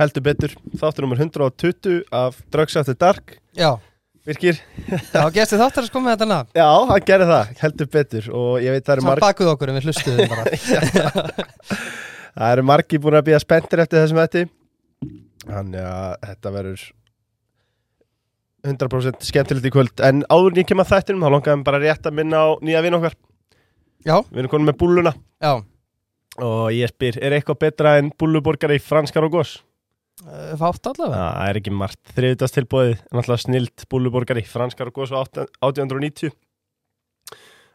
heldur betur. Þáttur nummer 120 af Drugs After Dark. Já, Virkir já, gesti þáttar að sko með þetta nafn. Já, hann gerði það, heldur betur. Og ég veit það eru Samt marg, bakuð okkur en við hlustuðum bara. Það eru margi búin að býja spenntir eftir þessum þetta Þannig að þetta verður 100% skemmtilegt í kvöld. En áður en ég kem að þættinum Þá langaðum bara rétt að minna á nýja vinn okkar. Já, Við erum konum með búluna já, Og ég spyr, er eitthvað betra en búluborgari franskar og gos? Uh, fátt allavega? Það er ekki margt. Þriðutastilbóðið, náttúrulega snilt búluborgari, franskar og góðs á 1890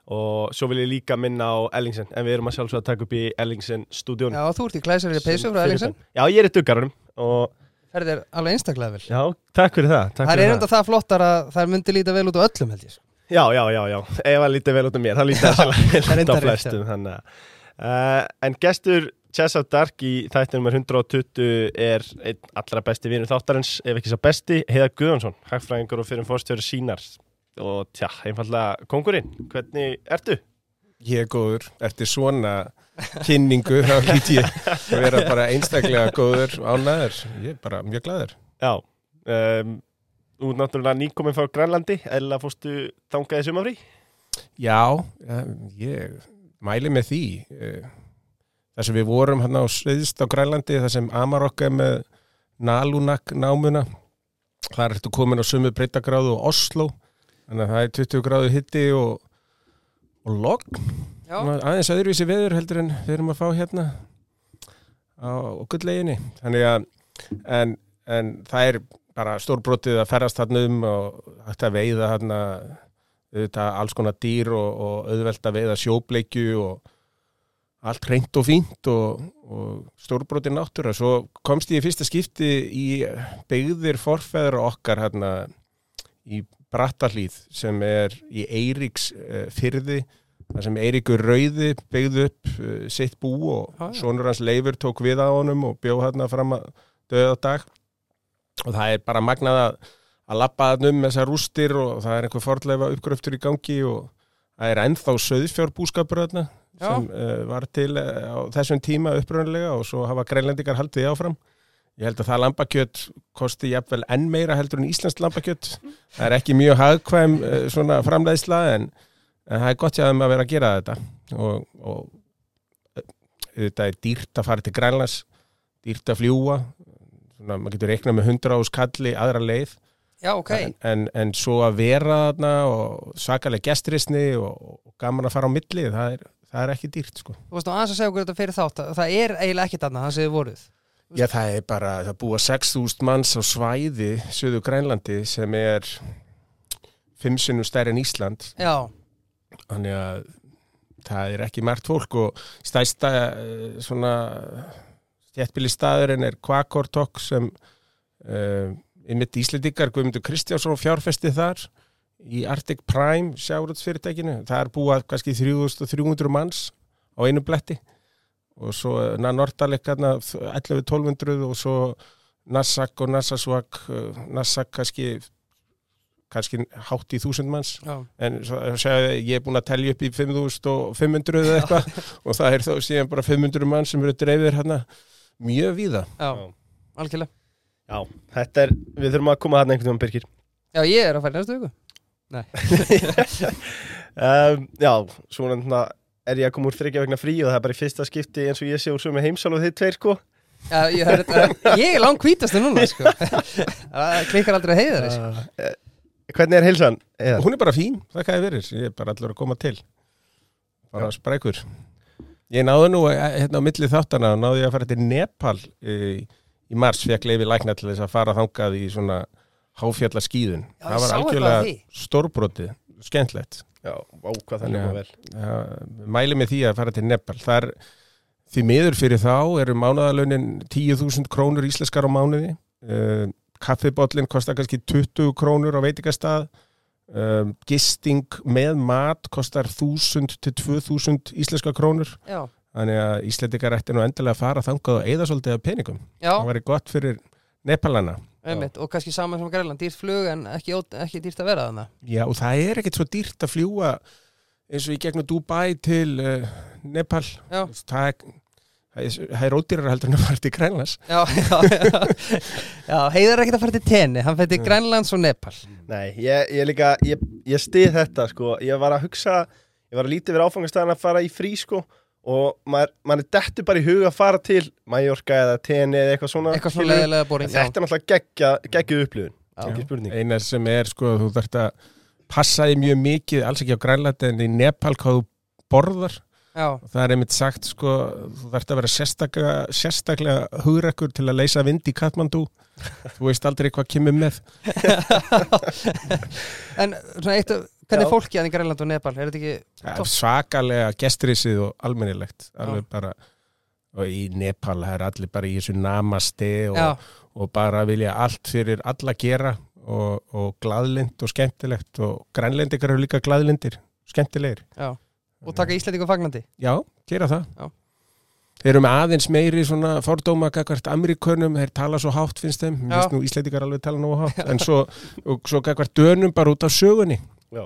og svo vil ég líka minna á Ellingsen en við erum að sjálfsögða að taka upp í Ellingsen stúdíun Já, þú ert í glæsari peysu frá Ellingsen. Já, ég er í duggarunum og Ferðir alveg einstaklega vel. Já, takk fyrir það takk Það er enda það flottar að það myndi líta vel út á öllum held ég. Já, já, já, já, ef það lítið vel út af mér það lítið það er vel út rétt, flestum uh, en gestur Chess of Dark í þættinum er 120 er einn allra besti vinur þáttarins ef ekki svo besti, Heiða Guðjónsson hagfræðingur og fyrir fórstjóri sínar og tja, einfallega kongurinn hvernig ertu? Ég er góður, eftir svona kynningu þá hlýt ég að vera bara einstaklega góður ánæður, ég er bara mjög glæður Já um, Þú er náttúrulega nýkominn frá Grænlandi eða fórstu þangaði sumafrí? Já, eh, ég mæli með því eh, þar sem við vorum hann á sviðst á Grænlandi þar sem Amarokk er með Nalunak námuna. Þar ertu komin á sumu breytagráðu og Oslo þannig að það er 20 gráðu hitti og, og logg aðeins öðruvísi veður heldur en við erum að fá hérna á gullleginni þannig að en, en það er bara stórbrotið að ferðast þarna um og hægt að veiða þarna auðvitað alls konar dýr og, og auðvelt að veiða sjóbleikju og allt reynd og fínt og, og stórbrotið náttúra. Svo komst ég í fyrsta skipti í beigðir forfeður okkar hérna í Brattahlíð sem er í Eiríks uh, fyrði þar sem Eiríkur Rauði beigði upp uh, sitt bú og Já, já. sonur hans Leifur tók við á honum og bjóð hérna fram að döða dag. Og það er bara magnað að, lappa þarna um þessar rústir og það er einhver fordleifa uppgröftur í gangi og það er ennþá söðfjárbúskapur þarna Já. sem uh, var til uh, á þessum tíma uppröðanlega og svo hafa greinlendingar haldið áfram. Ég held að það lambakjött kosti jafnvel enn meira heldur en íslenskt lambakjött það er ekki mjög hagkvæm uh, svona framleiðsla en, en það er gott þeim að vera að gera þetta. Og, og þetta er dýrt að fara til Grænlands dýrt að fljúa svona, maður getur reiknað með 100 ás kalli aðra leið. Já, ok. En, en, en svo að vera þarna og svakalega gestrisni og, og gaman að fara á milli það er, það er ekki dýrt sko. Þú veist aðeins að segja okkur þetta fyrir þátt að Það er eiginlega ekki þarna, það séu voruð. Já, það er bara, það búa 6.000 manns á svæði, Suðu Grænlandi, sem er fimm sinnum stærri en Ísland, Já, þannig að það er ekki margt fólk og stæsta eh, svona stjættbíli staðurinn er Kvakortok sem uh, einmitt Íslendingar, Guðmundur Kristjánsson fjárfesti þar í Arctic Prime sjáruðsfyrirtækinu, það er búað kannski 3300 manns á einu bletti. Og svo Nordaleg 11-1200 og svo Nassak og Nassasvak Nassak kannski kannski hátt í þúsund manns. Já, en svo, segja, ég er búin að telja upp í 5500 eða eitthvað. Og það er þá síðan bara 500 mann sem eru dreifir hérna. Mjög víða. Já, algjörlega. Já, þetta er, við þurfum að koma þarna einhvern veginn Birgir. Já, ég er að færa næstu viku um, Já, svona þarna er ég að koma úr þryggja vegna frí og það er bara í fyrsta skipti eins og ég sé úr sömu heimsál og þið tveir sko Já, ég, er, ég er langt hvítastu núna sko. Það klikkar aldrei heiðar sko. uh, Hvernig er heilsan? Eða? hún er bara fín, það hvað er verið ég er bara allur að koma til bara sprækur ég náðu nú eh, hérna á milli þáttana náðu ég að fara til Nepal í, í mars, fekk leifi lækna til þess að fara þangað í svona háfjalla skýðun Já, ég það var algjörlega stórbrotið skemmtlegt mæli með því að fara til Nepal. Þar því miður fyrir þá eru mánaðalögnin 10.000 krónur íslenskar á mánuði. Uh, kaffibóllin kostar kannski 20 krónur á veitingastað. Um, gisting með mat kostar 1000 til 2000 íslenska krónur. Já, þannig að Íslendingar ætti nú endilega að fara þangað og eða svolítið af peningum. Já, það væri gott fyrir Nepalana einmitt Og kannski saman sem Grænland, dýrt flug en ekki, ekki dýrt að vera þarna. Já, og það er ekkert svo dýrt að fljúa eins og í gegnum Dubai til uh, Nepal. Það er, það er ódýrar heldur en að fara til Grænlands. Já, já, já, já Heiðar er ekkert að fara til tenni, hann til Grænlands og Nepal. Nei, ég, ég líka, ég, ég stið þetta sko, ég var að hugsa, ég var að lítið verið áfangastæðan að fara í frí sko og maður, maður er dettu bara í huga að fara til Mallorca eða Tenni eða eitthvað svona Eitthvað svona leðilega En boring Þetta er náttúrulega geggja, geggjuð upplifun, Já. ekki spurning. Eina sem er sko, þú þarft að passa því mjög mikið, alls ekki á Grænlandi en í Nepal hvað þú borðar. Já, það er einmitt sagt sko, þú þarft að vera sérstaklega, sérstaklega hugrekkur til að leysa vind í Katmandú þú veist aldrei hvað kemur með. En svona eitt af Hvernig er fólkið hann í Grænland og Nepal? Er þetta ekki Topp. svakalega gestrisið og almennilegt alveg bara og í Nepal er allir bara í þessu namaste og, og bara vilja allt fyrir alla gera og, og glaðlind og skemmtilegt og grænlendikar eru líka glaðlindir skemmtilegir. já Og taka Íslandingu fagnandi Já, gera það. Já. Þeir eru með aðeins meiri svona fordóma gagvart Amerikunum, þeir tala svo hátt finnst þeim, Íslandikar alveg tala nógu hátt, en svo, svo gagvart dönum bara út af sögunni. Já,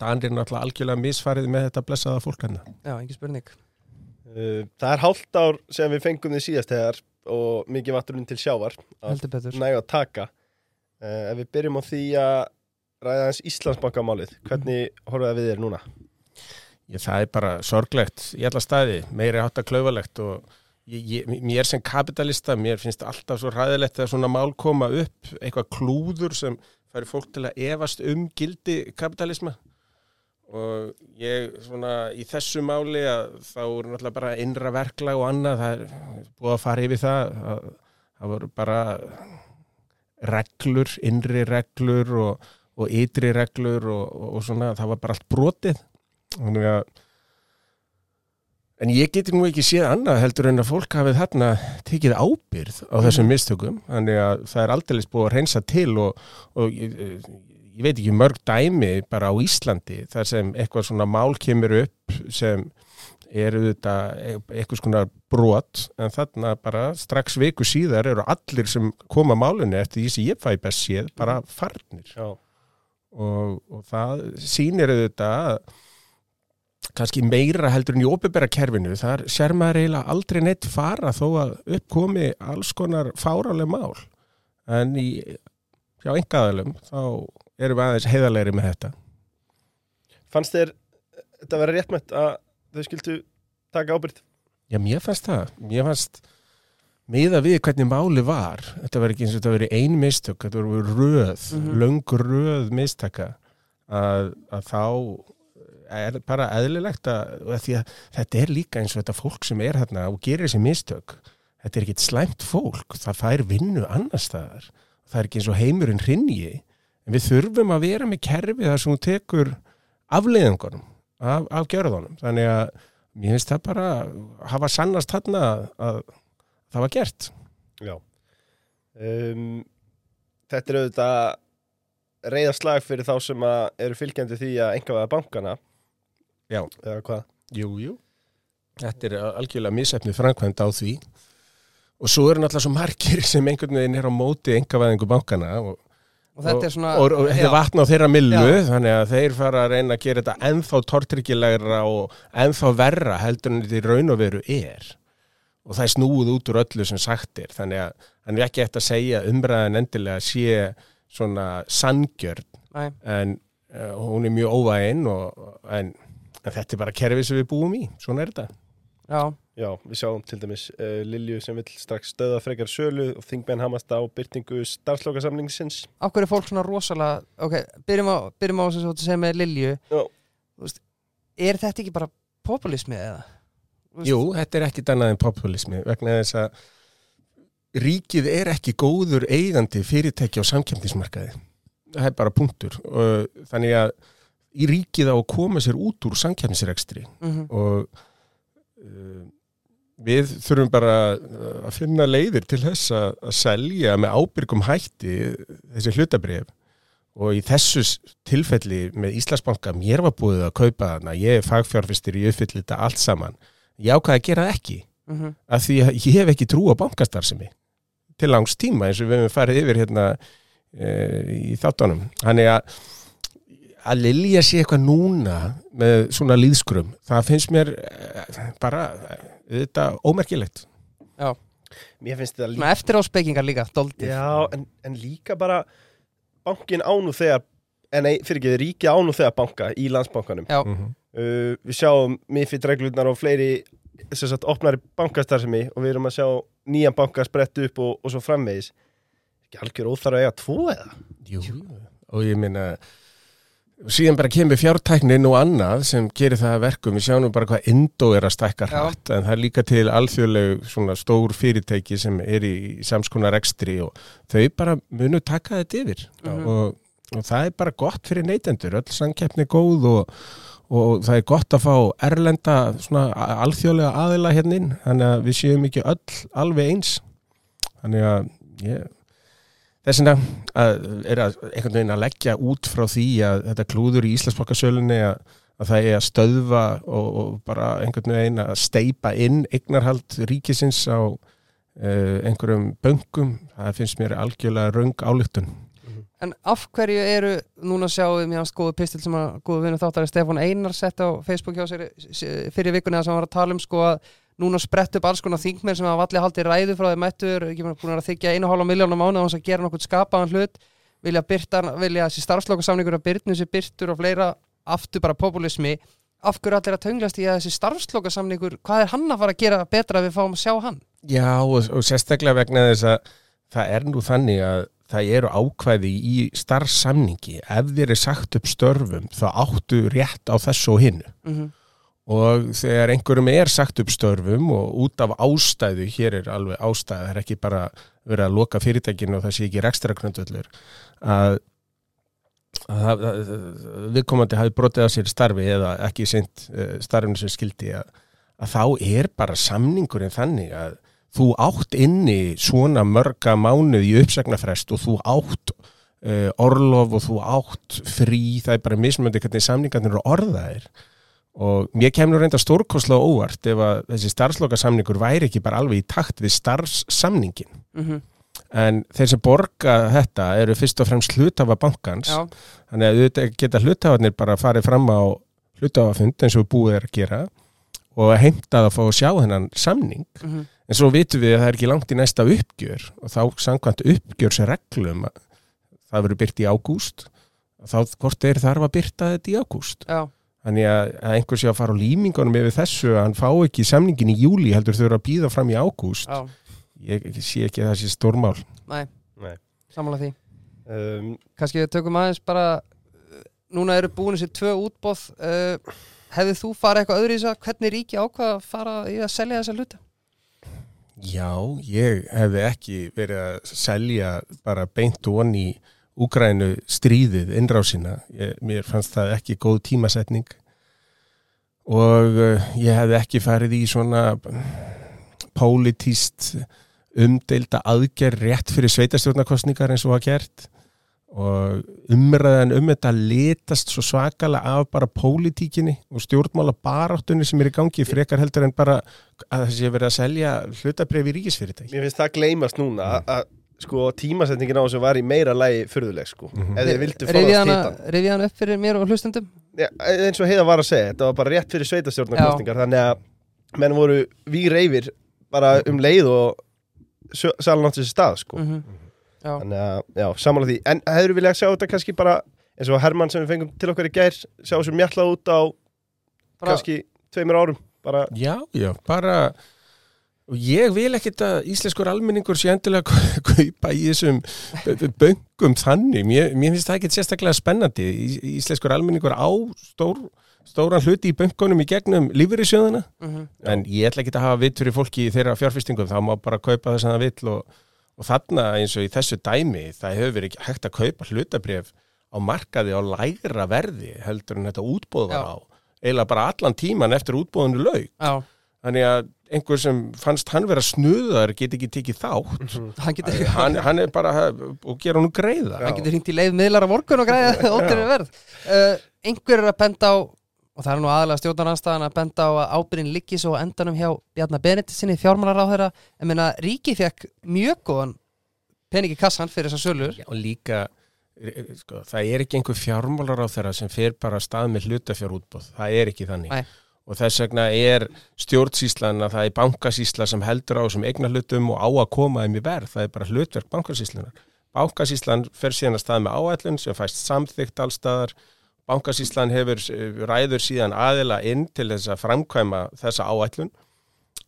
Danir er náttúrulega algjörlega misfarið með þetta blessaða fólk hérna. Já, ekki spurning uh, það er hálft ár sem við fengum þið síðast þegar og mikið vatnurinn til sjávar að Heldur betur næga að taka uh, Ef við byrjum á því að ræða hans Íslandsbankamálið, hvernig horfum við þér núna? Ég, það er bara sorglegt í alla staði, meiri hátta klauvalegt og ég, ég, mér sem kapitalista, mér finnst alltaf svo ræðilegt að svona mál koma upp, eitthvað klúður sem færi fólk til að efast um gildi kapitalisma. Og ég svona í þessu máli að þá er náttúrulega bara innra verklag og annað, það er búið að fara yfir það, að, það voru bara reglur, innri reglur og, og ytri reglur og, og, og svona, það var bara allt brotið. Þannig að En ég geti nú ekki séð annað heldur en að fólk hafið þarna tekið ábyrð á þessum mistökum. Þannig að það er aldrei búið að reynsa til og, og ég, ég veit ekki mörg dæmi bara á Íslandi þar sem eitthvað svona mál kemur upp sem eru þetta eitthvað svona brot. En þarna bara strax viku síðar eru allir sem koma málunni eftir því sem ég fæ best séð bara farnir. Og, og það sýnir auðvitað að kannski meira heldur en í opibera kerfinu þar sér maður eiginlega aldrei neitt fara þó að uppkomi alls konar fáraleg mál en í hjá engaðalum þá erum við aðeins heiðalegri með þetta fannst þér þetta vera réttmætt að þau skildu taka ábyrgð? Já, mér fannst það. Mér fannst miða við hvernig máli var þetta var ekki eins og þetta verið ein mistök þetta voru röð, Mhm. löng röð mistaka að, að þá er bara eðlilegt að, að þetta er líka eins og þetta fólk sem er hérna og gerir þessi mistök þetta er ekkit slæmt fólk, það fær vinnu annar staðar, það er ekki eins og heimurinn hrinji, en við þurfum að vera með kerfi þar sem hún tekur afleiðingunum af, af gjörðunum, þannig að mér finnst það bara hafa sannast þarna að, að það var gert. Já. Um, Þetta er auðvitað reyðaslag fyrir þá sem eru fylgjandi því að engavæða bankana Já. eða hvað Jú, jú. Þetta er algjörlega misefnið framkvæmd á því og svo eru náttúrulega svo margir sem einhvern veginn er á móti engavæðingu bankana og, Og þetta er svona og, og þetta já, er vatn á þeirra millu Já. þannig að þeir fara að reyna að gera þetta ennþá tortryggilegra og ennþá verra heldur en þetta í raun og veru er og það er snúið út úr öllu sem sagt er þannig að hann er ekki eftir að segja umræðan endilega sé svona sangjörn en uh, hún er mjög óvægin og, en, en þetta er bara kerfið sem við búum í, svona er þetta Já, Já, við sjáum til dæmis uh, Lilju sem vill strax stöða frekar sölu og þingmenn hamast á byrtingu starfslokasamningsins af hverju er fólk svona rosalega Ok, byrjum á, byrjum á sem þú segir með Lilju Já. Veist, Er þetta ekki bara populismi eða? Veist, Jú, þetta er ekkit annað en populismi vegna þess að ríkið er ekki góður eigandi fyrirtæki á samkjöfnismarkaði. Það er bara punktur. Þannig að í ríkið á að koma sér út úr samkjöfnisrekstri mhm, og uh, við þurfum bara uh, að finna leiðir til þess að, að selja með ábyrgum hætti þessi hlutabrif og í þessu tilfelli með Íslandsbanka mér var búið að kaupa þarna, ég er fagfjárfistir í uppfyllir þetta allt saman. Ég ákvaði að gera það ekki. Mhm, af því að ég hef ekki trú á bankastarfsemi til langs tíma eins og við hefum farið yfir hérna e, í þáttunum. Þannig að að Lilja sé eitthvað núna með svona líðskrum það finnst mér eh, bara eh, þetta ómerkilegt. Já, Mér finnst þetta líka svona eftir á spekingar líka, doldið Já, en, en líka bara bankin ánu þegar en nei, fyrir ekki, ríki ánu þegar banka í landsbankanum. Já, mm -hmm. uh, Við sjáum mifitt reglurnar og fleiri sem sagt opnari bankastarfsemi og við erum að sjá nýjan banka spretta upp og, og svo framvegis. Ekki algjör óþar að eiga tvo eða? Jú. og ég minna síðan bara kemur fjártæknin og annað sem gerir það að verkum. Við sjáum bara hvað Indo er að stækka hratt en það er líka til alþjóðleg svona stór fyrirtæki sem er í samskonar ekstri og þau bara munu taka þetta yfir. Mhm. og, og það er bara gott fyrir neytendur. Öll samkeppni er góð og, og það er gott að fá erlenda svona alþjóðlega aðila inn. Þannig að við séum ekki öll alveg eins. Þannig að ég þess vegna að er að einhvern veginn að leggja út frá því að þetta klúður í Íslandsbankasölunni að, að það er að stöðva og, og bara einhvern veginn að steipa inn eignarhald ríkisins á uh, einhverjum böngum það finnst mér algjörlega röng álíktun En af hverju eru, núna sjáum við mjög góðu pistil sem að góðu vinnu þáttari Stefán Einar sett á Facebook hjá sér s- fyrir vikunni að sem hann var að tala um sko að núna sprett upp alls konar þingmenn sem hafa allir haldið ræðu frá þeim mættur, ekki búin að þykja einu hálfa miljónum mánu á hans að gera nokkuð skapaðan hlut. Vilja byrta, vilja þessi starfslokasamningur að byrtnu sér byrtur og fleira aftur bara populismi af hverju allir að tönglast í að þessi starfslokasamningur hvað er hann að fara að gera betra við fáum að sjá hann? Já og, og sérstaklega vegna þess að það er nú þannig að það eru ákvæði í starfsamningi ef þér er sagt upp störfum þá áttu rétt á þessu og hinnu Mm og þegar einhverjum er sagt upp störfum og út af ástæðu, hér er alveg ástæða, það er ekki bara verið að loka fyrirtækinu og það sé ekki rekstra knöndvöldur að, að, að viðkomandi hafi brotið á sér starfi eða ekki sint uh, starfinu sem skildi að, að þá er bara samningurinn þannig að þú átt inni svona mörga mánuð í uppsagnarfrest og þú átt uh, orlof og þú átt frí, það er bara mismöndi hvernig samningarnir eru orðaðir og mér kemur reynda stórkoslega óvart ef að þessi starfslokasamningur væri ekki bara alveg í takt við starfssamningin -hmm. en þeir sem borga þetta eru fyrst og fremst hlutafa bankans. Já, þannig að auðvitað geta hlutafarnir bara farið fram á hlutafafund eins og búið er að gera og heimtað að fá að sjá þennan samning. Mm en svo vitum við að það er ekki langt í næsta uppgjör og þá samkvæmt uppgjörsreglum að það verður byrt í ágúst þá hvort er þarf að byrta þetta í ágúst. Já, Þannig að, að einhver sé að fara á lýmingunum yfir þessu að hann fá ekki samningin í júli heldur þau eru að býða fram í ágúst. já, Ég, ég sé ekki að það sé stórmál. næ, Nei. samanlega því um, kannski við tökum aðeins bara núna eru búin þessi tvö útbóð uh, hefði þú farið eitthvað öðru í þess að hvernig ríki ákvað að fara í að selja þessa hluta? Já, ég hefði ekki verið að selja bara beint og onni í Úgrænu stríðið, innrásina. Ég, mér fannst það ekki góð tímasetning og uh, ég hefði ekki farið í svona pólitíst umdeilda aðgerð rétt fyrir sveitastjórnarkostningar eins og var gert og umræðan um þetta litast svo svakalega af bara pólitíkinni og stjórnmála baráttunni sem er í gangi frekar heldur en bara að það sé verið að selja hlutabrif í ríkisfyrirtæki. Mér finnst það gleymast núna að- að sko tímasetningin á þessu var í meira lægi furðuleg sko. Mhm. eða þeir vildu hana, hitan rifjaði hana upp fyrir mér og hlustendum? Já, eins og heiða var að segja, þetta var bara rétt fyrir sveitastjórnarkostningar þannig að menn voru vír reyfir bara um leið og salan átti þessi stað sko. Mm Já, þannig að, já, samanlega því. En hefur viljað sjá þetta kannski bara eins og Hermann sem við fengum til okkar í gær sjá þessu mjallað út á bara, kannski tveimur árum bara, Já, já, bara og ég vil ekkit að íslenskur almenningur sé endilega kaupa í þessum böngum þannig. Mér, mér finnst það ekkit sérstaklega spennandi. Í- íslenskur almenningur á stór, stóran hluti í böngunum í gegnum lífyrirsjöðuna mm en ég ætla ekki að hafa vitt fyrir fólki í þeirra fjárfestingum, þá má bara kaupa þess að það vill og, og þarna eins og í þessu dæmi, það hefur verið ekki hægt að kaupa hlutabrif á markaði á lægra verði heldur en þetta útbóð var á. Eiginlega bara allan tíman eftir útbóðinu laug Já, þannig að einhver sem fannst hann vera snuðar get ekki tekið þátt. Hann getur hann, hann er bara og gera hann greiða. Hann getur hringt í leið miðlar á morgun og græða óttir verð. Uh, einhver er að benda á og það er nú aðalega stjórnaranstæðan að benda á að ábyrðin liggi svo á endanum hjá Bjarnar Benedikt sinni fjármálaráðherra. En meina ríki fekk mjög góðan peningi kassan fyrir þessar sölur. Og líka sko, það er ekki einhver fjármálar á þeirra sem fer bara að stað með hlutafjárútbóð, það er ekki þannig. Nei. Og þess vegna er stjórnsýslan að það er bankasýsla sem heldur á þessum eignar hlutum og á að koma þeim í verð, það er bara hlutverk bankasýslunar. Bankasýslan fer síðan að stað með áætlun sem fæst samþygt allstaðar, bankasýslan hefur eh, ræður síðan aðila inn til þess að framkvæma þessa áætlun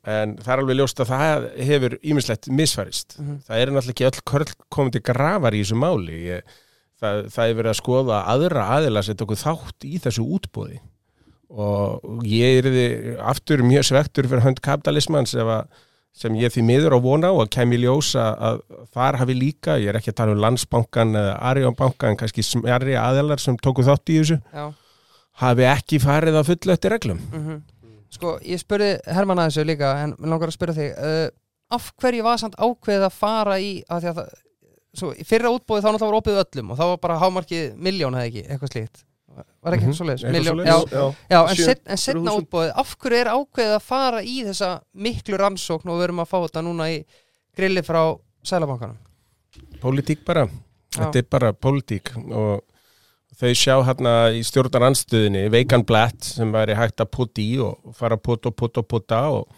en það er alveg ljóst að það hefur ímislegt misfærist. Mhm. Það er náttúrulega ekki öll körl komandi grafar í þessu máli. Ég, það, það er verið að skoða aðra aðila sem tóku þátt í þessu útbóði og ég er aftur mjög svektur fyrir hönd kapitalismans sem ég því miður á vona á að kemi ljós að, að þar hafi líka, ég er ekki að tala um landsbankan eða Arjónbankan, kannski smjarri aðilar sem tóku þátt í þessu, Já. hafi ekki farið að fullu eftir reglum. Mhm. Sko, ég spurði Hermann að þessu líka en mér langar að spyrja þig uh, af hverju var samt ákveðið að fara í að því að það, svo, í fyrra útbóðið þá náttúrulega var opið öllum og þá var bara hámarkið miljón eða ekki, eitthvað slíkt var ekki mm -hmm. svo leiðis, miljón já, já. já, en, set, en setna 300.000. útbóðið af hverju er ákveðið að fara í þessa miklu rannsókn og við erum að fá þetta núna í grilli frá Sælabankanum Pólitík bara, þetta er bara pólitík og þau sjá hérna í stjórnaranstöðinni veikan blætt sem væri hægt að putta í og fara að putta og putta og putta og,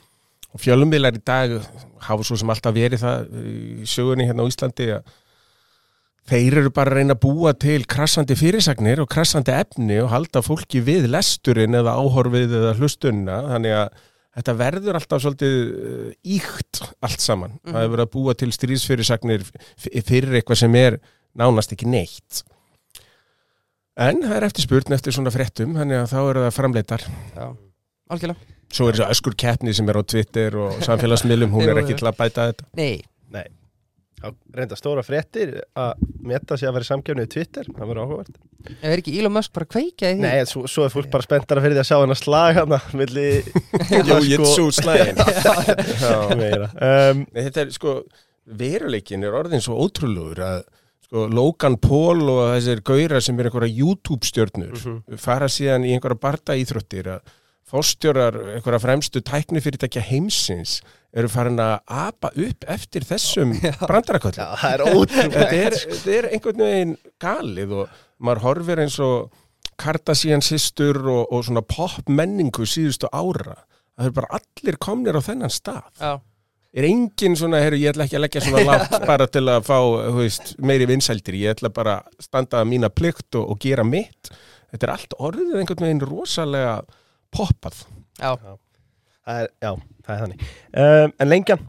og fjölumvilar í dag hafa svo sem alltaf verið það í sögunni hérna á Íslandi að þeir eru bara að reyna að búa til krassandi fyrirsagnir og krassandi efni og halda fólki við lesturinn eða áhorfið eða hlustunna þannig að þetta verður alltaf svolítið íkt allt saman. Mhm. Það er verið að búa til stríðsfyrirsagnir fyrir eitthvað sem er nánast ekki neitt. En það er eftir spurn eftir svona fréttum, þannig að þá eru það framleitar. Já, algjörlega Svo er þessi öskur keppni sem er á Twitter og samfélagsmiðlum, hún er ekki til að bæta þetta. Nei, Já, reynda stóra fréttir að metta sig að vera samkjöfni í Twitter, það verður áhugavert. ef er ekki Elon Musk bara að kveika í því Nei, svo, svo er fólk bara spenntara fyrir því að sjá hennar slag hana, milli Jú, jitsu slægin. meira. Um, þetta er sko, veruleikin er orðin svo ótrúlegur að sko, Logan Paul og þessir gaurar sem er einhverja YouTube stjörnur Mhm. fara síðan í einhverja barda íþróttir að fórstjórar einhverja fremstu tæknifyrirtækja heimsins eru farin að apa upp eftir þessum brandaraköllum. já, það er ótrúlega. Þetta er, er einhvern veginn galið og maður horfir eins og Kardashian systur og, og svona pop menningu síðustu ára. Það er bara allir komnir á þennan stað. Já, er engin svona, herru, ég ætla ekki að leggja svona látt bara til að fá, þú veist, meiri vinsældir, ég ætla bara að standa að mína plikt og, og gera mitt. Þetta er allt orðið einhvern veginn rosalega poppað. Já, Það er, já, það er þannig. Um, en lengjan,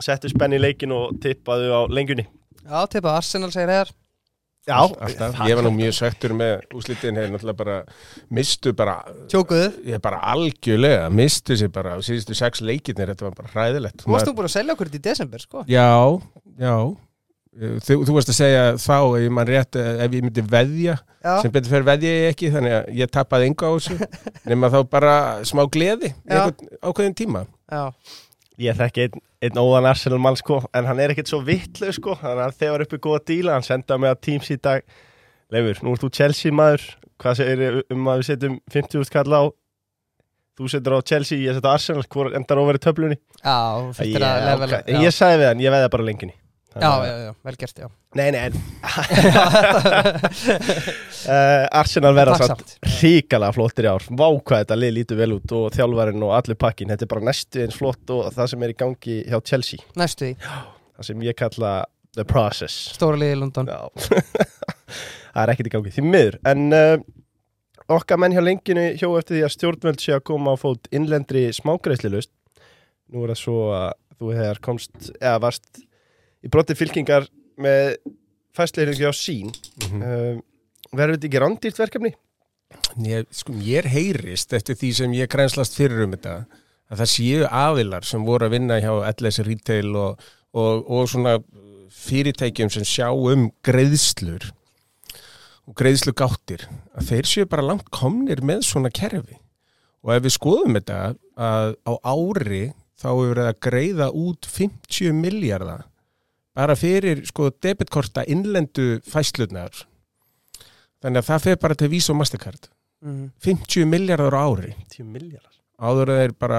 settu spenni í leikin og tippaðu á lengjunni. já, tippa Arsenal segir hér Já, alltaf, ég var nú mjög svektur með úslitin, hefur náttúrulega bara mistu bara, Tjókuðu. Ég er bara algjörlega, mistu sér bara á síðustu sex leikirnir, þetta var bara hræðilegt. Þú varst nú búin að selja okkur þetta í desember, sko. Já, já Þú, þú varst að segja þá, ef ég rétt, ef ég myndi veðja Já, sem betur fyrir veðja ég ekki þannig að ég tappaði enga á þessu nema þá bara smá gleði ákveðin tíma. Já, ég þekki einn, einn óðan Arsenal mann sko, en hann er ekkert svo vittlu sko, þannig að þegar uppi góða díla, hann sendaði mig að Teams í dag, Leifur, nú ert þú Chelsea maður, hvað segir um að við setjum 50 skall á, þú setur á Chelsea, ég setur á Arsenal, hvor endar ofar í töflunni? já, fyrir að Ég- levela ok, Ég sagði við hann, ég veði bara lengjunni. Já, já, já, vel gert, já. Nei, nei, uh, Arsenal verða samt ríkala flottir í ár. Vá hvað þetta lið lítur vel út og þjálfarinn og allur pakkin Þetta er bara næstu eins flott og það sem er í gangi hjá Chelsea. Næstu því, Það sem ég kalla the process. Stóra liði í London. Já. Það er ekkert í gangi, því miður. En uh, okkar menn hjá lenginu hjó eftir því að stjórnvöld sé að koma á fót innlendri smágreislilust Nú er það svo að þú hefur komst eða varst í broti fylkingar með fæsleirðingi á sín Mhm. uh, Verður þetta ekki rándýrt verkefni? ég, sko, ég heyrist eftir því sem ég grænslast fyrir um þetta að það séu aðilar sem voru að vinna hjá LS Retail og, og, og svona fyrirtækjum sem sjá um greiðslur og greiðslu gáttir að þeir séu bara langt komnir með svona kerfi og ef við skoðum þetta að á ári þá hefur verið að greiða út 50 miljardar bara fyrir sko debitkorta innlendu fæslurnar þannig að það fer bara til Visa og Mastercard. Mhm. 50 miljardar á ári. 10 miljardar áður að þeir bara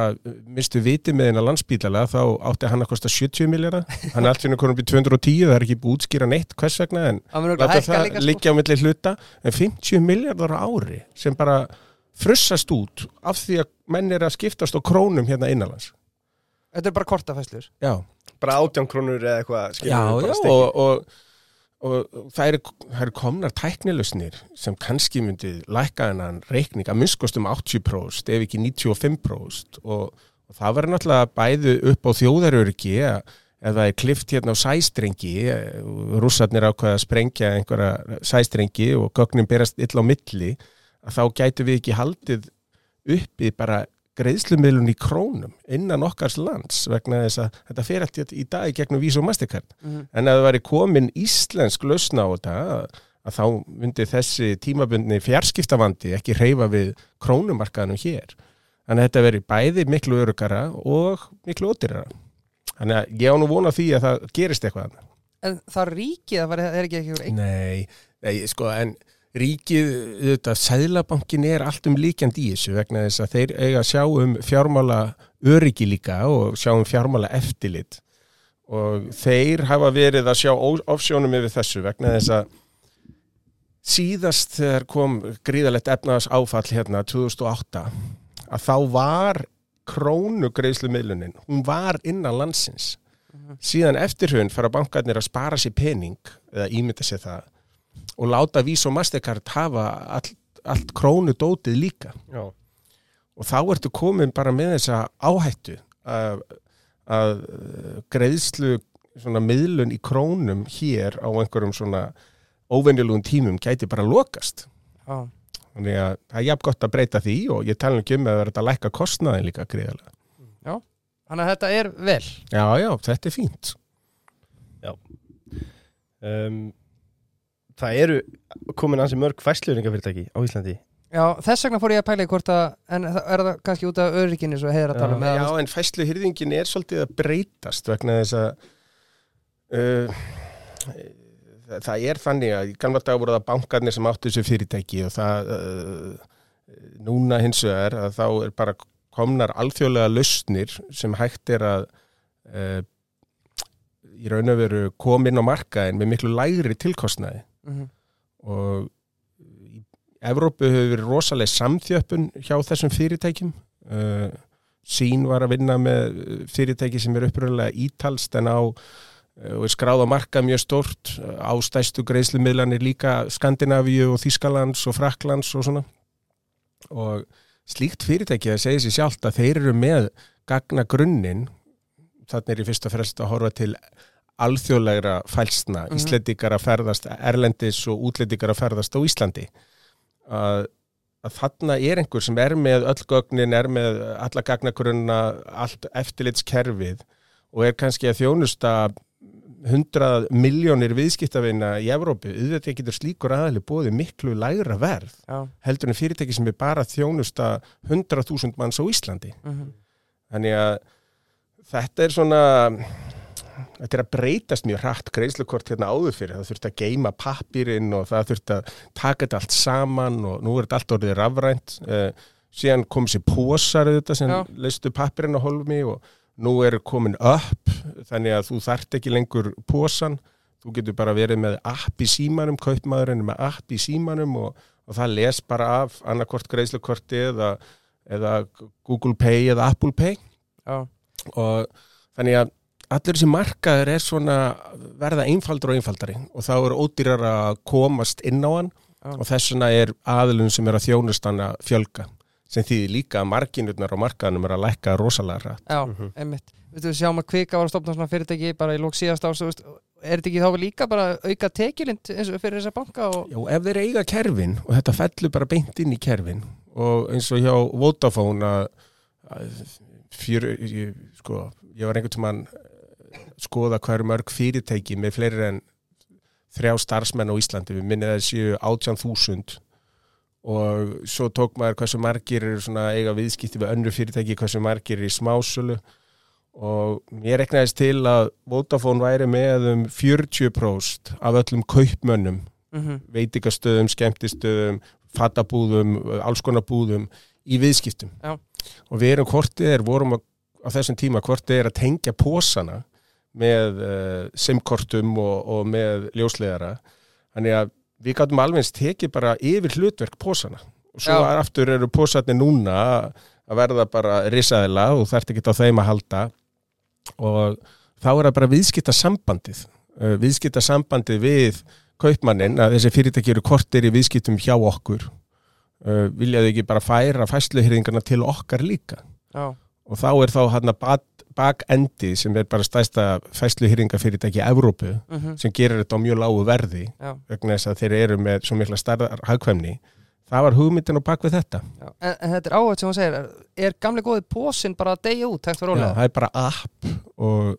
mistu viti með hennar landsbítala þá átti hann að kosta 70 miljardar hann er allt fyrir konum í 210 það er ekki búið útskýra neitt hvers vegna en láta það líka, sko. á milli hluta. En 50 miljardar á ári sem bara frussast út af því að menn er að skiptast á krónum hérna innanlands Þetta er bara kortafæslur Já, Bara átján krónur eða eitthvað já, já og, og, og það eru, eru komnar tæknilusnir sem kannski myndi lækka hennan reikning að minnskost um 80% ef ekki 95% og, og það verður náttúrulega bæðu upp á þjóðaröryggi er klift hérna á sæstrengi. Rússarnir ákveða að sprengja einhverja sæstrengi og gögnum berast illa á milli. Að þá gætu við ekki haldið uppi bara greiðslumiðlun í krónum innan okkars lands vegna þess að þetta fer allt í dag gegnum Visa og Mastercard Mhm. en að það væri komin íslensk lausna á þetta að, þá myndi þessi tímabundni fjarskiptavandi ekki reyfa við krónumarkaðanum hér þannig að þetta veri bæði miklu örugara og miklu ódýrara þannig að ég á nú vona því að það gerist eitthvað. En það ríkið, það er ekki ein... Nei, nei, sko, en ríkið, þetta, sæðlabankin er allt um líkjandi í þessu vegna þess að þeir eiga að sjá um fjármála öryggi líka og sjá um fjármála eftirlit og þeir hafa verið að sjá ofsjónum yfir þessu vegna þess að síðast þegar kom gríðalegt efnaðas áfall hérna 2008 að þá var krónu greiðslumiðlunin, hún var innan landsins. Síðan eftir hún fara bankarnir að spara sér pening eða ímynda sér það og láta Visa og Mastercard hafa allt, allt krónu dótið líka Já. og þá ertu komin bara með þessa áhættu að, að greiðslu svona miðlun í krónum hér á einhverjum svona óvenjulugum tímum gæti bara lokast Já. þannig að það er jafn gott að breyta því og ég tala ekki um að vera að lækka kostnaðin líka greiðalega. Þannig að þetta er vel Já, já, þetta er fínt. um, Það eru komin ansi mörg fæsluringafyrirtæki á Íslandi. Já, þess vegna fór ég að pæla í hvort að en það- er það kannski út af örygginu svo heiðar að tala um Já, en fæslu hyrðingin er svolítið að breytast vegna þess að uh, það er þannig að gamla dag voru það bankarnir sem áttu þessu fyrirtæki og það uh, núna hins vegar að þá er bara komnar alþjóðlega lausnir sem hægt er að uh, í raun og veru komin á markaðin með miklu lægri tilkostnaði Mhm. og í Evrópu hefur verið rosalega samþjöppun hjá þessum fyrirtækjum. Uh, sín var að vinna með fyrirtæki sem er uppröðulega ítalst en á uh, og er skráð á marka mjög stort á stæstu greiðslumiðlanir líka Skandinavíu og Þískalands og Fraklands og svona. Og slíkt fyrirtæki það segir sér sjálft að þeir eru með gagna grunninn þannig er ég fyrst og fremst að horfa til alþjóðlegra fælsna, Mhm. Íslendingar að ferðast erlendis og útlendingar að ferðast á Íslandi að, að þarna er einhver sem er með öll gögnin, er með alla gagnagrunna, allt eftirlitskerfið og er kannski að þjónusta 100 miljónir viðskiptavina í Evrópu, auðvitað getur slíkur aðali bóði miklu lægra verð Já. heldur en fyrirtæki sem er bara þjónusta 100.000 manns á Íslandi Mhm. Þannig að þetta er svona þetta er að breytast mjög hratt greiðslukort hérna áður fyrir, það þurfti að geima pappirinn og það þurfti að taka þetta allt saman og nú er þetta allt orðið rafrænt uh, síðan kom sér pósar auðvitað sem Já. leistu pappirinn á holmi og nú er komin upp þannig að þú þart ekki lengur pósan þú getur bara verið með app í símanum kaupmaðurinn með app í símanum og, og það les bara af annarkort greiðslukorti eða, eða Google Pay eða Apple Pay Já. og þannig að allir þessi markaður er svona verða einfaldur og einfaldari og þá er ódýrar að komast inn á hann Já. og þess vegna er aðilum sem er að þjónust hann að fjölga sem þýðir líka að marginutnar á markaðanum er að lækka rosalega hratt. Já, Mhm. einmitt Við þú sjáum að kvika var að stopna svona fyrirtæki bara í lók síðast árs, er þetta ekki þá líka bara auka og fyrir þessa banka og Já, ef þeir eiga kerfin og þetta fellur bara beint inn í kerfin og eins og hjá Vodafone að, að fjör, ég, sko, ég var einhvern tímann að skoða hvað eru mörg fyrirtæki með fleiri en þrjá starfsmenn á Íslandi, við minnið að séu 18.000 og svo tók maður hversu margir eru svona eiga viðskipti við önnur fyrirtæki, hversu margir eru í smásölu. Og ég reknaðist til að Vodafone væri með um 40% af öllum kaupmönnum. Mm veitingastöðum, skemmtistöðum, fattabúðum, alls konar búðum í viðskiptum. Já. og við erum hvort þið er, vorum að, á þessum tíma hvort þið er að tengja pósana með uh, simkortum og, og með ljóslegara þannig að við gáttum alveg eins tekið bara yfir hlutverk pósana og svo Já. aftur eru pósarnir núna að verða bara risaðila og þarf ekki á þeim að halda. Og þá er það bara viðskipta sambandið uh, viðskipta sambandið við kaupmannin að þessi fyrirtæki eru kortir í viðskiptum hjá okkur. Uh, viljaðu ekki bara færa fæsluhyrðingarna til okkar líka? Já, og þá er þá hann að bakendi sem er bara stæsta fæsluhyrringafyrirtæki í Evrópu mhm, sem gerir þetta á mjög lágu verði já, vegna þess að þeir eru með svo mikla starðar hagkvæmni það var hugmyndin á bak við þetta. En, en þetta er áhætt sem hún segir, er, er gamli góði pósinn bara að deyja út, Já, það er bara app og,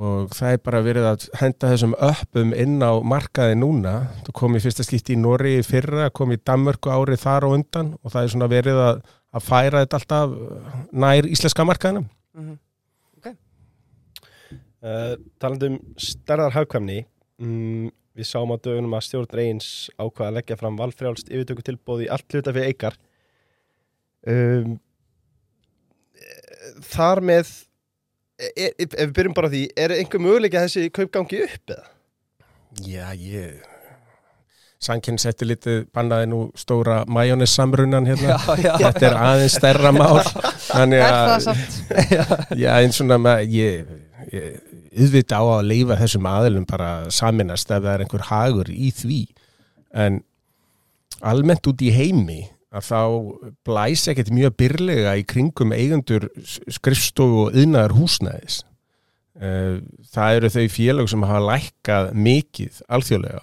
og það er bara verið að henda þessum uppum inn á markaði núna. Það kom í fyrsta skipti í Nóri í fyrra kom í Danmörku árið þar og undan og það er svona verið að, að færa þetta alltaf nær íslenska markaðinum Mhm. Uh, talandi um stærðar hagkvæmni mm, við sáum á dögunum að stjórn reyns ákvaða að leggja fram valfrjálst yfirtöku tilbóð í allt hluta fyrir eikar um, eh, þar með er, ef við byrjum bara á því er einhver möguleika að þessi kaupgangi upp eða? Já, ég Sankinn setti litið bannaði nú stóra majónis samrunan hérna. Já, já, þetta er aðeins stærra mál. Þannig að já, eins svona með, ég, ég auðvita á að leifa þessum aðilum bara saminast ef það er einhver hagur í því. En almennt út í heimi að þá blæs ekkert mjög byrlega í kringum eigendur skrifstofu og yðnaðar húsnæðis Eh, það eru þau félög sem hafa lækkað mikið alþjóðlega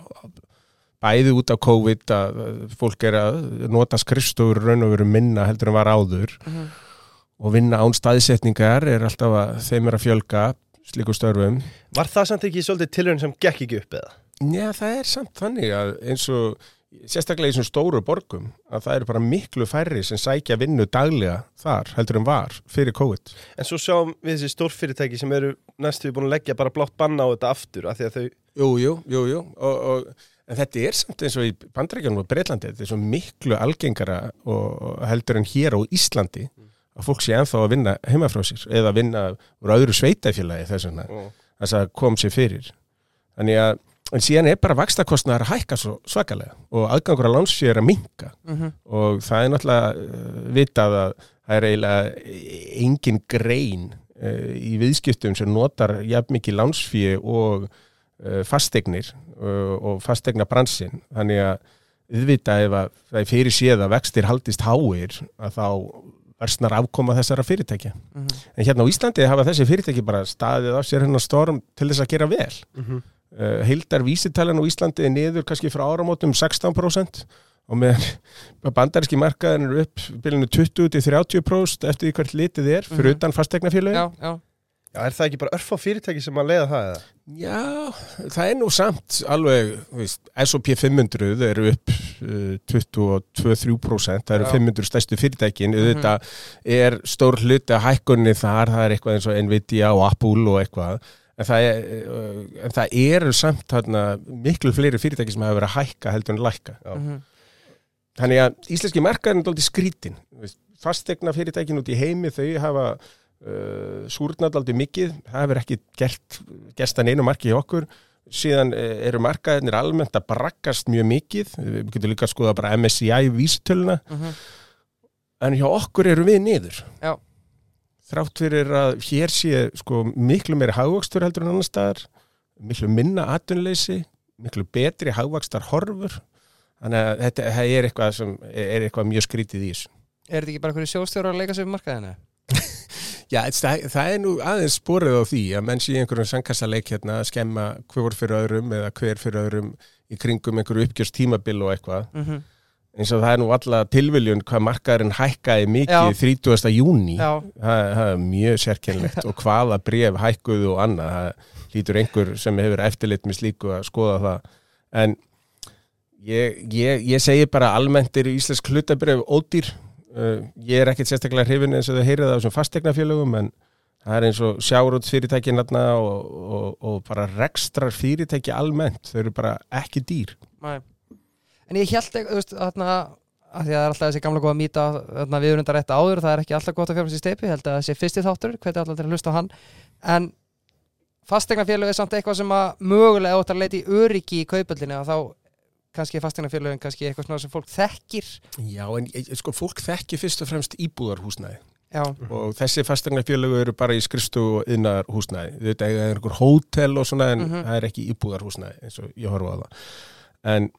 bæði út af COVID að fólk er að nota skrifstofur raun og veru minna heldur en var áður Mhm. og vinna án staðsetningar er alltaf að þeim er að fjölga slíku störfum. Var það samt ekki svolítið tilhörn sem gekk ekki upp eða? Já, það er samt þannig að eins og sérstaklega í þessum stóru borgum að það eru bara miklu færri sem sækja vinnu daglega þar heldur en var fyrir COVID. En svo sjáum við þessi stórfyrirtæki sem eru næstu búin að leggja bara blátt banna á þetta aftur af því að þau Jú, jú, jú, jú og, og, en þetta er samt eins og í bandrækjunum og Breitlandi, þetta er svo miklu algengara og, heldur en hér á Íslandi að fólk sé ennþá að vinna heima frá sér eða vinna úr öðru sveitafélagi þess vegna þess að kom sér fyrir. Þannig að en síðan er bara vakstakostnaðar að hækka svo svakalega og aðgangur að lánsfjö er að minka Mhm. og það er náttúrulega uh, vitað að það er eiginlega engin grein uh, í viðskiptum sem notar jafn mikið lánsfjö og uh, fastegnir uh, og fastegna bransin þannig að viðvitað ef að það er fyrir séð að vextir haldist háir að þá versnar afkoma þessara fyrirtækja Mhm. en hérna á Íslandi hafa þessi fyrirtæki bara staðið af sér hennar storm til þess að gera vel mm -hmm. uh, heildar vísitalan á Íslandi er niður kannski frá áramótum 16% og með bandaríski markaðin er upp bylunu 20-30% eftir því hvert litið er fyrir Mhm. utan fastegnafélögin Já, er það ekki bara örfa fyrirtæki sem að leiða það eða? Já, það er nú samt alveg, þú veist, S&P 500 eru upp uh, 22-23%, það eru Já. 500 stærstu fyrirtækin, Mhm. auðvitað er stór hluti að hækkunni þar, það er eitthvað eins og Nvidia og Apple og eitthvað, en það, er, uh, en það eru samt þarna, miklu fleiri fyrirtæki sem hafa verið að hækka heldur en lækka. Já. mhm. Þannig að íslenski markaðin er dálítið skrítin, fastegna fyrirtækin út í heimi, þau hafa uh, súrnað aldrei mikið, það hefur ekki gert, gerst að neinu marki hjá okkur. Síðan eh, eru markaðinir almennt að braggast mjög mikið. Við getum líka að skoða bara MSCI vísitöluna. Mhm. en hjá okkur eru við niður. Já. þrátt fyrir að hér sé sko, miklu meiri hagvöxtur heldur en annar staðar miklu minna atvinnleysi miklu betri hagvöxtar horfur þannig að þetta er eitthvað sem er eitthvað mjög skrítið í þessu. Er þetta ekki bara hverju sjóstjóra að leika sér um markaðinu? Já, það, það er nú aðeins sporið á því að menn sé einhverjum sangkassaleik hérna að skemma hver fyrir öðrum eða hver fyrir öðrum í kringum einhverju uppgjörst tímabil og eitthvað. Mm eins og það er nú alla tilviljun hvað markaðurinn hækkaði mikið Já. 30. júni það, það er mjög sérkennlegt og hvaða bref hækkuðu og annað. Það lítur einhver sem hefur eftirlit með slíku að skoða það. En ég, ég, ég segi bara almennt eru íslensk hlutabref ódýr uh, ég er ekkert sérstaklega hrifin eins og þau heyrið á þessum fastegnafélögum en það er eins og sjáróts fyrirtæki og, og, og bara rekstrar fyrirtæki almennt, þau eru bara ekki dýr. Næ En ég held veist, þarna að því að það er alltaf þessi gamla góða mýta við erum þetta rétt áður, það er ekki alltaf gott að fjárfæst í steipi, ég held að þessi fyrsti þáttur hvernig alltaf til að hlusta á hann. En fastegnafélög er samt eitthvað sem að mögulega áttar að leita í öryggi í kaupöldinu og þá kannski fastegnafélögin kannski eitthvað svona sem fólk þekkir Já, en eh, sko, fólk þekki fyrst og fremst íbúðarhúsnæði Já, og þessi fastegnafélögu eru bara í skrifstu og innar húsnæði. Þetta er einhver hótel og svona en Mhm. það er ekki íbúðarhúsnæði eins og ég horfa á það. En,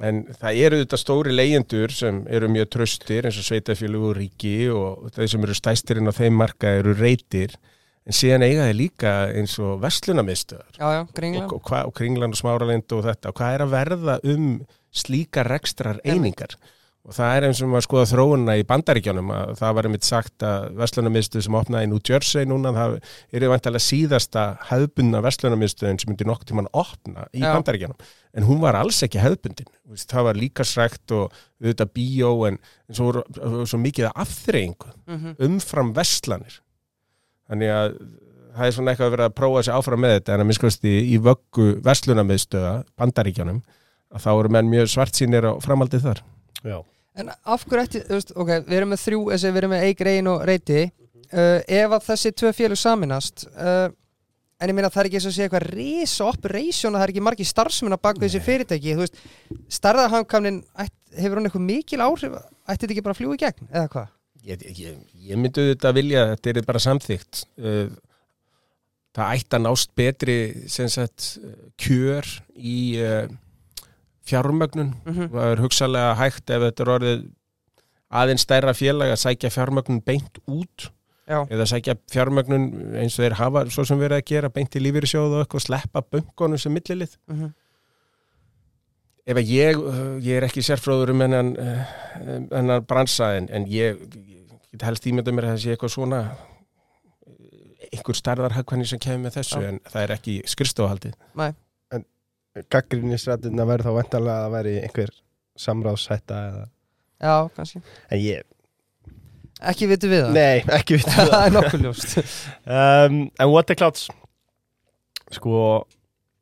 en það eru þetta stóri leyendur sem eru mjög tröstir eins og sveitafélögu og ríki og þeir sem eru stæstirinn á þeim marka eru reytir en síðan eiga þeir líka eins og já, og, og, og Kringland og Smáralind og þetta. Og hvað er að verða um slíka rekstrar einingar og það er eins og maður skoða þróunna í bandaríkjónum að það var einmitt sagt að verslunarmiðstöð sem opnaði í New Jersey núna það er vantilega síðasta hefðbundna verslunarmiðstöðin sem myndi nokkuð tímann opna í Já. bandaríkjónum en hún var alls ekki veist, það var líka srækt og auðvitað bíó en, svo, svo mikið af afþreyingu mm umfram vestlanir þannig að það er svona eitthvað að vera að prófa sig áfram með þetta en að minnskvæmst í, í vöggu vestlunarmiðstöða bandaríkjanum að þá eru menn mjög svart sínir á framaldið þar Já. En af hverju ætti, þú veist, ok, við erum með þrjú, þessi við erum með Eik, Reyn og Reyti uh, ef að þessi tvö félug saminast uh, en ég meina það er ekki eins og sé eitthvað risa operation að það er ekki margi starfsmenn að baka þessi fyrirtæki, þú veist starðarhankamnin, hefur hún eitthvað mikil áhrif, ætti þetta ekki bara að fljúa í gegn eða hvað? Ég, ég, ég myndi þetta vilja þetta er bara samþygt Uh, það ætti að nást betri sem sagt, kjör í uh, fjármögnun. Mm það er hugsalega hægt ef þetta er orðið aðeins stærra félag að sækja fjármögnun beint út Já, eða sækja fjármögnun eins og þeir hafa svo sem verið að gera beint í lífyrirsjóðu og eitthvað sleppa böngunum sem millilið. Mm ef að ég, ég er ekki sérfróður um hennan, hennan bransa en, en ég, ég get helst ímynda mér að það sé eitthvað svona uh, einhver starðar hagkvæmni sem kemur með þessu Já. en það er ekki skrifstofahaldið. Næ, Gaggrinnisrættina verður þá vendalega að veri einhver samráðsætta eða... já, kannski. En ég, Ekki vitum við það? nei, ekki við það. Það er nokkuð ljóst. Um, En What the Clouds? Sko,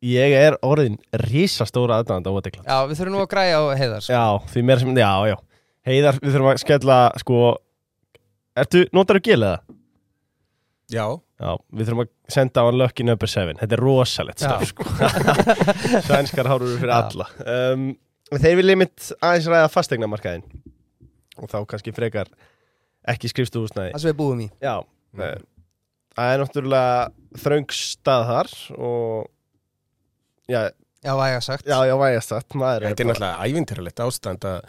ég er orðin risastóra aðdæðand á What the Clouds. Já, við þurfum nú að græja á heiðar sko. Já, því meira sem, já, já. Heiðar, við þurfum að skella, sko Ertu, notar þú gilið það? Já, Já, við þurfum að senda á hann Lucky Number 7 Þetta er rosalegt Já. staf, sko Sænskar hárur fyrir Já. alla um, Þeir vilja mitt aðeins ræða fastegnamarkaðin Og þá kannski frekar ekki skrifstúhúsnæði Það sem við búum í Já, Mm. mm. það er náttúrulega þröng stað þar og já, Já, væga sagt já, já, vægast það maður þetta er náttúrulega ævintýralegt ástand að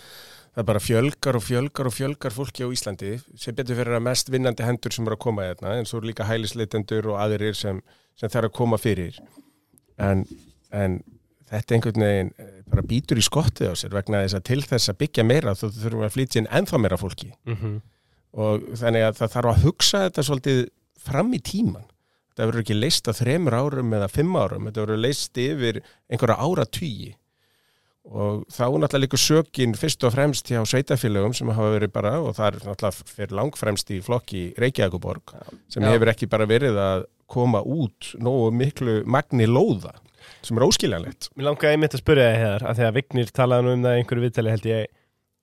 það bara fjölgar og fjölgar og fjölgar fólki á Íslandi. Sem betur fyrir að mest vinnandi hendur sem eru að koma hérna en svo eru líka hælisleitendur og aðrir sem, sem þarf að koma fyrir. En, en þetta einhvern veginn eh, bara býtur í skottið á sér vegna þess að til þess að byggja meira þá þurfum að flytja inn ennþá meira fólki. Mm -hmm. og þannig að það þarf að hugsa þetta svolítið fram í tíman þetta verður ekki leist á þremur árum eða fimm árum, þetta verður leist yfir einhverja ára tugi og þá náttúrulega líka sökin fyrst og fremst hjá sveitafélögum sem hafa verið bara, og það er náttúrulega fyrir langfremst í flokki Reykjavíkuborg sem Já. hefur ekki bara verið að koma út nógu miklu magni lóða sem er óskiljanlegt. Mér langaði einmitt að spyrja þig hér að því að Vignir talaði nú um það í einhverju viðtali held ég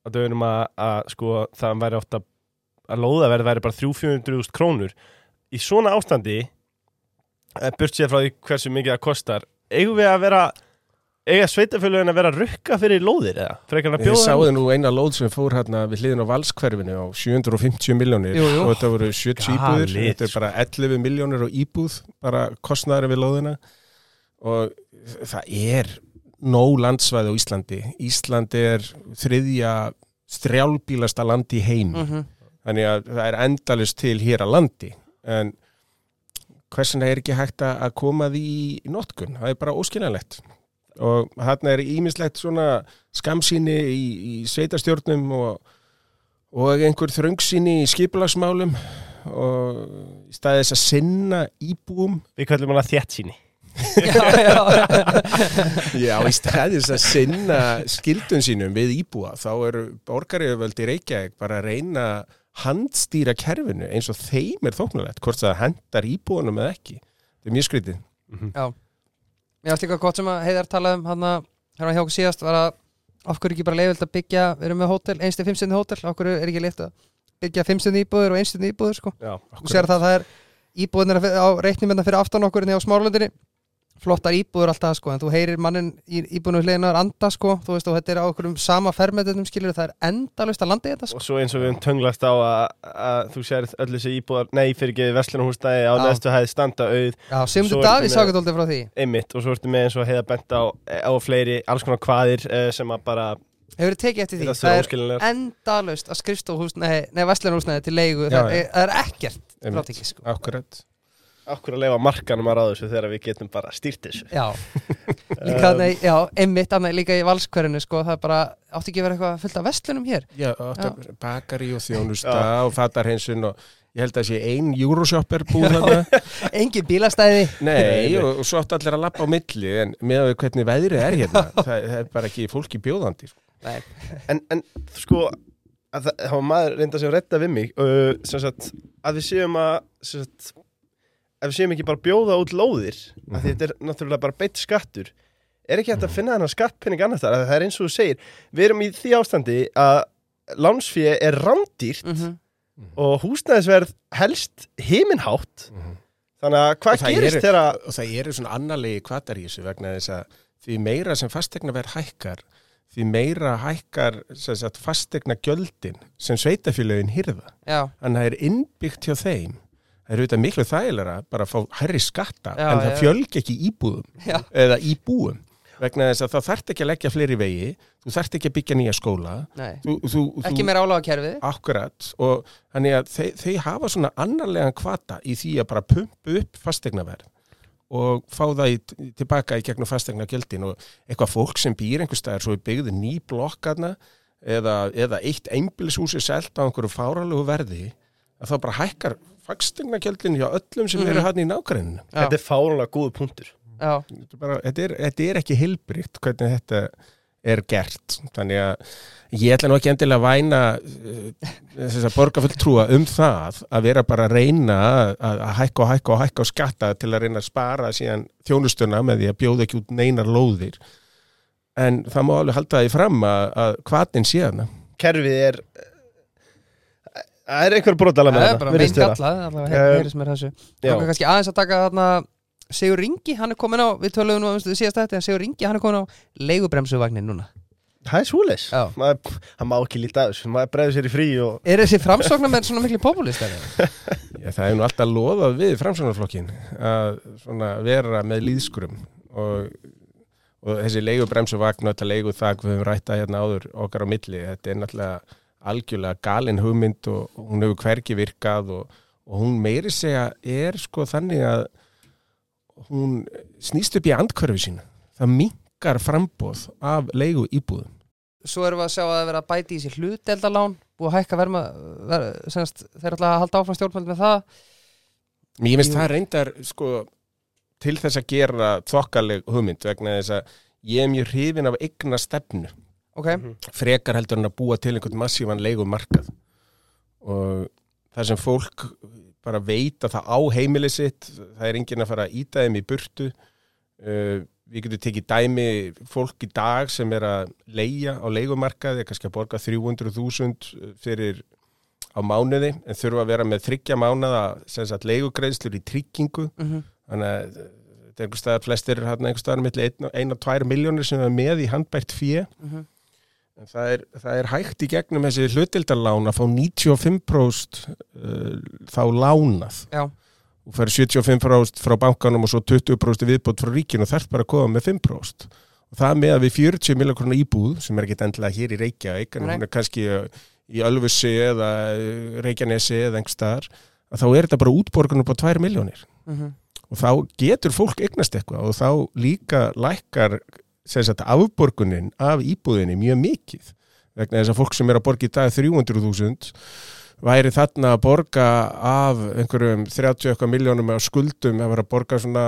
að dögunum að, að sko það væri ofta að lóðaverð væri bara 300-400 krónur. Í svona ástandi eh, burt sér frá því hversu mikið það kostar eigum við að vera eiga sveitafélögin að vera að rukka fyrir lóðir eða? Ég sáði nú eina lóð sem fór hérna við hliðin á valskverfinu á 750 miljónir og þetta voru 70 íbúðir. Þetta er bara 11 miljónir og íbúð bara kostnæri við lóðina. Og það er nóg landsvæði á Íslandi. Íslandi er þriðja strjálbílasta land í heim mm þannig að það er endalist til hér að landi. En hversin er ekki hægt að að koma því í notkun, það er bara óskiljanlegt og þarna er ímislegt svona skamsýni í, í sveitarstjórnum og, og einhver þröngsýni í skipulagsmálum og í staði þess að sinna íbúum. Við kallum hana þjætt síni Já, já. Já, í staði þess að sinna skildun sínum við íbúa þá eru borgaríðuvöldi Reykjavík bara að reyna að handstýra kerfinu eins og þeim er þóknulegt hvort það hendar íbúanum eða ekki. Þetta er mjög skrítið Mér varst líka gott sem að Heiðar um að hérna hjá okkur síðast var að af hverju ekki bara leiðvilt að byggja, við erum með hótel einstu fimmstjörni hótel, hverju er ekki leitt að byggja fimmstjörni íbúður og einstjörni íbúður sko. Já, og sér það að það er íbúðunar á reiknum fyrir aftan okkur hérna á smárlundinni flottar íbúður alltaf sko en þú heyrir mannin í íbúðunum hliðinar anda sko þú veist og þetta er á okkur um sama fermetunum skilur það er endalust að landa í þetta sko. Og svo eins og við höfum tönglast á að, að þú sér öll þessi íbúðar, nei fyrir ekki verslunarhúsnæði á næstu hæði standa auð. Já, ertu Davíð sagði alltaf frá því. Einmitt og svo ertu með eins og heiða bent á, á fleiri alls konar kvaðir uh, sem að bara Hefur þið tekið eftir því, það er endalust að skrifstofhús nei, nei verslunarhúsnæði til leigu, Já, það, já. er, það er ekkert frátekið sko. Akkurat okkur að leifa markanum að ráða þessu þegar við getum bara stýrt þessu? Já, líka, nei, já, einmitt annað líka í valskverinu sko, það er bara, átti ekki að vera eitthvað fullt af verslunum hér? Já, áttu, bakari og þjónusta og fatarhinsun og ég held að sé ein Euroshopper búð þarna. Engin bílastæði. Nei, og, og svo áttu allir að lappa á milli en með að við hvernig veðrið er hérna það, það er bara ekki fólki bjóðandi sko. Nei, en, en sko að það, það var maður reynda sem redda við mig uh, sem sagt, að við séum að sem sagt, að við séum ekki bara að bjóða út lóðir mm því þetta er náttúrulega bara beitt skattur er ekki hægt að finna þennan skattpenning annars þar það er eins og þú segir, við erum í því ástandi að lánsfíi er rándýrt mm og húsnæðisverð helst himinhátt. Þannig að hvað það gerist þegar og það eru svona annarlegi kvatar í þessu vegna þess að því meira sem fastegna verð hækkar því meira hækkar sem sagt, fastegna gjöldin sem sveitafélögin hýrða já, en það er innbyggt hjá þeim það er auðvitað miklu þægilega bara að fá herri skatta Já, en það já. fjölg ekki íbúðum já, eða íbúum vegna þess að það þarf ekki að leggja fleiri vegi þú þarf ekki að byggja nýja skóla. Þú, þú, Ekki meira álaga kerfið Akkurat og þannig að þeir, þeir hafa svona annarlegan kvata í því að bara pumpu upp fastegnaverð og fá það í, tilbaka í gegnum fastegna gjöldin og eitthvað fólk sem býr einhver staðar svo byggði ný blokkarna eða, eða eitt einbilshúsi selt á einhverju fáralegu verði að þá bara hækkar fastegna gjöldin hjá öllum sem Mhm. eru hann í nágræninu Já, þetta er fárunlega góðu punktur. Já, þetta, er bara, þetta, er, þetta er ekki heilbrikt hvernig þetta er gert. Þannig að ég ætla nú ekki endilega að væna uh, að borgarfulltrúa um það að vera bara að reyna að, að hækka og hækka og hækka og skatta til að reyna að spara síðan þjónustuna með því að bjóða ekki út neinar lóðir. En það má alveg halda því fram að, að hvaðin sé hana kerfið er það er einhver brotala með það er þetta bara vera. gallað allavega Eh, heyr- heyrist mér þessu Já. Þá kannski aðeins að taka þarna Sigur Ringi, hann er komin á, við töluðum nú um síðast þetta, en Sigur Ringi, hann er komin á leigubremsuvagnin núna. það er maður, hann má ekki líta af þessu, maður bregður sér í frí og Er þessi framsóknar með svona miklu populistari? Já, það er nú alltaf loðað við framsvonarflokkin að svona vera með líðskrum og, og þessi leigubremsuvagn og þetta leiguþak við höfum rætta hérna áður okkar á milli þetta er náttúrulega algjörlega galin hugmynd og hún hefur hvergi virkað og, og hún meiri segja er sko þannig að hún snýst upp í andkörfi sína það minkar frambóð af leigu íbúðum Svo erum við að sjá að það er verið að bæti í sér hlutdeldalán, búið að hækka verma, ver, semast, þeir ætla að halda áfram stjórnvöld með það. Mér finnst það reyndar sko, til þess að gera þokkaleg hugmynd vegna þess að ég er mjög hrifin af eigna stefnu Ok, frekar heldur en að búa til einhvern massívan leigumarkað. Og það sem fólk bara veit að það á heimili sitt það er enginn að fara að íta þeim í burtu. Uh, við getum tekið dæmi fólk í dag sem er að leia á leigumarkaði, kannski að borga 300.000 fyrir á mánuði en þurfa að vera með þryggja mánuða sem sagt leigugreiðslur í tryggingu. Mm þannig að er einhver staðar flestir er hérna einhver staðar milli 1-2 miljónir sem er með í handbært fjö -hmm. En það er, það er hægt í gegnum þessi hlutildarlán að fá 95% uh, þá lánað. Já, og fær 75% frá bankanum og svo 20% viðbót frá ríkinu og þarf bara að koma með 5% og það með að við 40 miljonar íbúð sem er ekki endilega hér í Reykjavík en hún er kannski uh, í Ölfusi eða uh, Reykjanesi eða einhver staðar að þá er þetta bara útborgun upp á 2 miljónir mm og þá getur fólk eignast eitthvað og þá líka lækkar sagt, afborgunin af íbúðinni mjög mikið vegna þess að fólk sem er að borga í dag 300.000 væri þarna að borga af einhverjum 30 eitthvað miljónum af skuldum að vera að borga svona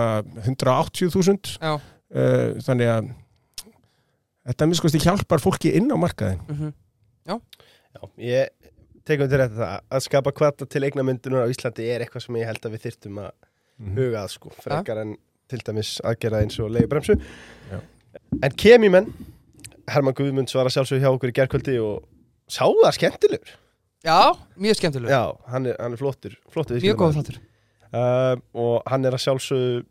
180.000 já, uh, þannig að þetta miskosti hjálpar fólki inn á markaðin mm Já, ég tekum til þetta það að skapa kvata til eignamyndunar á Íslandi er eitthvað sem ég held að við þyrftum að huga að sko, frekar en til dæmis aðgera eins og leiðbremsu Já. En kemjumenn Herman Guðmunds var að sjálfsögja hjá okkur í gerkvöldi og sá það skemmtilegur. Já, mjög skemmtileg Já, hann er, hann er flottur, flottur Mjög góð þáttur. Uh, og hann er að sjálfsögðu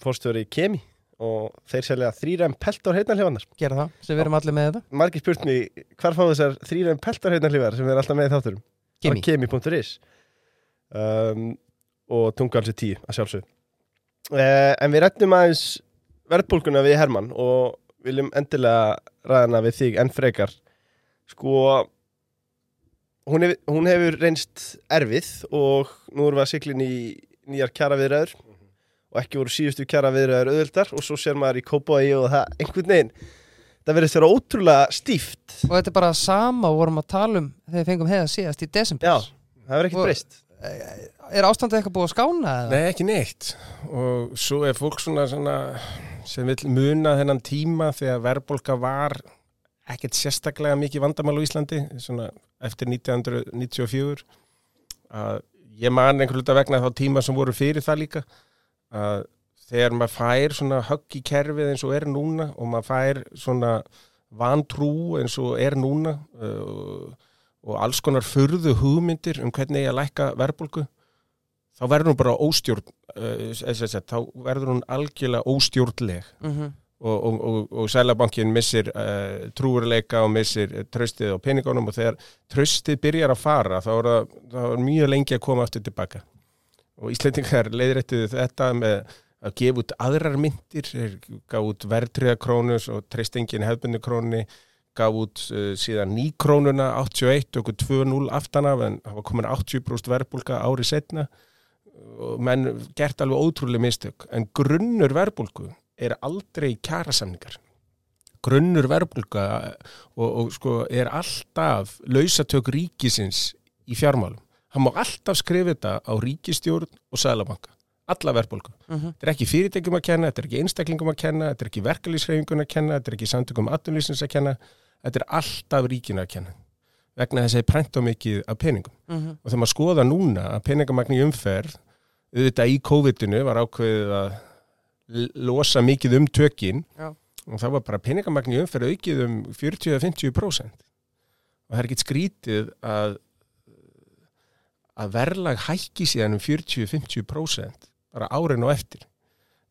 fórstjóri í Kemi og þeir selja þrýræm peltor heitnarhlifannar Gera það, sem við erum allir með þetta. Margir spurt mig, hvar fá þessar þrýræm peltor heitnarhlifar sem er alltaf með í þátturum Kemi. kemi.is um, og tungalsi 10 að sjálfsögðu. Uh, en við rettum aðeins verðbólguna við Hermann og viljum endilega ræðana við þig enn frekar. Sko hún hefur, hún hefur reynst erfið og nú erum við að siglin í nýjar kjara viðræður og ekki voru síðustu kjara viðræður auðvöldar og svo sér maður í Kópaví og það einhvern veginn það verðist vera ótrúlega stíft. Og þetta er bara sama vorum að tala um þegar við fengum heiða síðast í desember. Já, það verður ekkert breyst. Er ástandið eitthvað búið að skána eða? Nei, ekki neitt. Og svo er fólk svona, svona sem vil muna þennan tíma þegar verðbólka var ekkert sérstaklega mikið vandamál á Íslandi eftir 1994 að ég man einhvern veginn vegna þá tíma sem voru fyrir það líka að þegar maður fær svona högg í kerfið eins og er núna og maður fær svona vantrú eins og er núna uh, og alls konar furðu hugmyndir um hvernig ég að lækka verðbólku þá verður hún bara óstjórn uh, þá verður hún algjörlega óstjórnleg. Mm og, og, og, og Sælabankin missir uh, trúurleika og missir uh, tröstið á peningunum og þegar tröstið byrjar að fara þá er, það, þá er mjög lengi að koma aftur tilbaka og Íslendingar leiðrættuðu þetta með að gefa út aðrar myndir gaf út verðtriðakrónus og treystingin hefbundu krónni gaf út uh, síðan nýkrónuna 81 og 2-0 aftan af en það var komin 80% verðbólka ári setna og menn gert alveg ótrúlega mistök en grunnur verðbólku er aldrei kjarasamningar. Grunnur verðbólka og, og sko er alltaf lausatök ríkisins í fjármálum. Hann má alltaf skrifa þetta á ríkistjórn og sælabanka, alla verðbólku -hmm. þetta er ekki fyrirtækjum að kenna, þetta er ekki einstaklingum að kenna þetta er ekki verkalýsreifingun að kenna, þetta er ekki samtökum atvinnlýsins að kenna, þetta er alltaf ríkinu að kenna vegna þess að það er prent á mikið af peningum. Mhm. og þegar maður skoða núna að peningamagn í umferð auðvitað í COVID-inu var ákveðið að losa mikið um tökin Já. og það var bara peningamagn í umferð aukið um 40-50% og það er ekkit skrítið að að verðlag hækki síðan um 40-50% bara árin og eftir.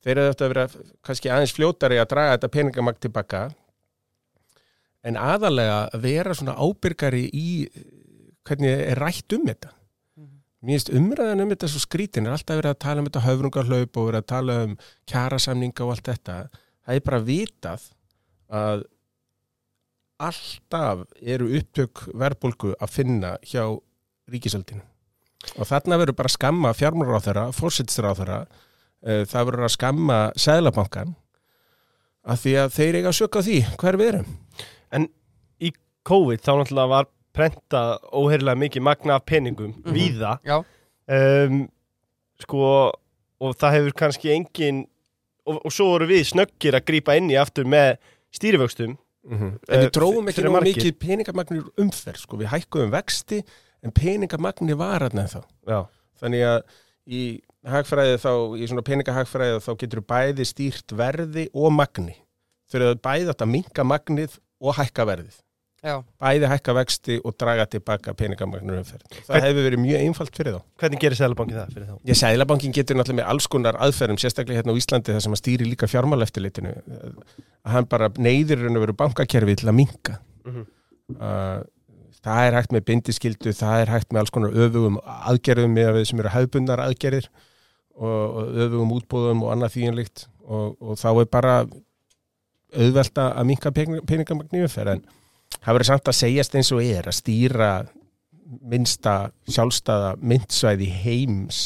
Þeir eru þetta að vera kannski aðeins fljótari að draga þetta peningamagn tilbaka. En aðalega að vera svona ábyrgari í hvernig er rætt um þetta Mér finnst umræðan um þetta svo skrítin er alltaf verið að tala um þetta höfrungarhlaup og verið að tala um kjarasamninga og allt þetta. Það er bara vitað að alltaf eru upptök verðbólgu að finna hjá ríkisöldinu og þarna verður bara að skamma fjármálaráþara, fórsættisráþara það verður að skamma sæðlabankan að því að þeir eiga að söka því hver við erum. COVID þá náttúrulega var prentað óheirilega mikið magna af peningum Mhm. víða. Já, um, sko og það hefur kannski engin og, og svo voru við snöggir að grípa inn í aftur með stýrivöxtum. En Eh, við drófum ekki margir. mikið peningamagnir umferð sko. við hækkuðum vexti en peningamagni var en þá Já, þannig að í hagfræði þá, í svona peningahagfræði þá getur bæði stýrt verði og magni. Fyrir að bæði þetta minka magnið og hækka verðið já, bæði hækka vexti og draga tilbaka peningamagnir umferð það Hvern- hefur verið mjög einfalt fyrir þá. Hvernig gerir Sælabankin það fyrir þá? Ég sæðlabankin getur náttúrulega með alls konar aðferðum sérstaklega hérna á Íslandi þar sem að stýri líka fjármáleftilitinu að hann bara neyðir raun og veru bankakerfi til að minka Mhm. uh, það er hægt með bindiskildu, það er hægt með alls konar öfugum aðgerðum með við sem eru hefbundar aðgerðir og, og öfugum útbóðum og annað þýjanlíkt og, og þá er bara auðvelta að minka peningamagni umferð en það verður samt að segjast eins og er að stýra minnsta sjálfstæða myndsvæði heims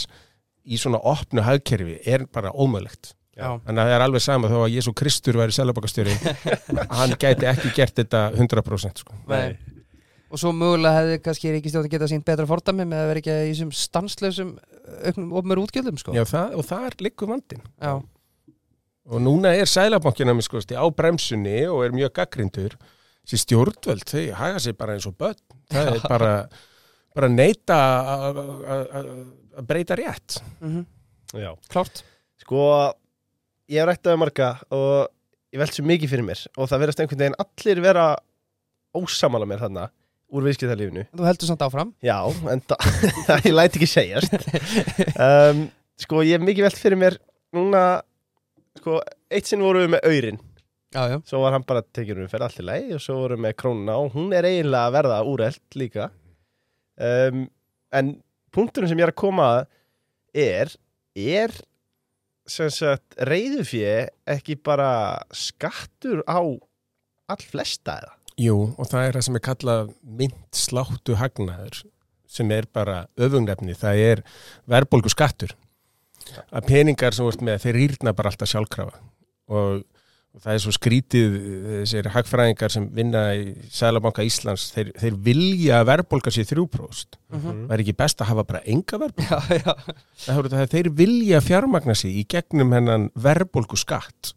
í svona opnu hagkerfi er bara ómöðlegt. Þannig að það er alveg sama þó að Jésu Kristur væri selabakastjóri hann gæti ekki gert þetta 100% sko. Nei. Og svo mögulega hefði kannski ríkistjóðin getað sínt betra fordæmi með að vera ekki í þessum stanslausum auknum ofnur útgjöldum sko. Já, það, og það er liggur vandin Já. og núna er sælabankina með skoðasti á bremsunni og er mjög gaggrindur þessi stjórnvöld, þau haga sig bara eins og börn. Það er bara, bara neita að- að að- að breyta rétt. Mm Já. Klárt. Sko, ég hef rættaði marga og ég velt svo mikið fyrir mér og það verðast einhvern veginn allir vera ósamála mér þarna úr viðskiptalífinu. Þú heldur samt áfram. Já, en það, ég læti ekki segjast. Um, Sko, ég hef mikið velt fyrir mér núna sko, eitt sinn vorum við með aurin Já, já. Svo var hann bara tekið um fyrir allt í lagi og svo vorum við með krónuna og hún er eiginlega að verða úrelt líka. Um, en punkturinn sem ég er að koma er er reyðufjö ekki bara skattur á all flesta eða? Jú, og það er það sem er kallað mynd sláttu hagnaður sem er bara öfungnefni, það er verðbólgu skattur að peningar sem vart með þeir rýrna bara alltaf sjálfkrafa. Og það er svo skrítið þessir hagfræðingar sem vinna í Sælabanka Íslands, þeir, þeir vilja að verðbólga sér þrjúpróst Mhm. það er ekki best að hafa bara enga er að þeir vilja fjármagna sig í gegnum hennan verðbólgu skatt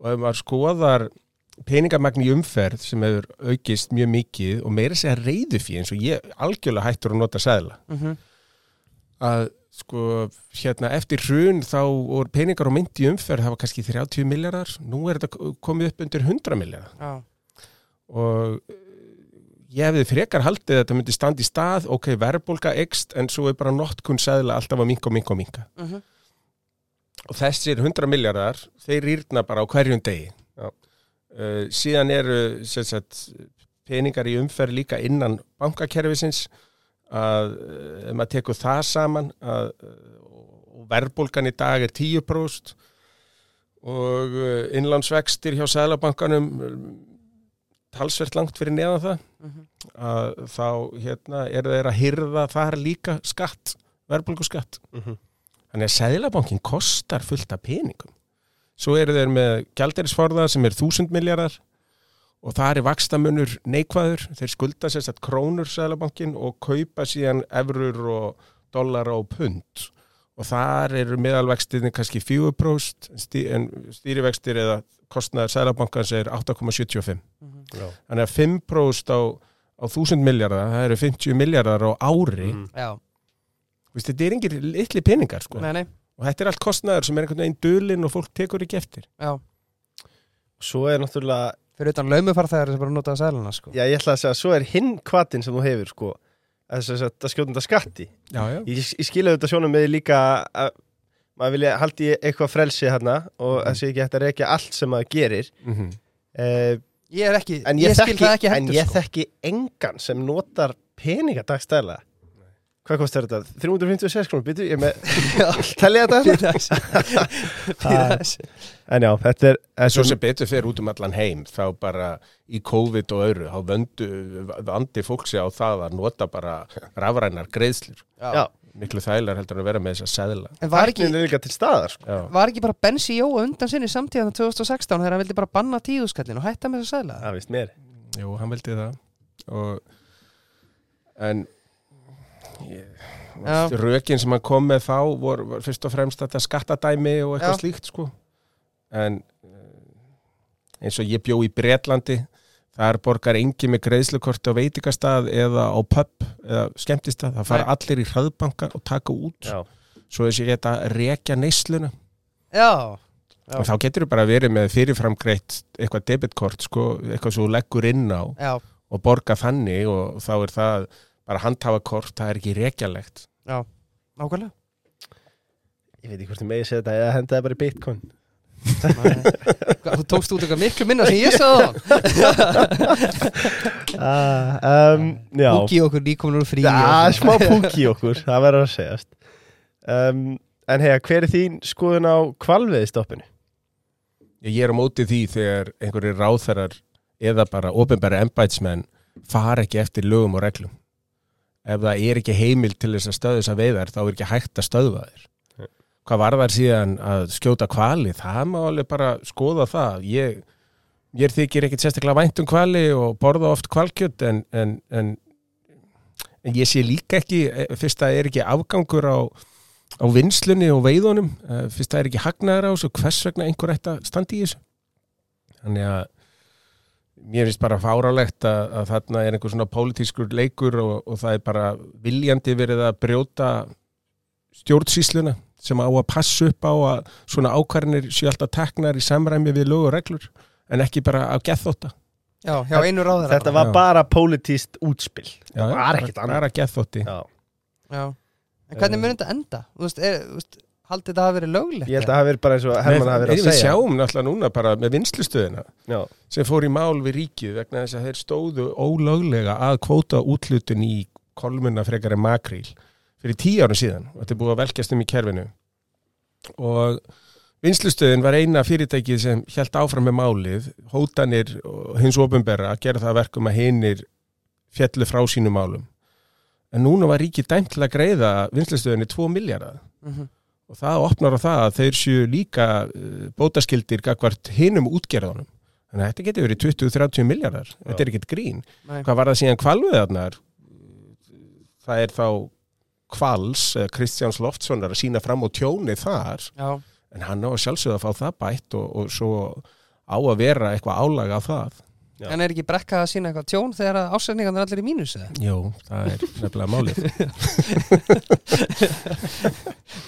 og ef maður skoðar peningamagn í umferð sem hefur aukist mjög mikið og meira segja reyðu fyrir eins og ég algjörlega hættur að nota sæðla Mhm. að sko hérna eftir hrun þá voru peningar og mynd í umferð það var kannski 30 miljardar nú er þetta komið upp undir 100 miljardar Já, og eh, ég hefði frekar haldið að þetta myndi standa í stað ok, verðbólga ekst en svo er bara notkun sæðla alltaf að minka og minka og minka Mhm. og þessir 100 miljardar þeir rýrna bara á hverjum degi. Uh, síðan eru sagt, peningar í umferð líka innan bankakerfisins að uh, ef maður tekur það saman að og verðbólgan í dag er 10% og uh, innlánsvextir hjá Sælabankanum talsvert langt fyrir neðan það Mhm. að þá hérna eru þeir að hyrða þar líka skatt, verðbólgu skatt Mm -hmm. Þannig að Sæðlabankin kostar fullt af peningum. Svo eru þeir með gjalderisforða sem er þúsund miljardar og það er vakstamunur neikvæður. Þeir skulda sérst að krónur Sæðlabankin og kaupa síðan eurur og dollara og pund. Og þar eru meðalvextinni kannski 4% stí, en stýrivextir eða kostnaður Sæðlabankans er 8,75. Mhm. Já. Þannig að 5% á, á þúsund miljardar, það eru 50 miljardar á ári. Mhm. Já, Vist, þetta er engir litli peningar sko. nei, nei Og þetta er allt kostnaður sem er einhvern veginn dulinn og fólk tekur ekki eftir. Já, Svo er náttúrulega fyrir utan laumufarþæðar sem bara notaði sæluna sko Já, ég ætla að segja, svo er hinn kvatin sem þú hefur, sko, þess að þetta skjótunda skatti. Já, já. Ég, ég skilja þetta sjónum með líka að maður vilja haldi eitthvað frelsi hérna og Mhm. þessi ekki hægt að rekja allt sem maður gerir. Mm -hmm. Uh, Ég er ekki, ég, ég, skil það ekki en hendur ég sko þekki engan sem notar peninga dagstæðlega. Hvað kostar þetta? 356 krónur, byrju, ég er með, telja þetta? En já, þetta er, En svo sem betur fyrir út um allan heim, þá bara í COVID og öðru, þá vöndu, vandi fólk sig á það að nota bara rafrænar greiðslur. Já. Miklu þægilegar heldur en að vera með þess að seðla. En var ekki, Tæknin er líka til staðar, sko. Já. var ekki bara Bensi Jó undan sinni samtíðan 2016 þegar hann vildi bara banna tíðuskallin og hætta með þess að sæla Það vist mér. Jú, hann vildi það. Og, en Já. Rökin sem hann kom með þá voru var fyrst og fremst þetta skattadæmi og eitthvað Já. slíkt sko. En eh, eins og ég bjó í Bretlandi, þar borgar engi með greiðslukort á veitingastað eða á pub eða skemmtistað. Það fara Nei. allir í hraðbanka og taka út. Já. Svo þess ég geta rekja neysluna. Já, Já. Og þá getur þú bara verið með fyrirframgreitt eitthvað debitkort, sko, eitthvað svo þú leggur inn á já, og borga þannig og þá er það bara handhafakort, það er ekki rekjalegt. já Nákvæmlega Ég veit ekki hvort ég megi segja þetta eða henda það bara í bitcoin. Þú tókst út eitthvað miklu minna sem ég sagði Ah, um, það Húki okkur nýkominur frí Já, smá púki okkur, það verður að segjast. Um, en hega, hver er þín skoðun á kvalviðstoppinu? Ég er á móti því þegar einhverjir ráþarar eða bara ofinbæra embætsmenn fara ekki eftir lögum og reglum. Ef það er ekki heimil til þess að stöðu þess að veiðar, þá er ekki hægt að stöðva þér. Nei. Hvað var þar síðan að skjóta kvali? Það má alveg bara skoða það. Ég, ég þykir ekkit sérstaklega vænt um kvali og borða oft kvalkjöld en, en, en, en ég sé líka ekki, eh, fyrst að er ekki afgangur á, á vinslunni og veiðunum, eh, fyrst að er ekki hagnaður á þessu, hvers vegna einhver ætti að standa í þessu. Þannig að mér finnst bara fárálegt að, að þarna er einhver svona pólitískur leikur og, og það er bara viljandi verið að brjóta stjórnsýsluna sem á að passa upp á að svona ákvarðinir séu alltaf teknar í samræmi við lög og reglur en ekki bara af gethóta Já, hjá einu ráður Þetta var Já. bara pólitíst útspill Já, Það var ekkert annað bara gethóti Já. Já, en hvernig mun þetta enda? Þú veist, er, þú veist, haldið þetta hafi verið löglegt? Ég held að það hafi verið bara eins og Hermann hafi verið Við að segja. sjáum náttúrulega núna bara með vinslustöðina Já, sem fór í mál við ríkið vegna þess að þeir stóðu ólöglega að kvóta útlutun í kolmuna frekar en makríl fyrir tíu árum síðan. Og þetta er búið að velkjast um í kerfinu. Og vinslustöðin var eina fyrirtækið sem held áfram með málið. Hótanir og hins ofinberra að gera það að verkum að hinir fjallu frá sínum málum. En núna var ríkið dæmt til að greiða vinslustöðinni 2 miljardar Mhm. Og það opnar á það að þeir séu líka uh, bótaskildir gagvart hinum útgerðunum. Þannig að þetta getur verið 20-30 miljardar. Þetta er ekkert grín. Nei. Hvað var það síðan kvalviðarnar? Það er þá kvals, eða Kristjáns Loftssonar að sína fram á tjóni þar, Já, en hann á sjálfsögða að fá það bætt og, og svo á að vera eitthvað álaga á það. Já. en er ekki brekka að sína eitthvað tjón þegar ásendingarnir allir í mínus eða? Jó, það er nefnilega málið.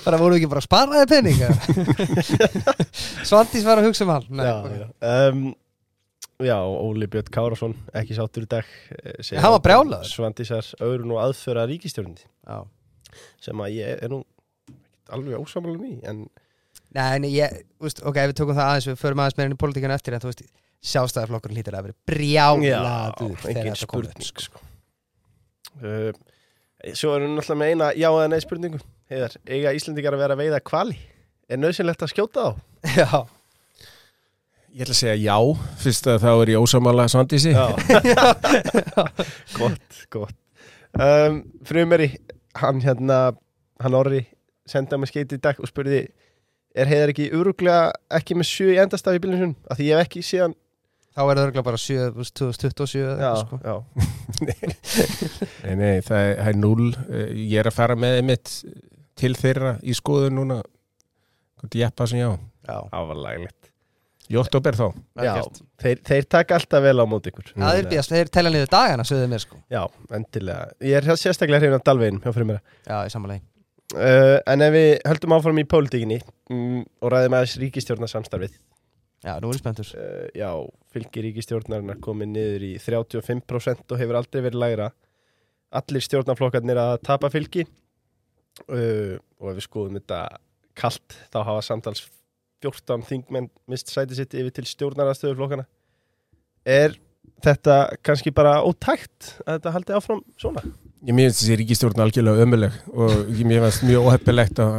Bara voru ekki bara að spara þér peninga Svandís var að hugsa um hann Nei, já, ok. já. Um, já, Óli Björn Kárasson ekki sáttur í dag eh, segir Hann var að brjálaður. Svandísar öðrun og aðföra ríkistjórnindi Já. sem að ég er nú ekkert alveg ósamalum í en Nei, en ég, veist, ok, ef við tökum það aðeins við förum aðeins meira inn í politíkana eftir en þú veist, sjálfstæðarflokkurinn hlýtur að vera brjálaður þegar engin þetta kom upp, spurning sko. uh, Svo erum við náttúrulega með eina já eða nei spurningu Heiðar, eiga Íslendingar að vera að veiða kvali? Er nöðsynlegt að skjóta á? Já, Ég ætla að segja já, fyrst að þá er ég ósamála svandísi. Já Gott, gott um, Frumeri, hann hérna hann orri senda mig skeiti í dag og spurði er heiðar ekki öruglega ekki með sjö í endastaf í bílunum sinum? Af því ég hef ekki síðan þá er það örgulega bara 7, þú veist, 2027 eða Já, sko. já, Nei, nei, það er, er null. Eh, Ég er að fara með einmitt til þeirra í skoðun núna. Hvort ég eppa sem já. Já, það var læglegt Í oktober þá. Já, þeir, þeir taka alltaf vel á móti ykkur. Það er býðast, þeir telja niður dagana, mér sko. Já, endilega. Ég er sérstaklega hrifin af Dalvegin hjá Frumera. Já, í samanlegi uh, En ef við höldum áfram í pólitíkinni um, og ræðum aðeins ríkistjórnarsamstarfið Já, nú er ég spenntur. Uh, já, fylgir ríkistjórnarinnar komið niður í 35% og hefur aldrei verið lægra. Allir stjórnarflokkarnir að tapa fylgi. Uh, og ef við skoðum þetta kalt þá hafa samtals 14 þingmenn mist sæti sitt yfir til stjórnarastöður flokkana er þetta kannski bara ótækt að þetta haldi áfram svona? Ég mér finnst þessi ríkistjórn algjörlega ömuleg og ég mér finnst mjög óheppilegt að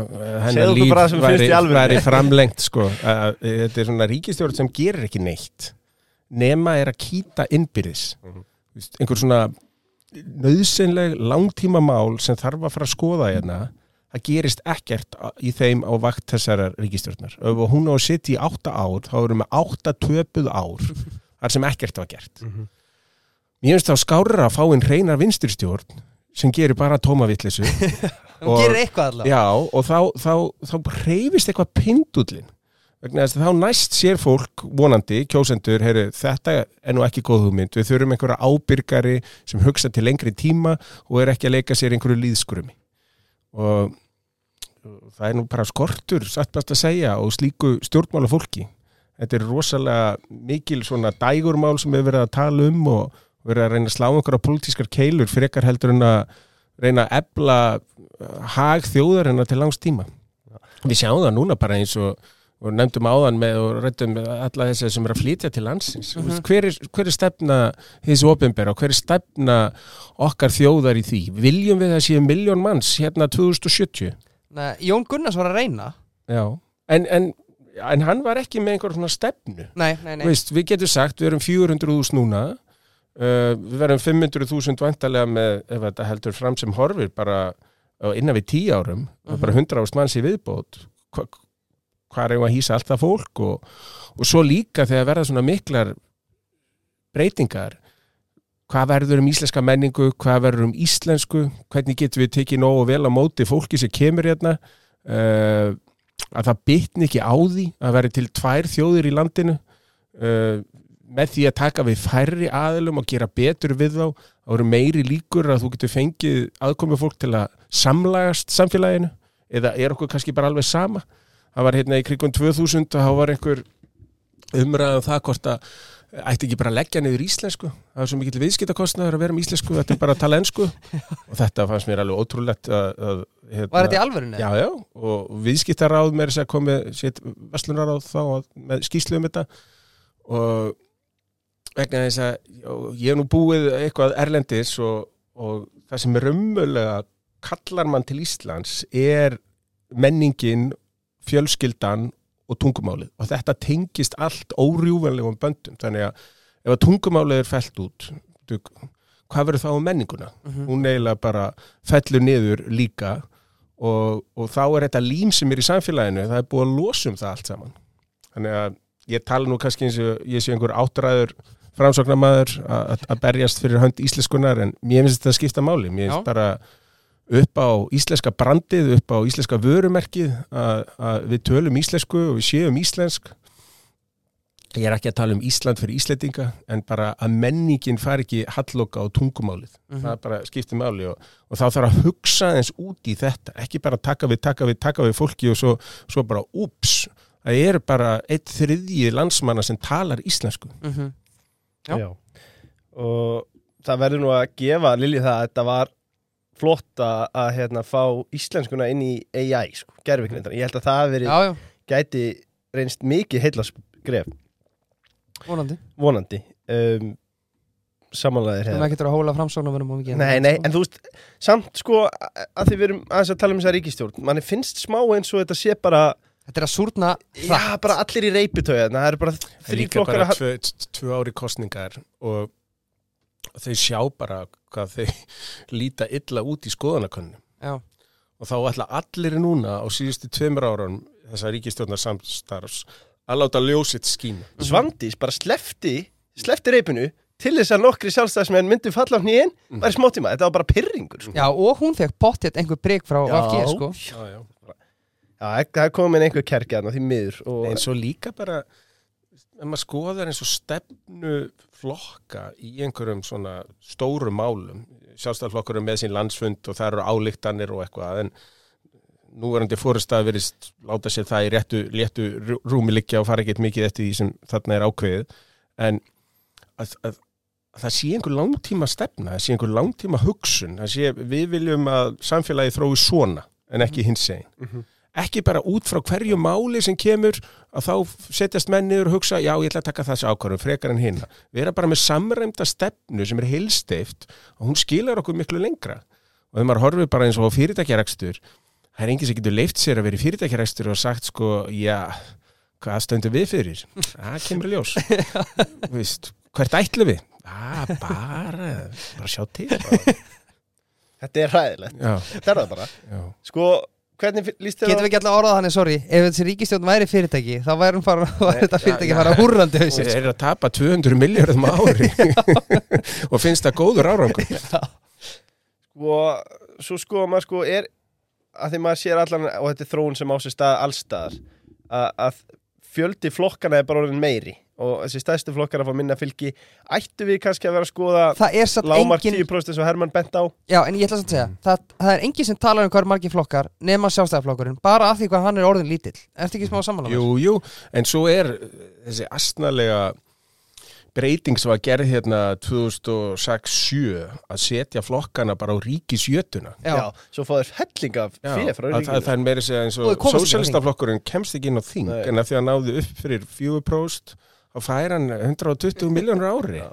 hennar líf væri, væri framlengt sko. Þetta er svona ríkistjórn sem gerir ekki neitt nema er að kýta innbyrðis Mhm. Vist, einhver svona nöðsynleg langtíma mál sem þarf að fara að skoða hérna það gerist ekkert í þeim á vakt þessarar ríkistjórnar ef hún á að sitja í átta ár þá erum við átta töpuð ár þar sem ekkert var gert Mm -hmm. Mér finnst þá skárra að fá einn reynar vinsturstjórn sem gerir bara tómavillisu Hún Og- gerir eitthvað allavega. Já, og þá, þá, þá reyfist eitthvað pindullin vegna þess að þá næst sér fólk vonandi, kjósendur, heyri, þetta er nú ekki góð hugmynd, við þurfum einhverja ábyrgari sem hugsa til lengri tíma og er ekki að leika sér einhverju líðskurumi og það er nú bara skortur, satt best að segja og slíku stjórnmála fólki þetta er rosalega mikil svona dægurmál sem við verið að tala um og verið að reyna að slá einhverja pólitískar keilur frekar heldur en að reyna að ebla hag þjóðarinnar til langs tíma. Við sjáum það núna bara eins og og nefndum áðan með og rættum alla þessi sem er að flytja til landsins. Mm Mhm. hver, er, hver er stefna þessi opinbera og hver er stefna okkar þjóðar í því? Viljum við að séu miljón manns hérna 2070 Nei, Jón Gunnars var að reyna. Já. En, en, en hann var ekki með einhver svona stefnu. Nei, nei, nei. Veist, við getum sagt, við erum 400.000 núna uh, við verðum 500.000 vantarlega með, ef þetta heldur fram sem horfir bara innan við 10 árum. Mm Mhm. bara 100 ást manns í viðbót. Hva, hvað er að hýsa allt það fólk? Og, og svo líka þegar verða svona miklar breytingar. Hvað verður um íslenska menningu? Hvað verður um íslensku? Hvernig getum við tekið nógu vel á móti fólki sem kemur hérna? Uh, að það bytni ekki á því að veri til tvær þjóðir í landinu. Uh, með því að taka við færri aðilum og gera betur við þá þá eru meiri líkur að þú getur fengið aðkomið fólk til að samlagast samfélaginu eða er okkur kannski bara alveg sama? Það var hérna í krigum 2000 og þá var einhver umræðan það hvort að ætti ekki bara að leggja niður íslensku? Það er svo mikill viðskiptakostnaður að vera með íslensku þetta er bara að tala ensku. Og þetta fannst mér alveg ótrúlegt að, að hérna, Var þetta í alvörunni? Já, já, og viðskiptaráð með þess að komi sitt verslunaráð þá með skýslu um þetta. Og vegna þess að ég hef nú búið eitthvað erlendis og, og það sem er raunmögulega kallar mann til Íslands er menningin, fjölskyldan og tungumálið og þetta tengist allt órjúvanlegum böndum þannig að ef að tungumálið er felt út hvað verður þá um menninguna? Mhm. hún eiginlega bara fellur niður líka og, og þá er þetta lím sem er í samfélaginu, það er búið að losa um það allt saman. Þannig að ég tala nú kannski eins og ég sé einhver áttræður framsóknarmaður að berjast fyrir hönd íslenskunar en mér finnst þetta að skipta máli. Mér finnst bara upp á íslenska brandið, upp á íslenska vörumerkið að, við tölum íslensku og við séum íslensk. Ég er ekki að tala um Ísland fyrir Íslendinga en bara að menningin fari ekki halloka á tungumálið Mhm. það bara skiptir máli og, og þá þarf að hugsa eins út í þetta ekki bara taka við, taka við, taka við fólki og svo, svo bara úps það er bara eitt þriðji landsmanna sem talar íslensku Mhm. Já. Og það verður nú að gefa Lilji það að þetta var flott að, að hérna, fá íslenskuna inn í AI, sko, gerfiknindar. Ég held að það verið, Já, já, gæti reynst mikið heilla skref, vonandi vonandi. Um, samanlegaðir Það er ekki að hóla mikið Nei, nei, en þú veist, samt sko að því við erum aðeins að tala um þessa ríkistjórn manni finnst smá eins og þetta sé bara Þetta er að súrna já, bara allir í reypitöja það eru bara þrý líka flokkar bara að tvö, tvö ári kostningar og þau sjá bara hvað þau líta illa út í skoðanakönnum Já, og þá ætla allir núna á síðustu tveimur árum þessa ríkistjórnar samstarfs að láta ljósitt skína. Svandís bara slefti slefti reypinu til þess að nokkri sjálfstæðismenn myndi falla á hnýin Mm. væri smáttíma, þetta var bara pyrringur sko. já og hún fekk pottet einhver breyk frá VG sko. Já, já. Já, það er komin einhver kerkja þarna því miður og eins og líka bara ef maður skoðar eins og stefnu flokka í einhverjum svona stórum málum sjálfstæðarflokkur er með sín landsfund og það eru álíktanir og eitthvað en núverandi fórustað verist láta sér það í réttu, réttu rú- rúmi liggja og fara ekkert mikið eftir því sem þarna er ákveðið en að, að, að það sé einhver langtíma stefna, það sé einhver langtíma hugsun, það sé við viljum að samfélagi þrói svona en ekki hins einn Mhm. Ekki bara út frá hverju máli sem kemur að þá setjast mennir og hugsa já ég ætla að taka þessi ákvörðum frekar en hinna vera bara með samræmda stefnu sem er heilsteift og hún skilar okkur miklu lengra. Og þegar maður horfir bara eins og fyrirtækjarækstur það er enginn sem getur leift sér að vera fyrirtækjarækstur og sagt sko já hvað stöndum við fyrir? Það kemur ljós. Þú veist, hvert ætlum við? Ah, bara, bara sjá til bara. þetta er ræðilegt þetta er það bara. Já. Sko, hvernig líst þér Getum við ekki alltaf orðað þannig, sorry. Ef þessi ríkistjórn væri fyrirtæki þá væri fara, væri þetta fyrirtæki já. fara húrrandi hausinn. Þeir eru að tapa 200 miljardum á ári. Og finnst það góður árangur. Sko, svo sko maður sko er að því maður sér allan og þetta er þróun sem á sér stað allstaðar að, að fjöldi flokkana er bara orðin meiri og þessi stæðstu flokkar að fá minna fylgi. Ættu við kannski að vera að skoða er lámark engin 10% eins og Hermann bent á? Já, en ég ætla samt að segja það, það er engin sem talar um hvað er margir flokkar nema sjálfstæðarflokkurinn, bara af því hvað hann er orðin lítill. Ertu ekki smá samanlega? Jú, jú, en svo er þessi astnalega breyting sem var gerð hérna 2006-7 að setja flokkana bara á ríkisjötuna. Já, svo fá þeir helling af Já, fyrir frá að það, það er meiri segja eins Og sósélistaflokkurinn kemst ekki inn á þing Nei. en að því að náði upp fyrir 4% þá fær hann 120 miljónur ári Já.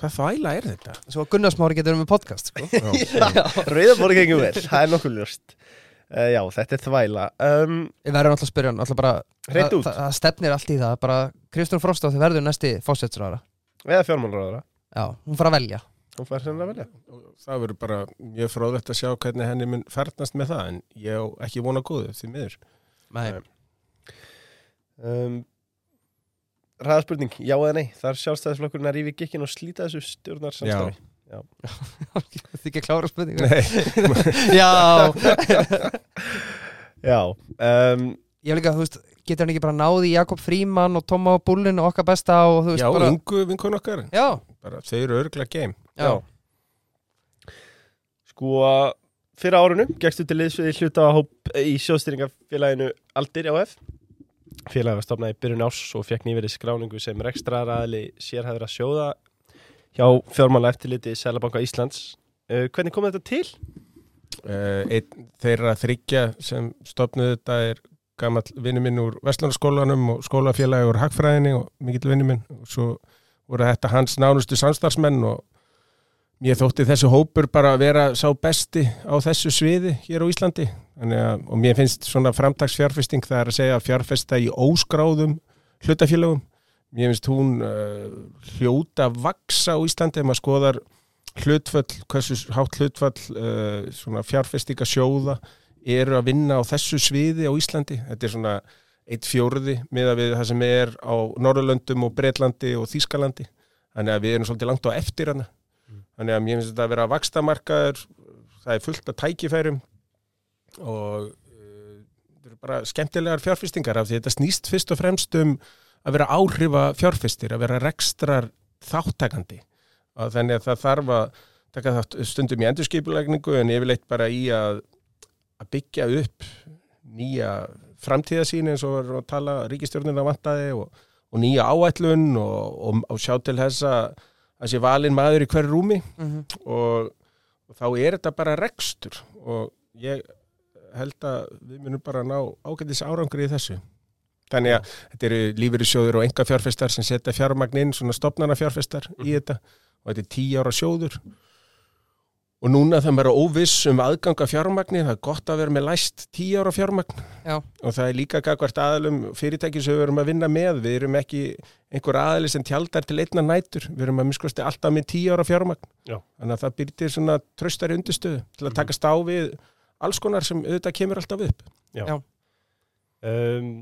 hvað þvæla er þetta? svo Gunnarsmári getur við með podcast sko. Rauðabóri gengum vel, það er nokkuð ljóst uh, Já, þetta er þvæla um, Við verðum alltaf að spyrja hann það, út. það, stefnir allt í það bara Kristján því verður næsti fósetsrára Eða fjármálraðara Já, hún fara að velja Hún fær sem að velja Og það verður bara mjög fróðlegt að sjá hvernig henni mun fernast með það en ég á ekki vona góðu því miður Nei. um, Ræðaspurning, já eða nei? Þar sjálfstæðisflokkurinn að rífi gikkin og slíta þessu stjórnar samstarfi Þetta er ekki að klára spurningu Nei, Já, Já um, ég hef líka, þú veist getur hann ekki bara náði Jakob Fríman og Tóma Bullin og okkar besta og þú veist já, bara ungu vinkun okkar. Já, bara, þau eru örgla game. Já, Já. Sko fyrra árunu gegstu til liðsviði hluta hóp í sjóðstýringafélaginu Aldir AF félagi var stofnað í byrjun ás og fekk nýverið skráningu sem rekstraræðli sérhæðra sjóða hjá fjármála eftirliti Sælabanka Íslands uh, hvernig kom þetta til? Uh, einn þeirra þryggja sem stopnuð þetta er gammal vinnu minn úr Vestlandarskólanum og skólafélagi úr Hagfræðinni og mikill vinnu minn og svo voru þetta hans nánustu samstarfsmenn og mér þótti þessu hópur bara að vera sá besti á þessu sviði hér á Íslandi að, og mér finnst svona framtagsfjárfesting það er að segja að fjárfesta í óskráðum hlutafélagum mér finnst hún uh, hljóta að vaksa á Íslandi ef maður skoðar hlutfall, hversu hátt hlutfall uh, svona fjárfestinga sjóða eru að vinna á þessu sviði á Íslandi. Þetta er svona eitt fjórði miða við það sem er á Norrlöndum og Breitlandi og Þýskalandi. Þannig að við erum svolítið langt á eftir hana. Þannig að mér finnst þetta að vera vakstamarkaður, það er fullt af tækifærum og uh, þetta eru bara skemmtilegar fjárfestingar af því þetta snýst fyrst og fremst um að vera áhrifa fjárfestir, að vera rekstrar þáttakandi. Þannig að það þarf að taka stundum í endurskipulegningu en yfirleitt bara í að að byggja upp nýja framtíðasín eins og var að tala ríkistjórnina vantaði og, og nýja áætlun og, og, og sjá til þess að það sé valin maður í hverju rúmi mm -hmm. og þá er þetta bara rekstur og ég held að við munum bara ná ágætis árangri í þessu. Þannig að þetta eru lífyrirsjóður og enga fjárfestar sem setja fjármagn inn, svona stopnana fjárfestar mm -hmm. í mhm. þetta og þetta er tíu ára sjóður Og núna það er óviss um aðganga fjármagni, það er gott að vera með læst tíu ára fjármagn Já. og það er líka gagvart aðalum fyrirtæki sem við erum að vinna með, við erum ekki einhver aðali sem tjaldar til einna nætur, við erum að miskosti alltaf með tíu ára fjármagn. Já. Þannig að það byrjir svona tröstari undirstöðu til að mhm. taka stá við alls konar sem auðvitað kemur alltaf upp. Já. Já. Um,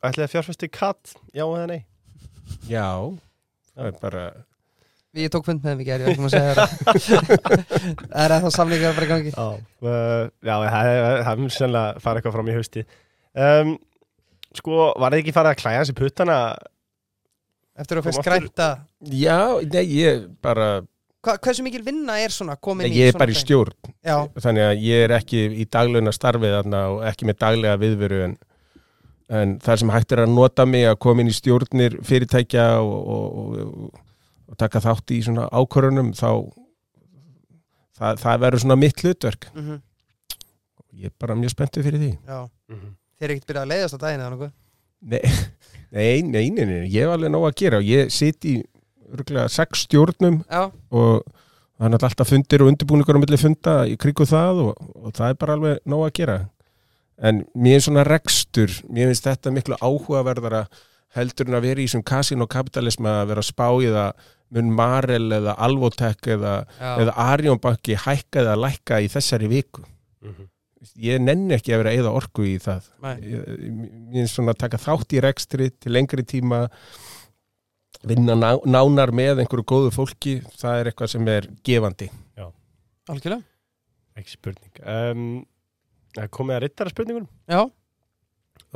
ætlaði fjárfæsti katt, já eða nei? Já, það er bara Ég tók fund með þeim í gerð, ég var ekki maður að segja það. Það er ennþá samlingar bara í gangi. Já, uh, já það er sannlega fara eitthvað fram í hausti. Um, Sko, var það ekki farið að klæja þessi puttana? Eftir að fyrst skræta Já, nei, ég bara Hva, Hversu mikil vinna er svona komin nei, í Ég er bara í stjórn. Já. Þannig að ég er ekki í dagleguna starfið þarna og ekki með daglega viðveru en, en það sem hægt er að nota mig að koma inn í stjórnir fyrirtækja og, og, og og taka þátt í svona ákvörunum þá það, það verður svona mitt hlutverk mm -hmm. ég er bara mjög spenntið fyrir því mm -hmm. Þeir eru ekkert byrjað að leiðast á daginn eða nokkuð? Nei, nei, nei, nei, nei, ég hef alveg nóg að gera og ég sitt í örgulega sex stjórnum Já. og það er alltaf fundir og undirbúningur á milli funda í krigu það og, og það er bara alveg nóg að gera en mér er svona rekstur, mér finnst þetta miklu áhugaverðara heldur en að vera í þessum kasín og kapitalisma að vera spáið að mun Marel eða Alvotek eða, eða Arjónbanki hækka eða lækka í þessari viku. Mm -hmm. ég nenni ekki að vera eða orku í það. Ég, ég er svona að taka þátt í rekstri til lengri tíma vinna ná, nánar með einhverju góðu fólki það er eitthvað sem er gefandi. Já, algjörlega. Ekki spurning. Um, komið að rittara spurningunum Já.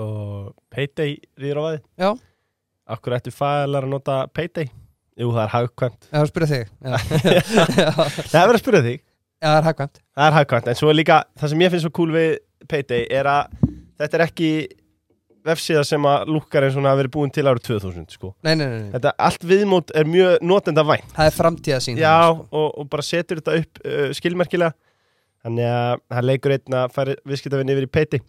Og Payday rýður á aði Já. Akkur ættu fælar að nota Payday Jú, það er hagkvæmt. Það er að spyrja þig. Það er að spyrja þig. Það er hagkvæmt. Það er hagkvæmt, en svo er líka það sem ég finnst svo cool við Payday er að þetta er ekki vefsíða sem að lukkar eins og hafa verið búin til árið 2000 sko. Nei, nei, nei Þetta allt viðmót er mjög notenda vænt. Það er framtíða sín Já, sko. og, og bara setur þetta upp uh, skilmerkilega. Þannig að það leikur einn að færi viðskiptafinni yfir í Payday.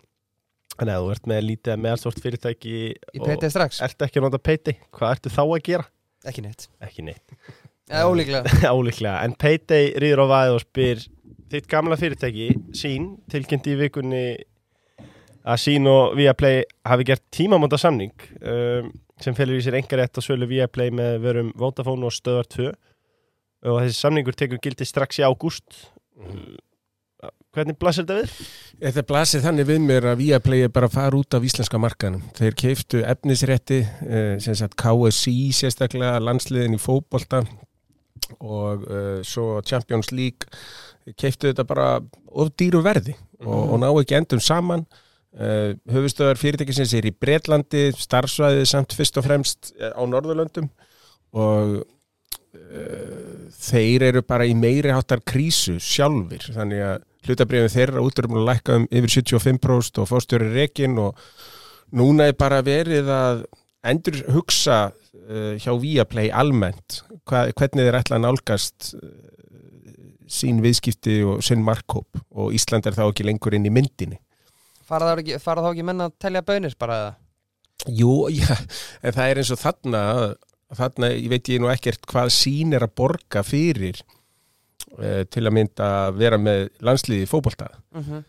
Þannig að þú ert með lítið meðalstort fyrirtæki Í Payday strax? Ert ekki að nota Payday, hvað ertu þá að gera? Ekki neitt. Ekki neitt. Ja, Ólíklega. Ólíklega. En Payday rýður á vaðið og spyr Þitt gamla fyrirtæki, sín Tilkynnt í vikunni að sín og Viaplay hafi gert tímamönda samning um, sem felur í sér enga rétt að svölu Viaplay með verum Vodafone og Stöðar 2 og þessi samningur tekur gildi strax í ágúst. Mm. Hvernig blasir þetta við? Þetta blasir þannig við mér að Viaplay er bara að fara út af íslenska markanum. Þeir keiftu efnisrétti, eh, sem sagt KSI sérstaklega, landsliðin í fókbólta og uh, svo Champions League keiftu þetta bara of dýru verði mm. og, og ná ekki endum saman. Uh, höfustöðar fyrirtækisins er í Breitlandi, starfsvæðið samt fyrst og fremst á Norðurlöndum og þeir eru bara í meiri háttar krísu sjálfur þannig að hlutabriðum þeirra út er að lækka um yfir 75% og fórstjóri rekin og núna er bara verið að endur hugsa uh, hjá Viaplay almennt hva, hvernig þeir ætla að nálgast uh, sín viðskipti og sinn markkóp og Ísland er þá ekki lengur inn í myndinni fara þá ekki, ekki menna að telja bönir bara eða? Jú, já, en það er eins og þarna þarna, ég veit ég nú ekkert hvað sín er að borga fyrir til að mynda að vera með landsliði fótbolta. Mm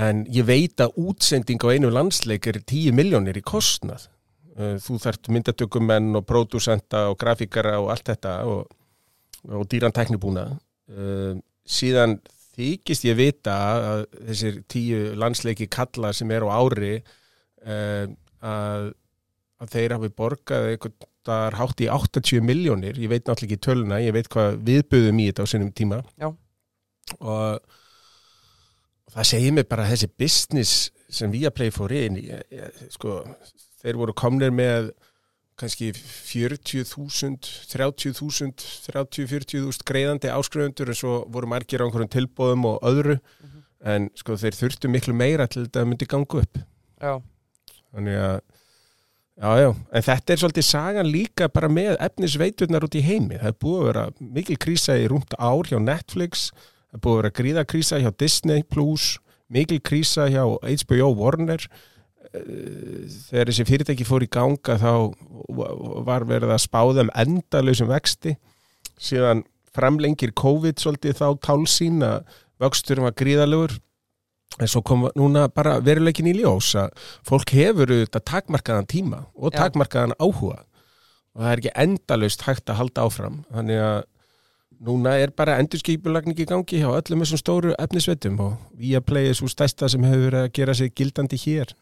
en ég veit að útsending á einu landsleik er 10 miljónir í kostnað. Uh, þú þarft myndatökumenn og pródúsenta og grafíkara og allt þetta og, og dýran teknibúna uh, síðan þykist ég vita að þessir tíu landsleiki kalla sem er á ári uh, að, að þeir hafi borgað eitthvað þar hátt í 80 miljónir ég veit náttúrulega ekki töluna, ég veit hvað við í þetta á sinnum tíma. Og og það segir mig bara þessi business sem Viaplay fór inn í, sko, þeir voru komnir með kannski 40.000 30.000 30-40.000 greiðandi áskrifendur en svo voru margir á einhverjum tilbóðum og öðru. En sko þeir þurftu miklu meira til þetta myndi ganga upp. Já, þannig að já, já, en þetta er svolítið sagan líka bara með efnisveiturnar út í heimi. Það er búið að vera mikil krísa í rúmt ár hjá Netflix, það er búið að vera gríða krísa hjá Disney Plus mikil krísa hjá HBO Warner. Eh, þegar þessi fyrirtæki fór í ganga þá var verið að spáða um endalausum vexti. Síðan framlengir COVID svolítið þá tálsín að vöxturum var gríðalegur en svo kom núna bara veruleikin í ljós að fólk hefur auðvitað takmarkaðan tíma og Já. takmarkaðan áhuga. Og það er ekki endalaust hægt að halda áfram. Þannig að núna er bara endurskipulagning í gangi hjá öllum þessum stóru efnisveitum og Viaplay er svo stærsta sem hefur að gera sig gildandi hér.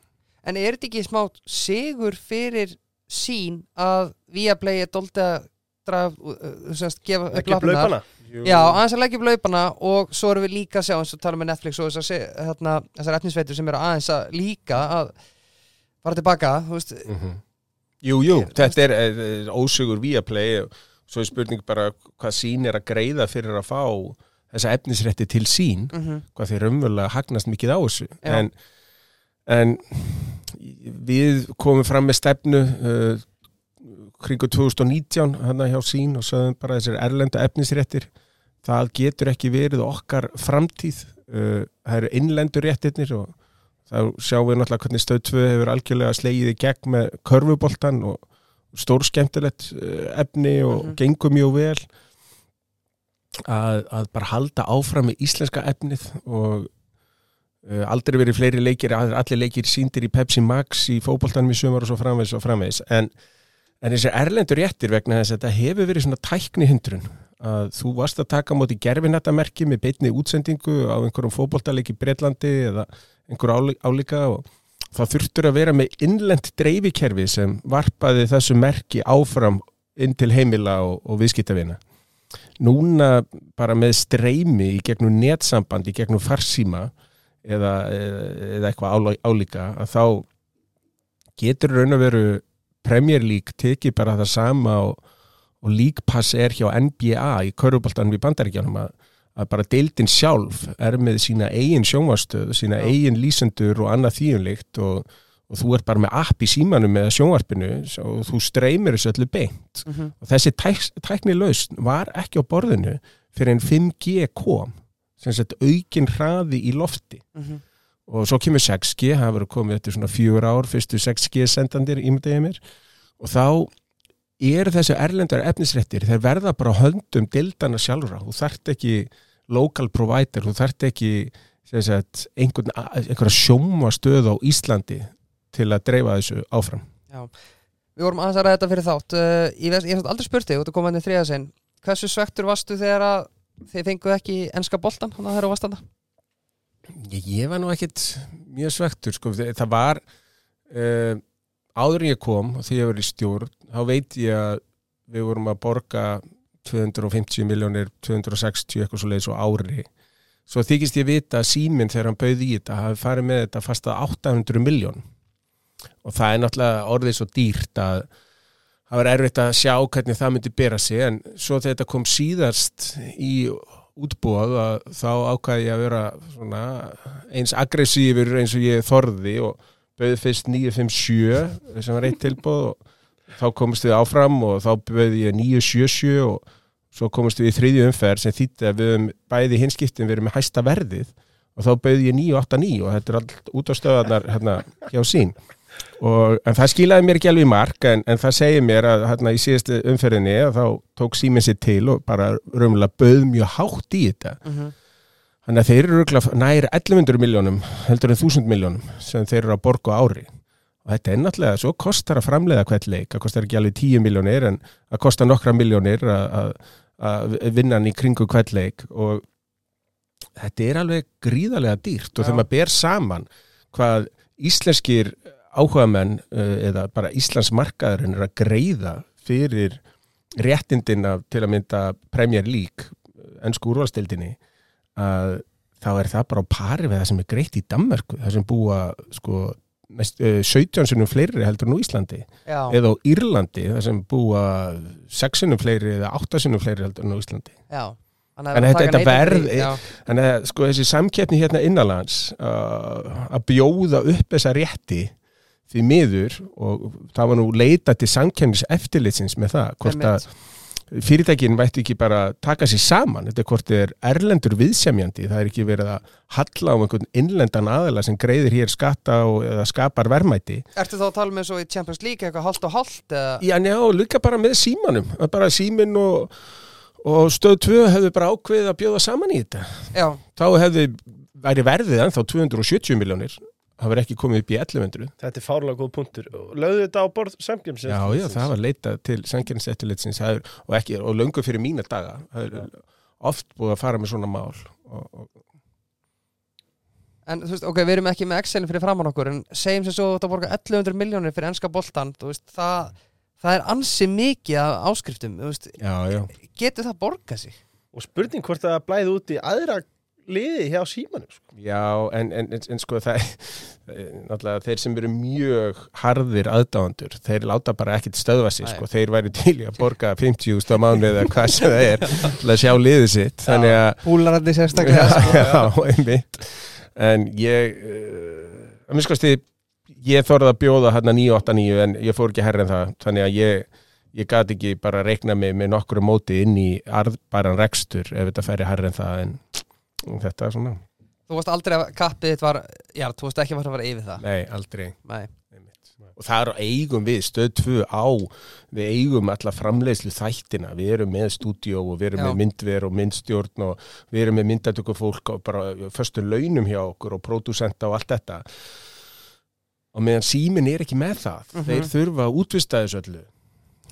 En er þetta ekki smá sigur fyrir sín að Viaplay er dóldi að draga, uh, semst, gefa upp Ekki upp laupana Já, aðeins að leggja upp laupana og svo erum við líka að sjá eins og tala með Netflix og þessar, þarna, þessar efnisveitur sem eru aðeins að líka að fara tilbaka, þú veist. Mhm. Jú, jú, Ég- þetta er, er, er ósugur Viaplay og svo er spurning bara hvað sín er að greiða fyrir að fá þessa efnisrétti til sín mm hvað þeir raunverulega hagnast mikið á þessu. Já. en, en við komum fram með stefnu uh, kringu 2019 hana hjá sín og sagðum bara þessir erlenda efnisréttir það getur ekki verið okkar framtíð. Uh, það eru innlendur réttirnir og þá sjáum við náttúrulega hvernig stöð 2 hefur algjörlega slegið í gegn með körfuboltan og stór skemmtilegt uh, efni og Mhm. gengur mjög vel. Að, að bara halda áfram með íslenska efnið og uh, aldrei verið fleiri leikir, all- allir leikir síndir í Pepsi Max í fótboltanum í sumar og svo framvegs og framvegs en, en þessi erlendur réttir vegna þess að þetta hefur verið svona tækni hindrun að þú varst að taka móti gerfinættamerki með beinni útsendingu á einhverjum fótboltaleik í Breitlandi eða einhverju álí- álíka og þá þurftur að vera með innlend dreifikerfi sem varpaði þessu merki áfram inn til heimila og, og viðskiptavina. Núna bara með streymi í gegnum netsamband, í gegnum farsíma eða, eða, eitthvað álí- álíka að þá getur raun að veru League tekið bara það sama og, og League Pass er hjá NBA í köruboltanum í bandaríkjanum að, að bara deildin sjálf er með sína eigin sjónvarstöð, sína Já. eigin lýsendur og annað þýjumlikt og, og þú ert bara með app í símanum með sjónvarpinu og þú streymir þessu öllu beint -hmm. og þessi tæk, tækni lausn var ekki á borðinu fyrir en 5G kom sem sett aukin hraði í lofti Mhm. og svo kemur 6G, það verður komið eftir svona fjögur ár, fyrstu 6G sendandir ímyndaðið mér og þá eru þessu erlendar efnisréttir, þeir verða bara höndum dildana sjálfra, þú þarft ekki local provider, þú þarft ekki sagt, einhvern, einhverja sjóma stöð á Íslandi til að dreifa þessu áfram. Við vorum aðeins að ræða þetta fyrir þátt. Uh, Ég hef aldrei spurt þig, út að koma henni þriða sinn. Hversu svektur varstu þegar að þið fenguð ekki enska boltan þannig að það eru vastanda? Ég, var nú ekkit mjög svektur sko. það það var uh, áður en ég kom og því ég var í stjórn þá veit ég að við vorum að borga 250 miljónir 260 eitthvað svo leiðis á ári. Svo þykist ég vita að síminn þegar hann bauði í þetta hafi farið með þetta fast að 800 miljón og það er náttúrulega orðið svo dýrt að það var erfitt að sjá hvernig það myndi bera sig en svo þegar þetta kom síðast í útbúað að þá ákvaði ég að vera eins aggressífur eins og ég þorði og bauði fyrst 957 sem var eitt tilbúð og þá komist við áfram og þá bauði ég 977 og svo komist við í þriðju umferð sem þýtti að við höfum bæði hinskiptin verið með hæsta verðið og þá bauði ég 989 og þetta er allt út á stöðarnar hérna hjá sín og, en það skilaði mér ekki alveg í mark en, en það segir mér að hérna í síðustu umferðinni þá tók síminn sér til og bara raunverulega bauð mjög hátt í þetta Mhm. Þannig að þeir eru örugglega nær 1100 miljónum heldur en 1000 miljónum sem þeir eru að borga ári og þetta er náttúrulega, svo kostar að framleiða hvert leik, það kostar ekki alveg 10 miljónir en það kostar nokkra miljónir að- vinna hann í kringu hvert leik og þetta er alveg gríðarlega dýrt og Já. þegar maður ber saman hvað íslenskir áhugamenn uh, eða bara Íslands markaðurinn er að greiða fyrir réttindin af til að mynda Premier League, ennsku úrvalstildinni að þá er það bara á pari við það sem er greitt í Danmörku, það sem búa sko mest, uh, 17 sinum fleiri heldur nú Íslandi Já, eða á Írlandi, það sem búa 6 sinum fleiri eða 8 sinum fleiri heldur nú Íslandi. Já. Þannig að þetta- verð- Þannig að sko þessi samkeppni hérna innanlands uh, að bjóða upp þessa rétti því miður og það var nú leita til samkeppnis eftirlitsins með það hvort að einmitt. fyrirtækin vætti ekki bara taka sér saman. Þetta er hvort þið er erlendur viðsemjandi. Það er ekki verið að halla á einhvern innlendan aðila sem greiðir hér skatta og, eða skapar verðmæti. Ertu þá að tala með svo í Champions League eitthvað hálft og eða? Já, njá, líka bara með símanum. Bara símin og, og stöð 2 hefðu bara ákveðið að bjóða saman í þetta. Já, þá hefði væri verðið ennþá 270 miljónir það var ekki komið upp í 1100 Þetta er fárlega góð punktur. Lögðu þetta á borð samkjömsins? já, já, það var leitað til sangjörnsettilitsins og, ekki, og löngu fyrir mína daga það er oft búið að fara með svona mál og, og, en þú veist, ok, við erum ekki með Excelin fyrir framann okkur en segjum sem svo að þetta borga 1100 miljónir fyrir ennska boltan, þú veist, það það er ansi mikið af áskriftum þú veist, já, já, getur það borgað sig? Og spurning hvort það blæði út í aðra liði hjá símanum. Sko. já en, en, en, en sko það náttúrulega þeir sem eru mjög harðir aðdáðandur, þeir láta bara ekkit stöðva sig, sko, þeir væri til í að borga 50.000 á mánu eða hvað sem það er til að sjá liðið sitt, þannig að Púlarandi já, sérstaklega sko. já, einmitt en ég uh, að minnst kosti ég þorði að bjóða hérna 989 en ég fór ekki herra en það þannig að ég, ég gat ekki bara reikna mig með nokkru móti inn í arðbæran rekstur ef þetta færi herra en það en þetta er svona, Þú varst aldrei að kappið þitt var Já, þú varst ekki að fara að fara yfir það? Nei, aldrei. Nei, og það er eigum við stöð 2 á við eigum alla framleiðslu þættina. Við erum með stúdíó og við erum Já. með myndver og myndstjórn og við erum með myndatöku fólk og bara föstu launum hjá okkur og pródúsenta og allt þetta. Og meðan símin er ekki með það Mhm. þeir þurfa að útvista þessu öllu.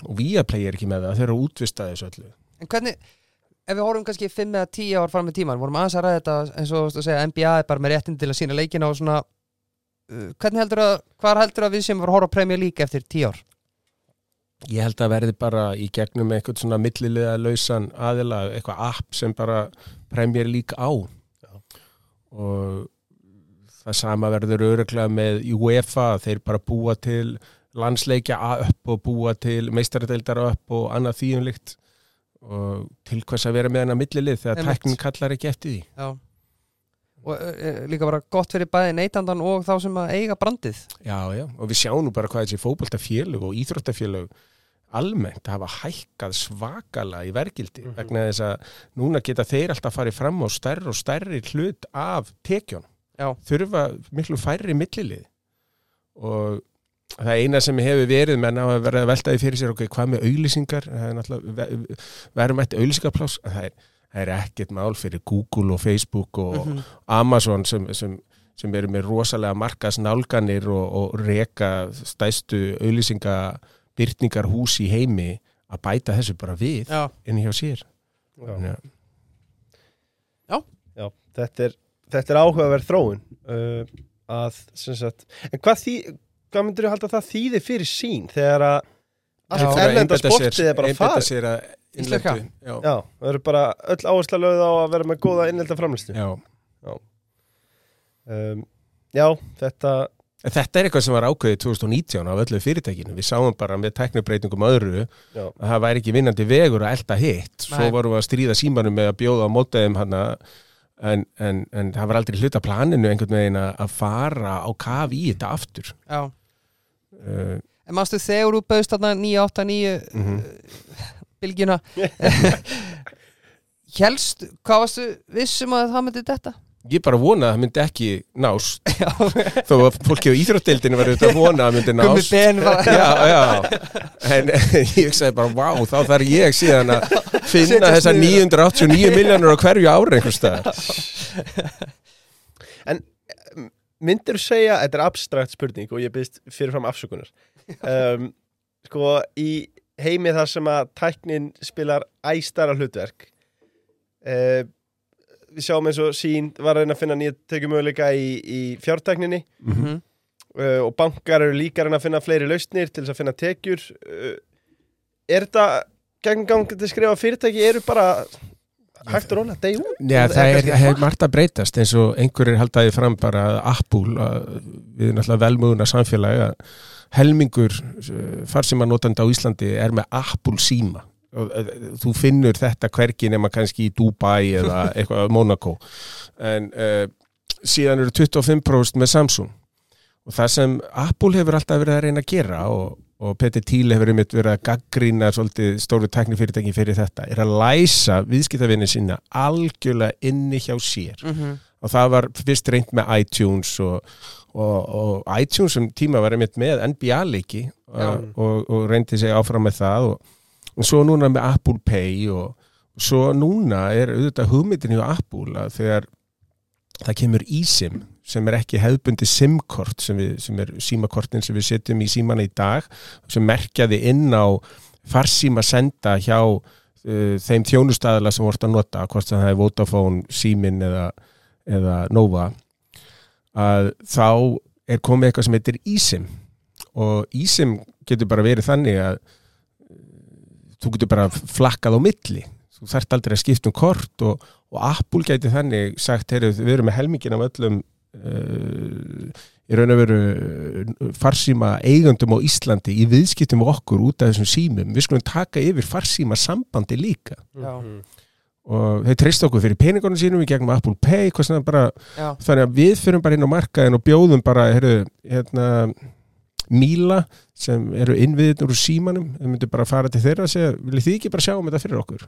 Og Viaplay er ekki með það, þeir eru að útvista þessu öllu. En hvernig Ef við horfum kannski 5 eða 10 ár fram með tíman vorum aðeins að ræða þetta eins og þú veist að segja NBA er bara með réttin til að sína leikina og svona uh, hvernig heldur að, hvar heldur að við sem var að horfa Premier League eftir 10 ár? Ég held að verði bara í gegnum eitthvað svona millilega lausan aðila, eitthvað app sem bara Premier League á. Og það sama verður öruglega með UEFA, þeir bara búa til landsleikja upp og búa til meistaradeildar upp og annað þýjumlikt og til hvers að vera með hennar millilið þegar tæknin kallar ekki eftir því. Já og uh, líka bara gott fyrir bæði neytandan og þá sem að eiga brandið Já, já, og við sjáum nú bara hvað þessi fótboltafélög og íþróttafélög almennt hafa hækkað svakala í vergildi Mhm. vegna þess að núna geta þeir alltaf farið fram á stærri og stærri hlut af tekjón Já. þurfa miklu færri millilið og það eina sem hefur verið menn á að vera að veltaði fyrir sér okkur hvað með auglýsingar það er náttúrulega ve- verðum eftir auglýsingarpláss það er, það er ekkert mál fyrir Google og Facebook og, Mhm. Amazon sem, sem, sem eru með rosalega markas nálganir og, og reka stæstu auðlýsinga byrningar hús í heimi að bæta þessu bara við Já, inn hjá sér Já. Já. Já, þetta er, þetta er áhugaverð þróun uh, að, sem sagt, en hvað, þý, hvað myndir þú halda að það þýði fyrir sín þegar að allt Já. erlenda sportið er bara farið? að. Já. Já, það eru bara öll áhersla lögð á að vera með góða innlenda framlistu. Já. Um, já, þetta, En þetta er eitthvað sem var ákveðið 2019 af öllu fyrirtækinu. Við sáum bara með teknibreitingum öðru Já. að það væri ekki vinnandi vegur að elda hitt. Svo vorum við að stríða símanum með að bjóða á mótaðum hana en, en, en það var aldrei hluta planinu einhvern veginn að fara á kaf í þetta aftur. Já, Uh, en mannstu þegar þú bauðst þarna 989 mm bylgjuna Helst, hvað varstu vissum að það myndi þetta? Ég bara vona að það myndi ekki nást þó að fólki á íþróttdeildinu var auðvitað að vona að það myndi nást. Já, já, en ég sagði bara, vá, þá þarf ég síðan að finna niður. 989 miljónur á hverju ári einhvers staðar. myndir þú segja, þetta er abstrakt spurning og ég byrst fyrirfram afsökunar um, sko í heimi þar sem að tæknin spilar æstara hlutverk uh, við sjáum eins og sín var að reyna að finna nýja tekjumöguleika í, í fjártækninni. Mhm. uh, og bankar eru líka að reyna að finna fleiri lausnir til þess að finna tekjur. Uh, er þetta gangið til skrifa fyrirtæki? Eru bara hægt og róla, deyju Já, það er, það er margt að breytast eins og einhverjir haldaði fram bara að Apple, að við náttúrulega velmöguna samfélagi að helmingur farsíma notandi á Íslandi er með Apple síma. eh, þú finnur þetta hvergi nema kannski í Dubai eða eitthvað Monaco en uh, síðan eru 25% með Samsung og það sem Apple hefur alltaf verið að reyna að gera og, og Peter Thiel hefur einmitt verið að gaggrína svolítið stóru tæknifyrirtæki fyrir þetta er að læsa viðskiptavinni sína algjörlega inni hjá sér Mhm. og það var fyrst reynd með iTunes og, og, og iTunes um tíma var einmitt með NBA-leiki Já. og, og, og reyndi sig áfram með það og, og svo núna með Apple Pay og, svo núna er auðvitað hugmyndin hjá Apple að þegar það kemur eSIM sem er ekki hefðbundi SIM-kort sem, sem er símakortin sem við setjum í símana í dag sem merkjaði inn á farsíma senda hjá uh, þeim þjónustæðala sem voru að nota hvort það er Vodafone, Símin eða, eða Nova að þá er komið eitthvað sem heitir eSIM. Og eSIM getur bara verið þannig að þú getur bara flakkað á milli. Þú þarft aldrei að skipta um kort og, og Apple gæti þannig sagt heyru, við erum með helmingin af öllum uh, í raun og veru farsíma eigundum á Íslandi í viðskiptum okkur út af þessum símum. Við skulum taka yfir farsíma sambandi líka. Já. og þeir treyst okkur fyrir peningunum sínum í gegnum Apple Pay bara þannig að við fyrir bara inn á markaðin og bjóðum bara heru, hérna, Míla sem eru innviðin úr símanum við myndum bara fara til þeirra og segja viljið þið ekki bara sjá um þetta fyrir okkur?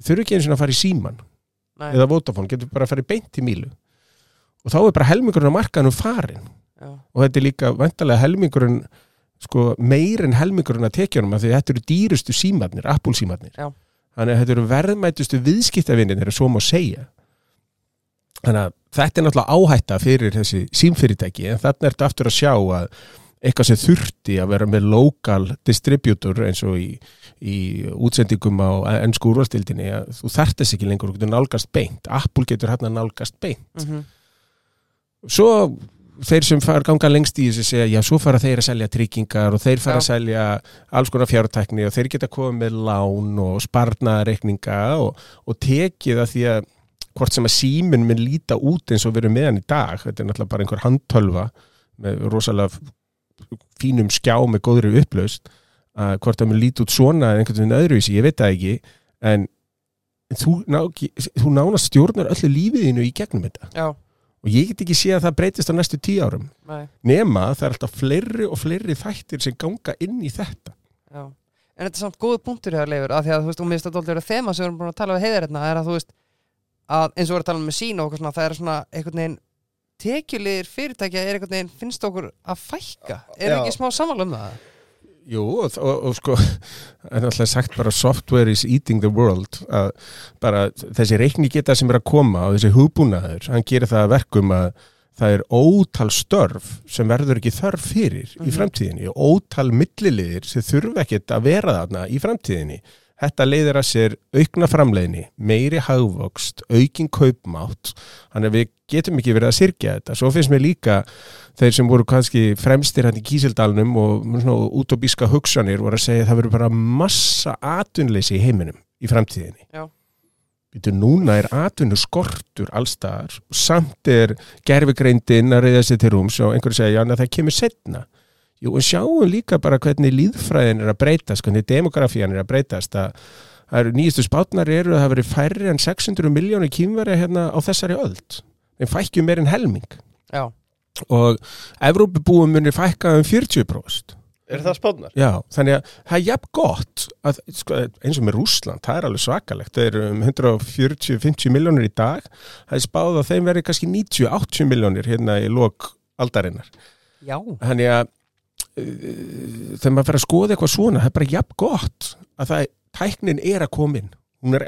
Þið þurfi ekki eins og að fara í síman nei, eða Vodafone, getur bara að fara í beint í Mílu. Og þá er bara helmingurinn á markaðinu farin já, og þetta er líka vantarlega helmingurinn sko, meir en helmingurinn að tekjunum af því þetta eru dýrustu símarnir, Apple símarnir. Já. þannig að þetta eru verðmætustu viðskiptavinir þeirra svo má segja. Þannig að þetta er náttúrulega áhætta fyrir þessi símfyrirtæki en þarna ertu aftur að sjá að eitthvað sem þurfti að vera með lokal distributor eins og í, í útsendingum á ennsku úrvastildinni að þú þarft þess ekki lengur, þú getur nálgast beint. Apple getur hérna nálgast beint. Mhm, svo þeir sem fara ganga lengst í þessu segja, já, svo fara þeir að selja tryggingar og þeir fara Já. að selja alls konar fjártækni og þeir geta komið með lán og sparnareikninga og, og tekið að því að hvort sem að síminn minn líta út eins og verið með hann í dag, þetta er náttúrulega bara einhver handtölva með rosalega fínum skjá með góðri upplaust að hvort það mun líti út svona eða einhvern veginn öðruvísi, ég veit það ekki en þú, ná, þú nánast stjórnar öllu lífiðinu í gegnum þetta. Já, og ég get ekki séð að það breytist á næstu tíu árum. Nei, nema það er alltaf fleiri og fleiri þættir sem ganga inn í þetta. Já. En þetta er samt góð punktur hér, Leifur, af því að þú veist, og mér finnst þetta alltaf þema sem við erum búin að tala við heiðar hérna, er að þú veist, að eins og við erum að tala um með sín og svona, það er svona einhvern veginn tekjulegir fyrirtækja er einhvern veginn, finnst okkur að fækka er Já. ekki smá samanlega um það? Jú, og, og, og sko er alltaf sagt bara software is eating the world að bara þessi reikni geta sem er að koma og þessi hugbúnaður, hann gerir það að verkum að það er ótal störf sem verður ekki þörf fyrir í Mhm. framtíðinni og ótal milliliðir sem þurfa ekkert að vera þarna í framtíðinni Þetta leiðir að sér aukna framleiðni, meiri hagvokst, aukin kaupmátt, þannig að við getum ekki verið að sirkja þetta. Svo finnst mér líka þeir sem voru kannski fremstir hann í Kísildalnum og svona útóbíska hugsanir voru að segja að það verður bara massa atvinnleysi í heiminum í framtíðinni. Já. Býtu, núna er atvinnu skortur allstaðar, samt er gerfigreindin að reyða sér til rúms og einhverju segja, en það kemur setna. Jú, en sjáum líka bara hvernig líðfræðin er að breytast, hvernig demografían er að breytast, að það eru nýjastu spátnar eru að það veri færri en 600 miljónir kýmveri hérna á þessari öld. Þeim fækkjum meir en helming Já, og Evrópubúum munir fækka um 40%. Er það spánar? Já, þannig að það er jafn gott að, sko, eins og með Rússland, það er alveg svakalegt það eru um 140-50 miljónir í dag, það er spáð að þeim verið kannski 90-80 miljónir hérna í lok aldarinnar, já, þannig að þegar maður fer að skoða eitthvað svona, það er bara jafn gott að það, tæknin er að koma inn hún er,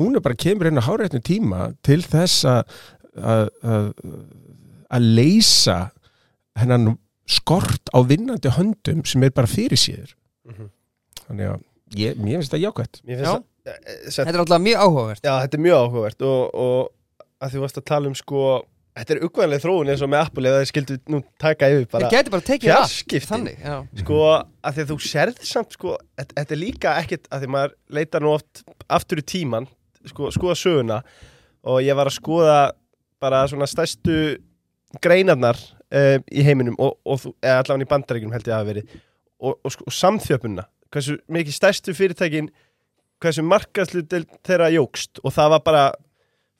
hún er bara kemur inn á háréttum tíma til þess að að, að, að leysa hennan skort á vinnandi höndum sem er bara fyrir síður Mhm. þannig að ég, mér finnst það jákvæmt Mér Já. finnst það eh, eh, sett- þetta er alltaf mjög áhugavert Já, þetta er mjög áhugavert og, og að þú varst að tala um sko Þetta er uggvænlega þróun eins og með Apple ef það skildu nú taka yfir bara Þeir geti bara tekið allt. Þannig, já sko að því að þú sérð samt sko þetta er líka ekkit að því maður leitar nú oft aftur í tíman sko, skoða söguna og ég var að skoða bara svona stærstu greinarnar uh, í heiminum og, og þú- eða allavega í bandaríkunum held ég að hafa verið og, og, sko, og samþjöpunna hversu mikið stærstu fyrirtækin hversu markaðslutil þeirra jógst og það var bara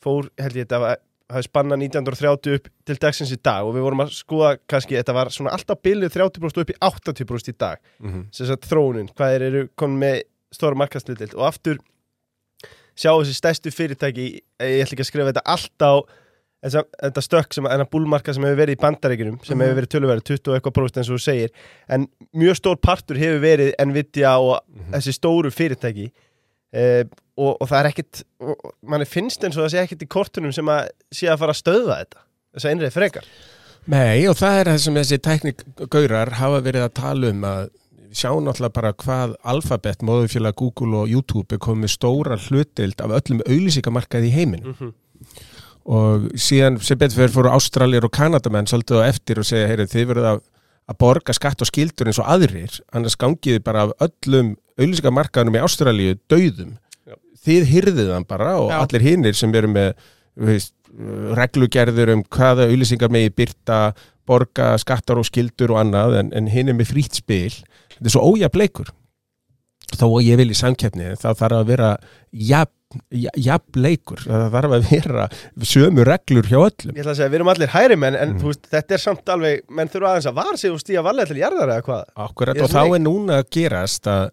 fór held ég þetta var hafi spanna 1930 upp til dagsins í dag og við vorum að skoða kannski, þetta var svona alltaf bilið 30% upp í 80% í dag. Sem sagt þróunin, hvað þeir eru komin með stóra markastlutild og aftur sjá þessi stærstu fyrirtæki ég ætla ekki að skrifa þetta allt á þessa, þetta stökk sem enna búlmarka sem hefur verið í bandaríkunum sem Mhm. hefur verið tölverið 20 og eitthvað próst eins og þú segir. En mjög stór partur hefur verið Nvidia og þessi stóru fyrirtæki. Uh, og, og það er ekkit manni finnst eins og það sé ekkit í kortunum sem að sé að fara að stöðva þetta þess að einrið frekar Nei, og það er það sem þessi teknikgaurar hafa verið að tala um að sjáum náttúrulega bara hvað Alphabet, móðufélag Google og YouTube er komið stóra hlutild af öllum auðlýsingamarkaði í heiminn mm -hmm. og síðan sem betur fyrir fóru Ástralir og Kanadamenn svolítið á eftir og segja, heyrðu, þið verður að, að borga skatt og skildur eins og aðrir annars gangiði bara af öllum auðlýsingamarkaðunum í Ástralíu döðum. Þið hyrðið hann bara og Já. allir hinnir sem eru með veist, reglugerður um hvaða auðlýsingar megi byrta borga skattar og skildur og annað en, en hinn er með frýtt spil. Þetta er svo ójafn leikur. Þó að ég vil í samkeppni þá þarf að vera jafn, jafn leikur. Það þarf að vera sömu reglur hjá öllum. Ég ætla að segja, við erum allir hæri menn en Mm. þú veist, þetta er samt alveg, menn þurfa aðeins að vara sig og stíða valega til jarðar eða hvað? Akkurat, og þá er núna að gerast að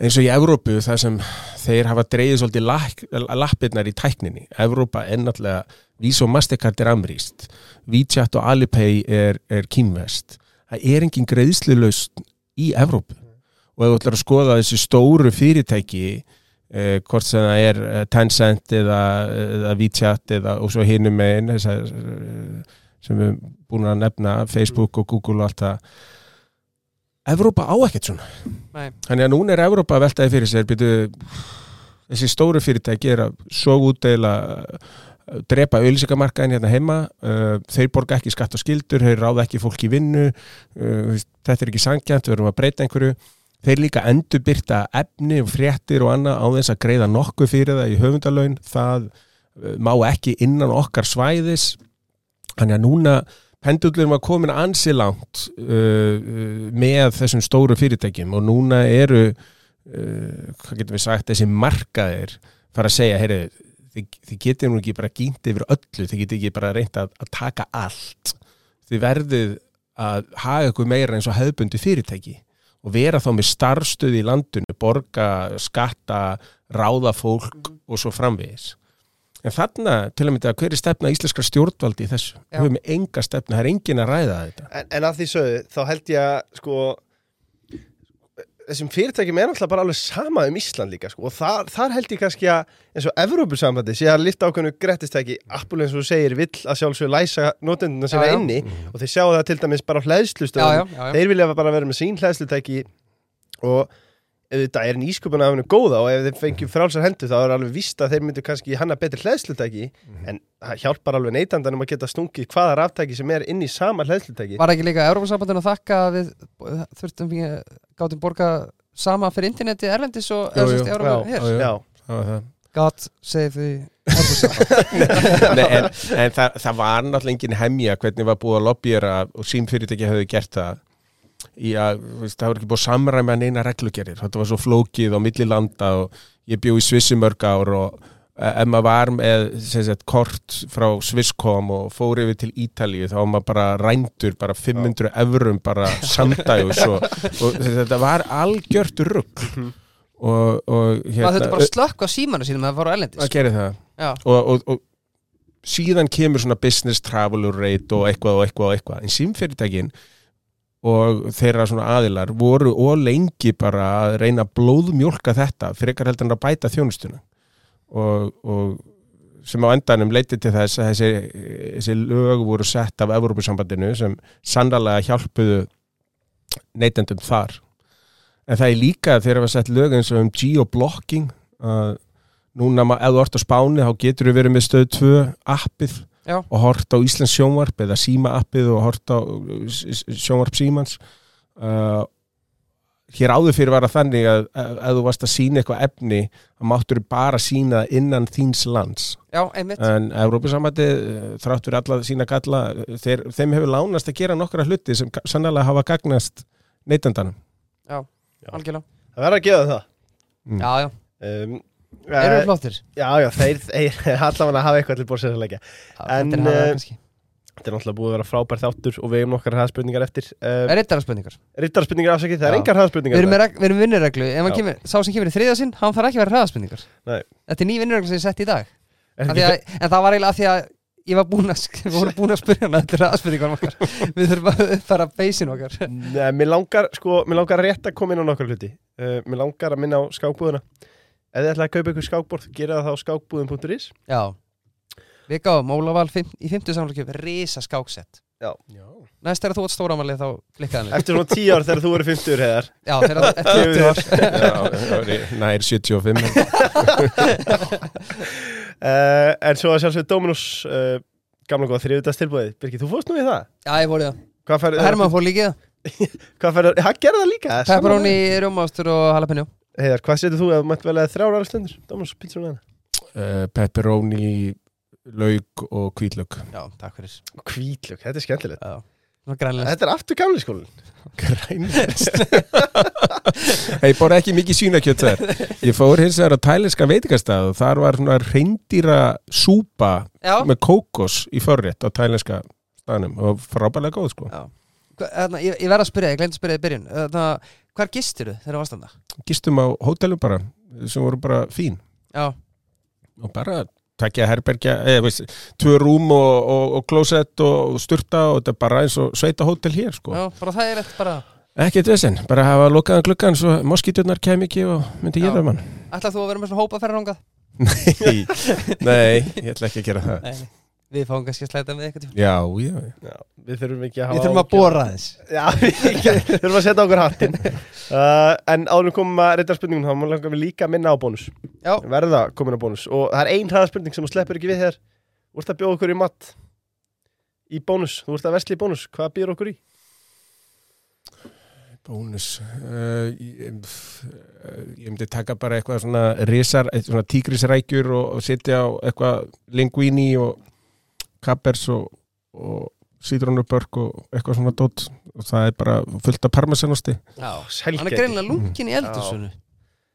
eins og í Evrópu þar sem þeir hafa dreigið svolítið lak, lappirnar í tækninni. Evrópa er náttúrulega Visa og Mastercard er amrýst. WeChat og Alipay er, er kýmvest það er engin greiðslulaust í Evrópu. Og ef þú ætlar að skoða þessi stóru fyrirtæki eh, hvort sem það er eh, Tencent eða, eða WeChat eða, og svo megin þessar, eh, sem við erum búin að nefna Facebook og Google og allt það Evrópa á ekkert svona. Nei. þannig að núna er Evrópa að veltaði fyrir sér byrju, þessi stóru fyrirtæki er að svo útdeila uh, drepa auðlýsingamarkaðin hérna heima uh, þeir borga ekki skatt og skildur þeir ráða ekki fólk í vinnu uh, þetta er ekki sangjant, við erum að breyta einhverju. Þeir líka endurbyrta efni og fréttir og annað á þess að greiða nokkuð fyrir það í höfundalaun. Það má ekki innan okkar svæðis. Þannig að núna pendullin var komin ansi langt uh, uh, með þessum stóru fyrirtækjum og núna eru uh, hvað getum við sagt, þessi markaðir fara að segja, heyri þið, þið getið nú ekki bara gínt yfir öllu þið getið ekki bara reynt að, að taka allt. Þið verðið að haga ykkur meira eins og hefðbundi fyrirtæki og vera þá með starfstöð í landinu borga, skatta ráða fólk og svo framvegis en þarna, til að mynda, hver er stefna íslenskar stjórnvaldi í þessu? Já. Við höfum enga stefna, það er engin að ræða þetta en, en að því sögðu, þá held ég að sko þessum fyrirtækjum er náttúrulega bara alveg sama um Ísland líka sko. og þar, þar held ég kannski að eins og Evrópusambandi sé að lifta ákveðnu grettistæki Apple eins og þú segir vill að sjálfsögur læsa notenduna sína inni og þeir sjá það til dæmis bara á hlæðslustöðum þeir vilja bara vera með sín hlæðslutæki og þetta er nýsköpun af hennu góða og ef þeir fengjum frálsar hendur þá er alveg víst að þeir myndu kannski hanna betri hlæðslutæki en það hjálpar alveg neytandanum að geta stungið hvaða ráftæki sem er inn í sama hlæðslutæki Var ekki líka Európa-sambandinu að þakka að við þurftum við gátum borga sama fyrir interneti erlendis og Jú, eða jú. sérst Európa Já, hér já. Já, Það var það. God save the Nei, en, en það, það var náttúrulega engin hemja hvernig var búið að lobbyera og símfyrirtæki hefði gert það að veist, það var ekki búið að samræma neina reglugerir, þetta var svo flókið á milli landa og ég bjó í Svissi mörg ár og eh, ef maður var með sagt, kort frá Swisscom og fór yfir til Ítalíu. Þá var maður bara rændur bara 500 evrum bara samdægus og, og þetta var algjört rugg og, og maður þurfti bara að slökka á símanu sínum að það fara á ellendis að gera það. Já, og, og, og síðan kemur svona business traveler rate og eitthvað og eitthvað og eitthvað. En símfyrirtækin og þeirra svona aðilar voru og lengi bara að reyna að blóðmjólka þetta frekar heldur en að bæta þjónustuna. Og, og sem á endanum leiti til þess að þessi, þessi lög voru sett af Evrópusambandinu sem sannlega hjálpuðu neytendum þar. En það er líka þegar við sett lög eins og um geoblocking að núna ef þú ert á Spáni þá getur við verið með stöð 2 appið Já. og hort á Íslands sjónvarp eða síma appið og hort á sjónvarp símans. Uh, hér áður fyrir var að þannig að ef þú varst að sína eitthvað efni þá máttur bara sína það innan þíns lands. Já, einmitt. En Európa-sambandi þrátt fyrir alla sína galla þeir, þeim hefur lánast að gera nokkra hluti sem ga- sannlega hafa gagnast neytendanum Algjörlega. Það verður að gefa það. Mm. Já, já, um, eru eh, við flottir? Já, já, þeir, þeir allavega hafa eitthvað til bórsins að leggja. En, eh, Þetta er náttúrulega búið að vera frábær þáttur og við hefum nokkar hraðspurningar eftir uh, Er rittara spurningar Rittarspurningar afsakið, það er engar hraðspurningar við erum með vinnureglu. Ef kemur, sá sem kemur í þriða sinn Hann þarf ekki að vera hraðaspurningar Nei. Þetta er ný vinnureglu sem ég sett í dag. Að, En það var eiginlega af því að Ég var búin að, sk- við vorum búin að spyrja hana Þetta hraðaspurningar okkar. Við þurfum að uppfæra beisin okkar. Nei, mér langar, sko, mér langar rétt að koma inn á nokkar hluti. Uh, Mér langar að minna á skákbúðuna Ef þið ætlaði að kaupa ykkur skákborð, gera það á skákbúðun.is Já. Við gáum Ólaval í 50 samfélagkjöf Risa skáksett Já. Næst er að þú ert stóramali þá klikkaði hann Eftir svona 10 ár þegar þú eru 50 heiðar. Já, þegar eftir 50 ár Já, það er nær 75 uh, En svo að sjálfsögðu Dominus uh, Gamla góða þriðudast tilbúið Birgir, þú fórst nú í það? Já, ég voru það. Hvað færðu? Herman fór líkið Hvað færðu? Hann gerði það líka? Pepperoni, rjómaðastur og jalapeno Heiðar, hvað setur þú þú mætt vel að þrjára alveg stundur? Dominus pítsuna uh, Pepperoni lauk og hvítlög Já, takk fyrir. Hvítlug, þetta er skemmtilegt. Já, Þetta er aftur gamli skólinn grænlest ég bóra ekki mikið svínakjöt þar. Ég fór hins vegar á tælenska veitingastað og þar var svona reyndýra súpa Já, með kókos í förrétt á tælenska staðnum og frábælega góð sko. Já. Þarna, ég, ég verð að spyrja, ég glemt að spyrja í byrjun. Þarna, Hvar gistir þú þegar þú varst þarna? gistum á hótelum bara sem voru bara fín. Já, og bara takja herbergja eða veist, tvö rúm og, og, og klósett og sturta og þetta er bara eins og sveita hótel hér sko. Já, bara það er eftir bara ekkert vesen, bara hafa lokaðan gluggan svo moskíturnar kem ekki og myndi ég það mann. Ætlað þú að vera með svona hópa ferðarangað? nei, nei, ég ætla ekki að gera það. Nei Við fáum kannski að slæta með eitthvað já, já, já. Já, við þurfum ekki að hafa Við þurfum að bóra þess Já, við þurfum að setja okkur hattinn. Uh, En áður komum að reyta spurningum þá má langar við líka að minna á bónus. Já, Verða komin á bónus. Og það er ein hraða spurning sem þú sleppur ekki við hér. Þú ert að bjóða okkur í mat Í bónus, þú ert að vesla í bónus. Hvað býður okkur í? bónus. Uh, ég, pff, uh, ég myndi taka bara eitthvað svona risar, eitthvað svona tígrisrækjur og, og setja á eitthvað linguini og kappers og, og sítrónubörk og eitthvað svona dót. Og það er bara fullt af parmesanosti. Já Selgæti Hann er greinilega lunkin í eldursunni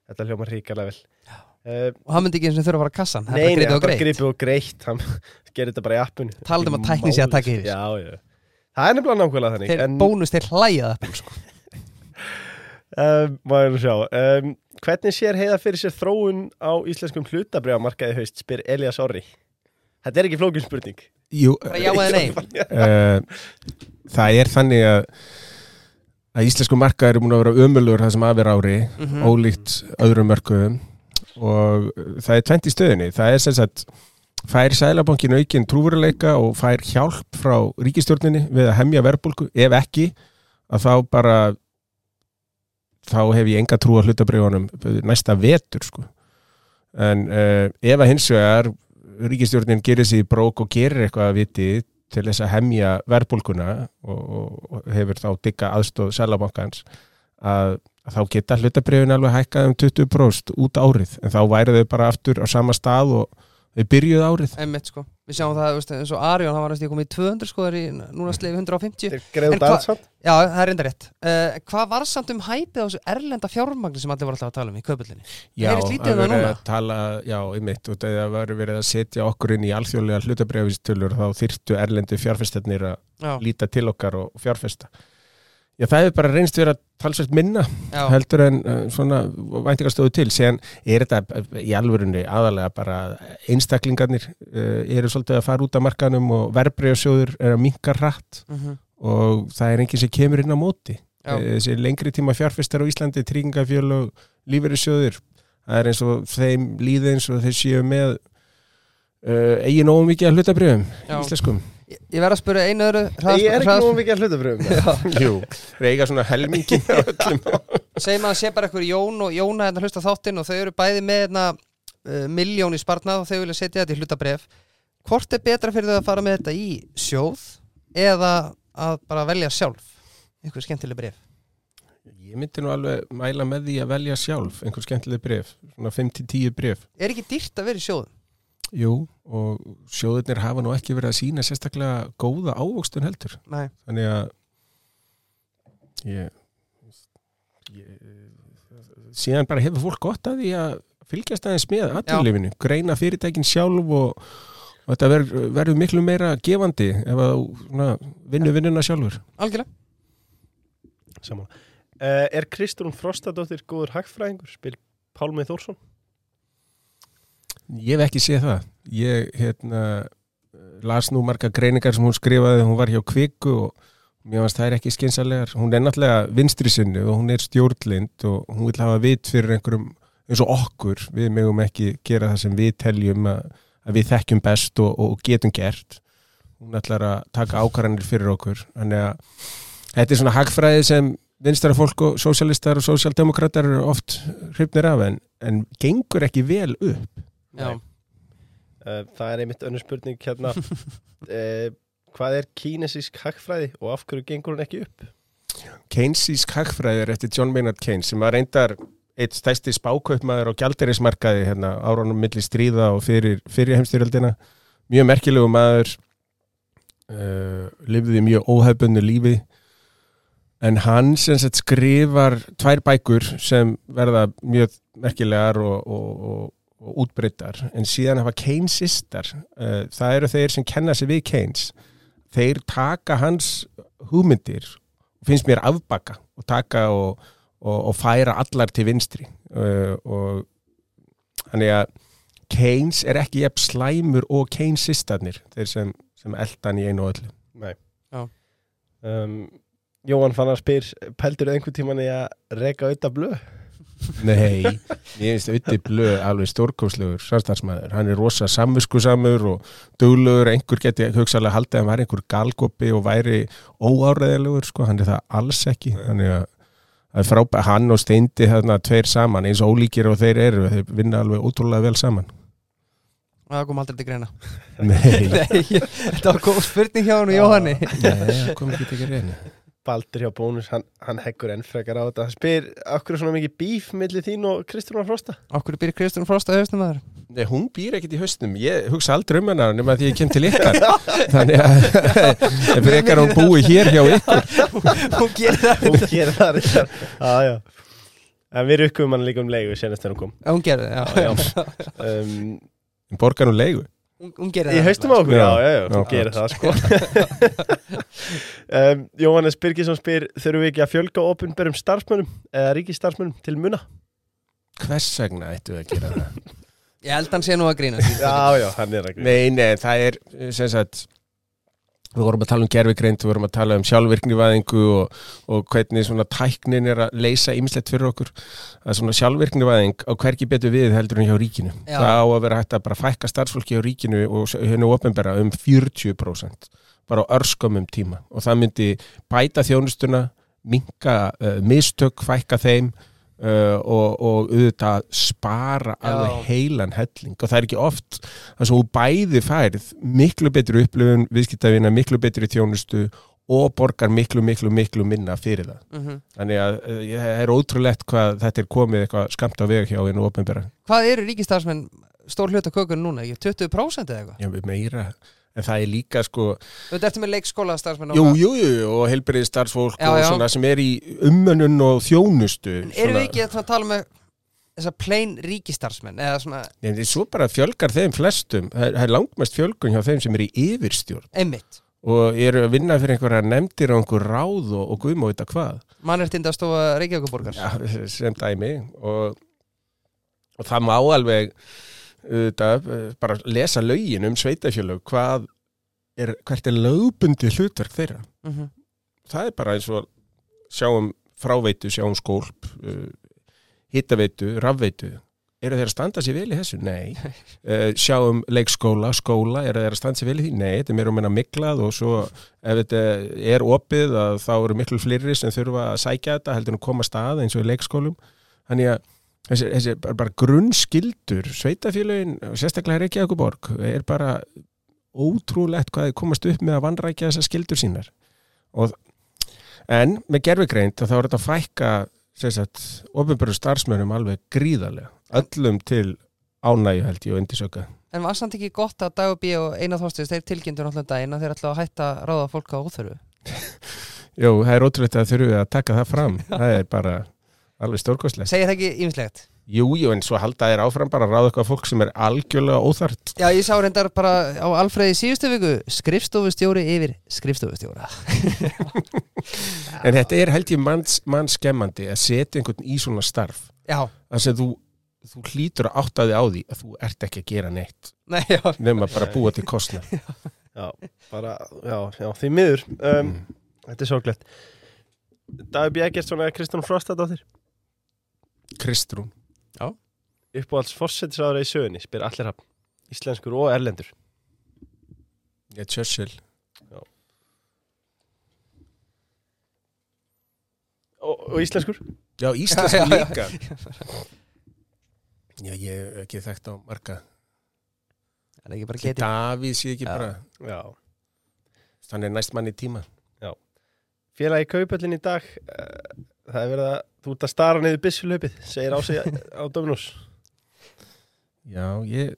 Þetta hljóma ríkarlega vel uh, Og hann myndi ekki eins og þurfa að fara að kassan. Það Nei, er nei, bara það gripið og er bara greitt. gripið og greitt. Hann gerir þetta bara í appinu. Talandi um að tækni sé að taka yfir. Já, já. Það er nefnilega nákvæmlega þannig Þeir en, bónus, þeir hlæja það sko. um, Maður nú sjá. Um, Hvernig sér heiða fyrir sér þróun á íslenskum hlutabriðamarkaði haust? spyr Elias Orri Þetta er ekki flókin spurning. Jú, já eða nei? Uh, það er þannig að að íslensku markaður er múin að vera ömulur það sem aðver ári, Mhm. ólíkt öðrum mörkuðum. Og það er tvent í stöðinni, það er sem sagt fær sælabankin aukinn trúveruleika og fær hjálp frá ríkistjórninni við að hemja verbulgu, ef ekki að þá bara þá hef ég enga trú að hlutabriðunum næsta vetur sko. En uh, ef að hins vegar ríkistjórnin gerir sig í brók og gerir eitthvað að viti til þess að hemja verbulguna og, og, og hefur þá digga aðstóð Sælabankans að að þá geta hlutabrifin alveg hækkað um 20% út árið. En þá væri þau bara aftur á sama stað og þau byrjuð árið. Einmitt sko Við sjáum það, veist, eins og Arjón, hann var næst í komið í 200 sko, er í núna slefi 150 Þeir greiðu En hva- dansamt Já, það er reynda rétt. Uh, Hvað var samt um hæpið á þessu erlenda fjármagni sem allir voru alltaf að tala um í köpullinni? Já, um það verið núna. að tala, já, einmitt og það var verið að setja okkur inn í alþjóðlega hlutabrifistölur þá þyrftu erlendu fjárfestarnir að líta til okkar og fjárfesta Já, það hefur bara reynst verið að talsvægt minna já, heldur en uh, svona væntingastöðu til. Síðan er þetta í alvörunni aðalega bara einstaklingarnir uh, eru svolítið að fara út af markanum og verbreyjasjóður er að minka hratt mhm, og það er enginn sem kemur inn á móti. Já, Eh, þessi lengri tíma fjárfestar á Íslandi tryggingafjöl og lífeyrissjóðir það er eins og þeim líði eins og þeir séu með uh, eigin óum mikið að hlutabrjöfum já. íslenskum Ég, ég verð að spura einu öðru Ég er ekki nú mikið að hlutabröfum Jú, eiga svona öllum. Segjum að það sé bara eitthvað Jón og Jóna hérna hlusta þáttinn og þau eru bæði með hérna uh, miljón í sparnað og þau vilja setja þetta í hlutabref Hvort er betra fyrir þau að fara með þetta í sjóð eða að bara velja sjálf? Einhver skemmtileg bref Ég myndi nú alveg mæla með því að velja sjálf einhver skemmtileg bref, svona 5-10 bref Er ekki dýrt að vera í sjóðum? Jú, og sjóðurnir hafa nú ekki verið að sína sérstaklega góða ávöxtun heldur. Nei, þannig að ég, ég síðan bara hefur fólk gott að því að fylgjast aðeins með aðtunlifinu, greina fyrirtækin sjálf og, og þetta verður verður miklu meira gefandi ef að svona, vinnu vinnuna sjálfur. Algjörlega. Saman uh, Er Kristrún Frostadóttir góður hagfræðingur? Spil Pálmið Þórsson? Ég hef ekki séð það. Ég hérna las nú marga greiningar sem hún skrifaði. Hún var hjá Kviku og mér finnst það er ekki skynsalegar, hún er náttúrulega vinstri sinni og hún er stjórnlind og hún vil hafa vit fyrir einhverjum eins og okkur, við megum ekki gera það sem við teljum að, að við þekkjum best og, og getum gert. Hún ætlar að taka ákvarðanir fyrir okkur. Þannig að þetta er svona hagfræði sem vinstara fólk og sósialistar og sósialdemokrater eru oft hrifnir af en, en gengur ekki vel upp Uh, það er einmitt önnur spurning hérna. Uh, Hvað er kínesísk hagfræði og af hverju gengur hún ekki upp? Keynesísk hagfræðir eftir John Maynard Keynes sem var reyndar eitt stæsti spákaupmaður á gjalderismarkaði hérna, áránum milli stríða og fyrir, fyrir heimstyrjöldina mjög merkilegu maður uh, lifði mjög óhefbunnu lífi. En hann sem sagt skrifar tvær bækur sem verða mjög merkilegar og, og, og, og útbreyttar en síðan hafa Keynesistar uh, það eru þeir sem kenna sig við Keynes þeir taka hans hugmyndir finnst mér afbaka og taka og, og, og færa allar til vinstri uh, og þannig að Keynes er ekki jafn slæmur og Keynesistarnir þeir sem, sem eldan í einu og öllu Nei Já. um, Jóhann fann að spyr Pældur einhvern tíman í að reka auðvitað blöð? Nei, ég finnst auðvitað blöð alveg stórkóslegur samstagsmæður hann er rosa samviskusamur og duglegur, einhver geti hugsalega haldið að hann væri einhver galgopi og væri óáreðilegur, sko, hann er það alls ekki. Þannig að það er frábæð hann og steindi þarna tveir saman eins og ólíkir og þeir eru, þeir vinna alveg ótrúlega vel saman. Það kom aldrei til greina. Nei, Nei, þetta var góð spurning hjá hann og Jóhanni. Nei, það kom ekki ekki reyni Baldur hjá bónus, hann, hann heggur enn frekar á þetta. Hann spyr, hverju er svona mikið bíf millir þín og Kristrúnar Frosta? Okkur byrja Kristján Frost að haustum maður? Nei, hún býr ekkert í hausnum, ég hugsa aldrei um hana nema því ég kem til ykkar. Þannig að ef ykkar hún búi hér hjá ykkur. Hún gerir það Hún gerir það Já, já. En við rukkum hann líka um leigu senast þegar hún kom. Já, Hún gerir það, já, Já, um, borgar hún leigu Hún, hún gerir Í það haustum á okkur, já, Já, já, já, þú já, gerir það sko. Um, Jóhannes Birgisson spyr þurfum við ekki að fjölga opinberum starfsmönnum eða ríkistarfsmönnum til muna? hvers vegna ættu við að gera það? Ég held hann sé nú að grína Já, já, hann er að grína nei, nei, það er sem sagt við vorum að tala um gerfigreind, við vorum að tala um sjálfvirknivæðingu og, og hvernig svona tæknin er að leysa ýmislegt fyrir okkur. Að svona sjálfvirknivæðing á hvergi betur við heldur en hjá ríkinu. Já. það á að vera hægt að bara fækka starfsfólki hjá ríkinu og hennu opinbera um 40% bara á örskamum tíma. Og það myndi bæta þjónustuna minka uh, mistök, fækka þeim uh, og, og auðvitað spara alveg heilan helling og það er ekki oft þar sem þú bæði færð miklu betri upplifun viðskiptavina, miklu betri þjónustu og borgar miklu, miklu, miklu minna fyrir það. Mhm. Þannig að uh, það er ótrúlegt hvað þetta er komið eitthvað skamt á veg hjá einu ofinbera. Hvað eru ríkistarsmenn stór hlut af kökun núna? Ekki 20% eða eitthvað? Já, meira. En það er líka sko, Þetta ertu með leikskóla starfsmenn jú, jú, jú, og helbriði starfsfólk Já, og já. svona sem er í ummönnun og þjónustu. Erum við ekki að tala með þessa plain ríkistarsmenn eða svona Nei, en svo bara fjölgar þeim flestum. Það er, það er langmest fjölgun hjá þeim sem er í yfirstjórn einmitt og eru að vinna fyrir einhverja nefndir og einhver ráð og, og guðmá þetta hvað. mannréttinda stofa Reykjavíkuborgar Já, sem dæmi og, og það má alveg auðvitað, eh, bara lesa lögin um sveitafjölög hvað er, hvert er lögbundi hlutverk þeirra Mhm. það er bara eins og sjáum fráveitu, sjáum skólp uh, hittaveitu, rafveitu eru þeir að standa sér vel í þessu? Nei uh, sjáum leikskóla, skóla eru þeir að standa sér vel í því? Nei, þetta er mér um enn að miklað og svo ef þetta er opið að þá eru miklu fleiri sem þurfa að sækja þetta heldur en koma að stað eins og í leikskólum þannig að þessi, þessi bara, grunnskildur sveitafélögin og sérstaklega Reykjavíkuborg er bara ótrúlegt hvað þið komast upp með að vanrækja þessar skildur sínar. Og, en með gerfigreind þá er þetta að fækka ofinbjörðu starfsmönum alveg gríðarlega. Öllum til ánægju held ég og indisöka En var samt ekki gott að Dagur B. og Einar Þorstins þeir tilgjöndur náttúrulega daginn að þeir að hætta að ráða fólk á óþörfu? Jú, það er ótrúlegt að þurfum við að taka það fram. Það er bara alveg stórkostlegt. Segir það ekki ýmislegt? Jú, jú, en svo halda þér áfram bara að ráða eitthvað fólk sem er algjörlega óþart Já, ég sá reyndar bara á Alfreði síðustu viku skrifstofustjóri yfir skrifstofustjóra. En þetta er held ég manns, mannskemmandi að setja einhvern í svona starf. Já, þar sem þú, þú hlýtur að átta þig á því að þú ert ekki að gera neitt. Nei, já. Nema bara að búa til kostna Já, bara, já, já, því miður. Um, Þetta er sorglegt. Dagur B. Eggertsson eða Kristján Frostadóttir Kristrún. Uppáhalds fórsetisraður í sögunni spyr allir hafn Íslenskur og erlendur. Já, Churchill. Og, og íslenskur? Já, íslensku Já, já, já. líka. Já, ég hef ekki þekkt á marga. Það er ekki bara getið? Davíð sé ekki Já. bara Já. Þannig er næst mann í tíma Félagi kaupöllin í dag uh, Það er verið að þú ert að stara niður byssulöpið segir á sig á Dominus Já, ég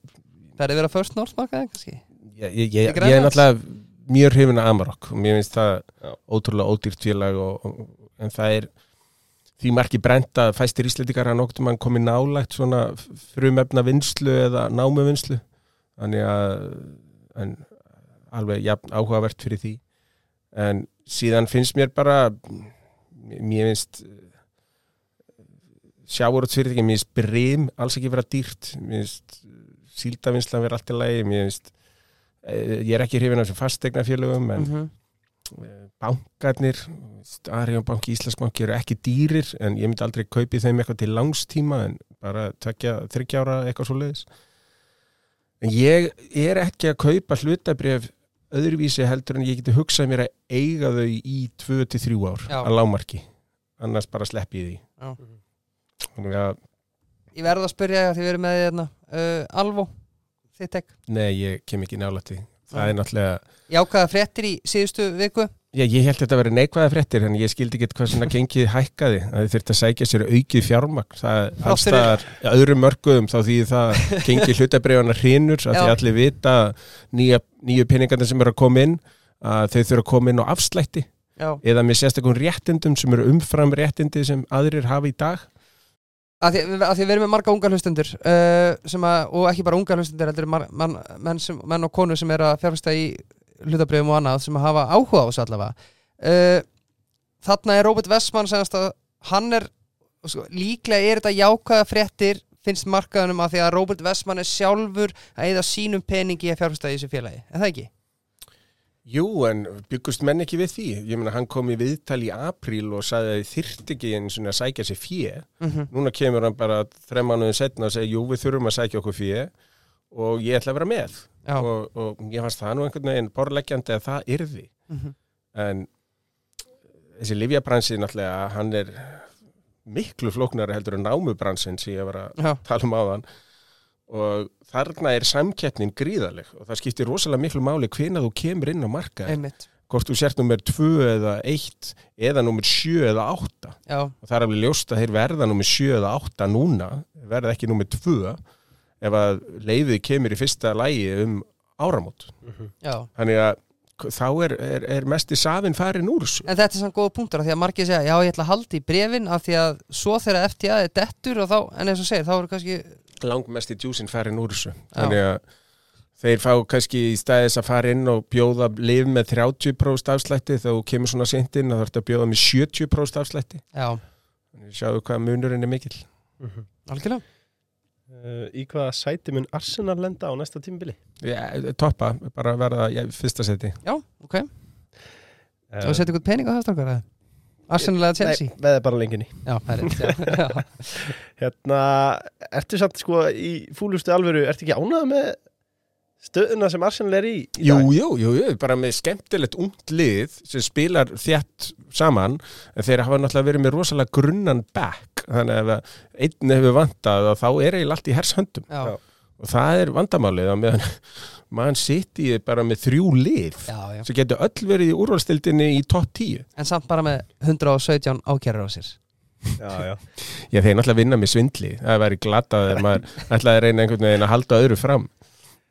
Það er verið að first north markaði kannski? Ég, ég, ég, ég er náttúrulega mjög hrifin að Amarok og mér finnst það Já. ótrúlega ódýrt félag og, og, en það er því marki brent að fæstir íslendikar að nokkuð mann komi nálægt svona frumefna vinslu eða námu vinslu þannig að en, alveg jafn áhugavert fyrir því. En síðan finnst mér bara mér finnst sjáurútsfyrirtæki, mér finnst brim alls ekki vera dýrt mér finnst síldavinslan vera allt í lagi mér finnst eh, ég er ekki hrifin af þessum fastegnafélögum en Mhm. mm. bankarnir Arjónbanki, Íslandsbanki eru ekki dýrir en ég myndi aldrei kaupi þeim eitthvað til langstíma en bara tekja þryggjára eitthvað svo leiðis en ég er ekki að kaupa hlutabrif öðruvísi heldur en ég geti hugsað mér að eiga þau í 2-3 ár Já. að lámarki annars bara sleppi ég því. Þannig að Ég verð að spyrja því við erum með því hérna uh, Alvo, þitt ekk nei, ég kem ekki nálægt því. Það Já. er náttúrulega Jákaða fréttir í síðustu viku Já, ég held þetta að vera neikvæða fréttir en ég skildi ekki hvað svona gengið hækkaði að þið þurfti að sækja sér aukið fjármagn. Það allstaðar, ja, öðrum mörgum þá því það gengið hlutabreyfana hrinur að því allir vita nýja, nýju peningarnir sem eru að koma inn að þau þurfa að koma inn á afslætti. Já, eða með sérstakun réttindum sem eru umfram réttindi sem aðrir hafa í dag. Að því, að því við erum með marga ungar hlustendur uh, að, og ekki bara ungar hlustendur menn, sem, menn og konu sem er að fjárfesta í hlutabrifum og annað sem hafa áhuga á þessu allavega. Uh, þarna er Robert Westman segast að hann er sko, líklega er þetta jákaða fréttir finnst markaðunum að því að Robert Westman er sjálfur að eða sínum peningi að fjárfesta í þessu félagi, er það ekki? Jú, en byggust menn ekki við því? Ég meina hann kom í viðtal í apríl og sagði að þyrfti ekki einu svona að sækja sér fjö Mm -hmm. núna kemur hann bara þrem mánuðin setna og segir jú við þurfum að sækja okkur fjö og ég ætla að vera með og, og ég fannst það nú einhvern veginn borleggjandi að það yrði. Mm en þessi livjabransi náttúrulega hann er miklu flóknari heldur en námubransin sem ég var að já, tala um áðan. Og þarna er samkeppnin gríðaleg og það skiptir rosalega miklu máli hvena þú kemur inn á marka einmitt. Hvort þú sért nummer 2 eða 1 eða nummer 7 eða 8 já, og það er alveg ljóst að þeir verða nummer 7 eða 8 núna, verða ekki nummer 2 ef að leiðið kemur í fyrsta lægi um áramót. Já. Þannig að þá er, er, er mesti safinn farin úr þessu. En þetta er samt góða punktur af því að margir segja já ég ætla að halda í brefin af því að svo þegar FTA er dettur og þá, en eins og segir, þá eru kannski langmesti djúsin farin úr þessu. Þannig að þeir fá kannski í staðis að fara inn og bjóða liv með 30% afslætti þá kemur svona sent inn að það ert að bjóða með 70% afslætti. Já, sjáðu hvað munurinn er mikill. Algjörlega Uh, í hvaða sæti mun Arsenal lenda á næsta tímabili? ja, toppa, bara verða ja, fyrsta seti Já, ok, Uh, svo setja ykkur pening á það strákar? Arsenal eða Chelsea? Nei, veða bara lenginni Já, það er. Já. Hérna, ertu samt sko í fúlustu alvöru, ertu ekki ánægð með stöðuna sem Arsenal er í, í Jú, jú, jú, jú, bara með skemmtilegt ungt lið sem spilar þjætt saman en þeir hafa náttúrulega verið með rosalega grunnan back þannig að einn hefur vantað að þá er eiginlega allt í hers höndum. Já. og það er vandamálið að meðan mann sitt í bara með þrjú lið Já, já. sem getur öll verið í úrvalstildinni í topp 10 En samt bara með 117 ákjærur á sér. Já, já. Já, þeir náttúrulega vinna með svindli. Það væri glatað ef maður ætlaði að reyna einhvern veginn að halda öðru fram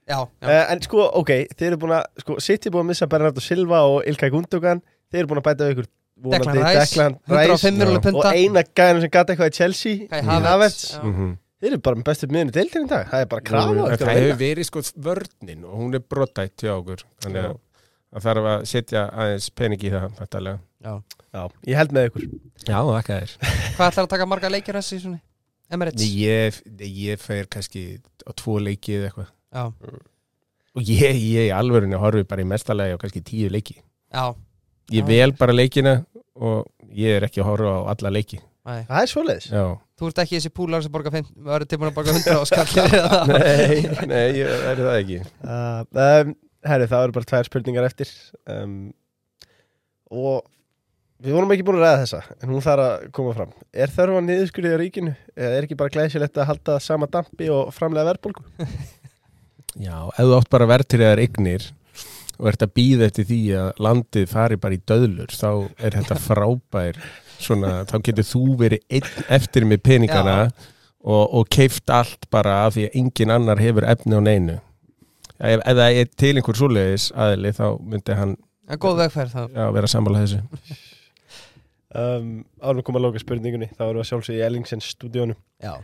Já, já, Uh, en sko, ok, þeir eru búin að, sko, City er búin að missa Bernardo Silva og Ilkay Gundogan, þeir eru búin að bæta við ykkur Declan Rice, Declan 105 Já. miljonar og punta. Eina gæðinu sem gæti eitthvað í Chelsea Kai í Havertz. já. mm Þeir eru bara með bestu miðinu deildin í dag, það er bara krafa það að hefur verið sko vörnin og hún er brottætt hjá okkur. Þannig Já. að það þarf að setja aðeins pening í það fættalega. Já, ég held með ykkur. Já, þakka þér. Hvað ætlar að taka marga leikir þessi? Emirates? Nei, ég, ég fer kannski á tvo leiki eða eitthvað Já, og ég, ég í alvörinu horfi bara í mestalagi á kannski tíu leiki. Já, ég Já. vel bara leikina og ég er ekki að horfa á alla leiki. Nei. Það er Já, Þú ert ekki þessi púlar sem borga 5 Við erum tilbúin að borga 100 á skallir eða nei, nei, ég er það ekki. Uh, um, Herri, það eru bara tvær spurningar eftir. Um, Og við vorum ekki búin að ræða þessa En hún þarf að koma fram. Er þörfa niðurskurðið á ríkinu? Eða er ekki bara glæsilegt að halda sama dampi og framlega verðbólgu? Já, ef þú átt bara verðtriðar eignir og ert að býða eftir því að landið fari bara í döðlur þá er þetta frábær svona, þá getur þú verið einn eftir með peningana og, og keift allt bara af því að engin annar hefur efni á neinu. Ef, ef það er til einhver svoleiðis aðli þá myndi hann er já, vera sammála þessu. Um, Árum koma að lóka spurningunni Þá erum við að sjálfsögja í Ellingsens stúdíónu Já,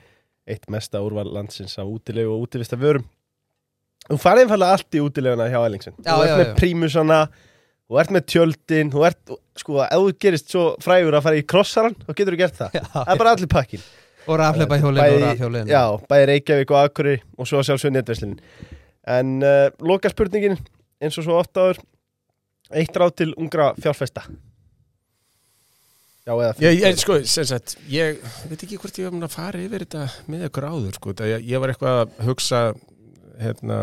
Eitt mesta úrval landsins af útilegu og útivista vörum Þú farið einfallega allt í útileguna hjá Ellingsen Já, Þú ert já, með já. prímusana Þú ert með tjöldin Þú ert, sko, ef þú gerist svo frægur að fara í krossaran þá getur þú gert það. Já. Það er bara allir pakkin Og rafleipa hjólinn og rafhjólinn Já, bæði Reykjavík og Akurey og svo sjálfsögðu netverslinin En uh, loka spurningin eins og svo oft áður Eitt ráð til ungra fjárfesta. Já, eða Ég, ég, sko, sem sagt, ég veit ekki hvort ég var mun að fara yfir þetta með ykkur áður, sko, það ég, ég var eitthvað að hugsa hérna,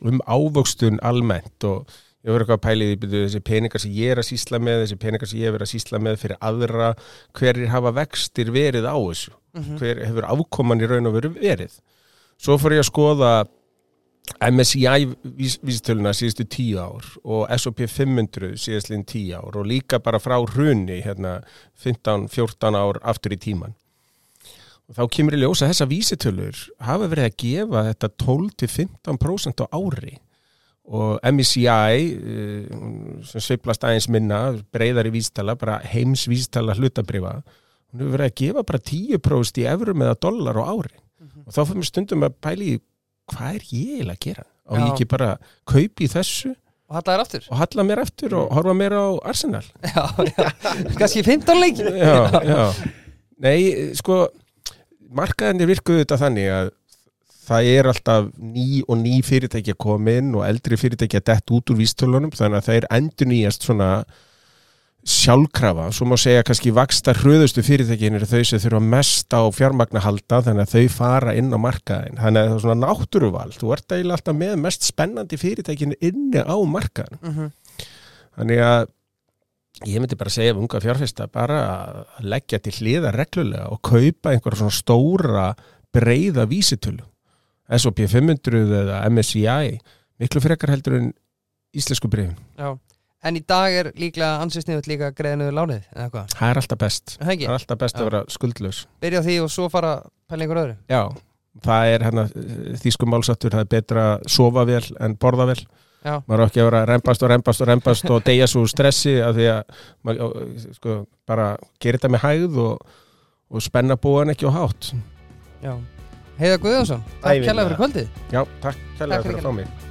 um ávöxtun almennt og ég var eitthvað að pæla í því, þessi peningar sem ég er að sýsla með, þessi peningar sem ég verið að sýsla með fyrir aðra, hverjir hafa vextir verið á þessu, Mhm. hver hefur afkoman í raun og veru verið. Svo fór ég að skoða MSCI vís, vísitöluna síðustu tíu ár og S&P 500 síðastlinn tíu ár og líka bara frá hrunni hérna 15-14 ár aftur í tíman. Þá kemur í ljósa þessa vísitölur hafa verið að gefa þetta 12-15% á ári. Og MSCI eh, sem sveiplast aðeins minna breyðari vísitala, bara heims vísitala hlutabrifa, hún hefur verið að gefa bara 10% í eurum eða dólar á ári. Og þá fyrir stundum að pæli hvað er ég að gera? Og Já. ég ekki bara kaupi þessu Og hallaðir aftur? og halla mér eftir og horfa mér á Arsenal? Já, já. Kannski 15 leiki? Já, já. Nei, sko markaðinni virkuðu þetta þannig að það er alltaf ný og ný fyrirtæki að koma inn og eldri fyrirtæki að dett út úr vístölunum þannig að það er endur nýjast svona sjálfkrafa, svo má segja kannski vaksta hröðustu fyrirtækin eru þau sem þurfa mest á fjármagna halda þannig að þau fara inn á markaðin þannig að það er svona náttúruval, þú ert eiginlega alltaf með mest spennandi fyrirtækin inni á markaðin Mhm. Þannig að ég myndi bara segja við unga fjárfesta bara að leggja til hliða reglulega og kaupa einhverja svona stóra breyða vísitölu. S&P 500 eða MSCI miklu frekar heldur en íslensku breyfin Já. En í dag er líklega ansið sniðut líka greiðinuður lánið eða hvað, Það er alltaf best. Það er alltaf best Já. að vera skuldlaus. Byrja því og svo fara pæla einhver öðru. Já, það er hérna þýskum málsattur, það er betra að sofa vel en borða vel maður á ekki að vera að rempast og rempast og rempast og deyja svo úr stressi af því að maður sko, bara gera þetta með hægð og, og spenna búan ekki og hátt. Já. Heiða Guðjónsson, takk kærlega fyrir kvöldið. Já, takk kærlega Takk fyrir að fá mig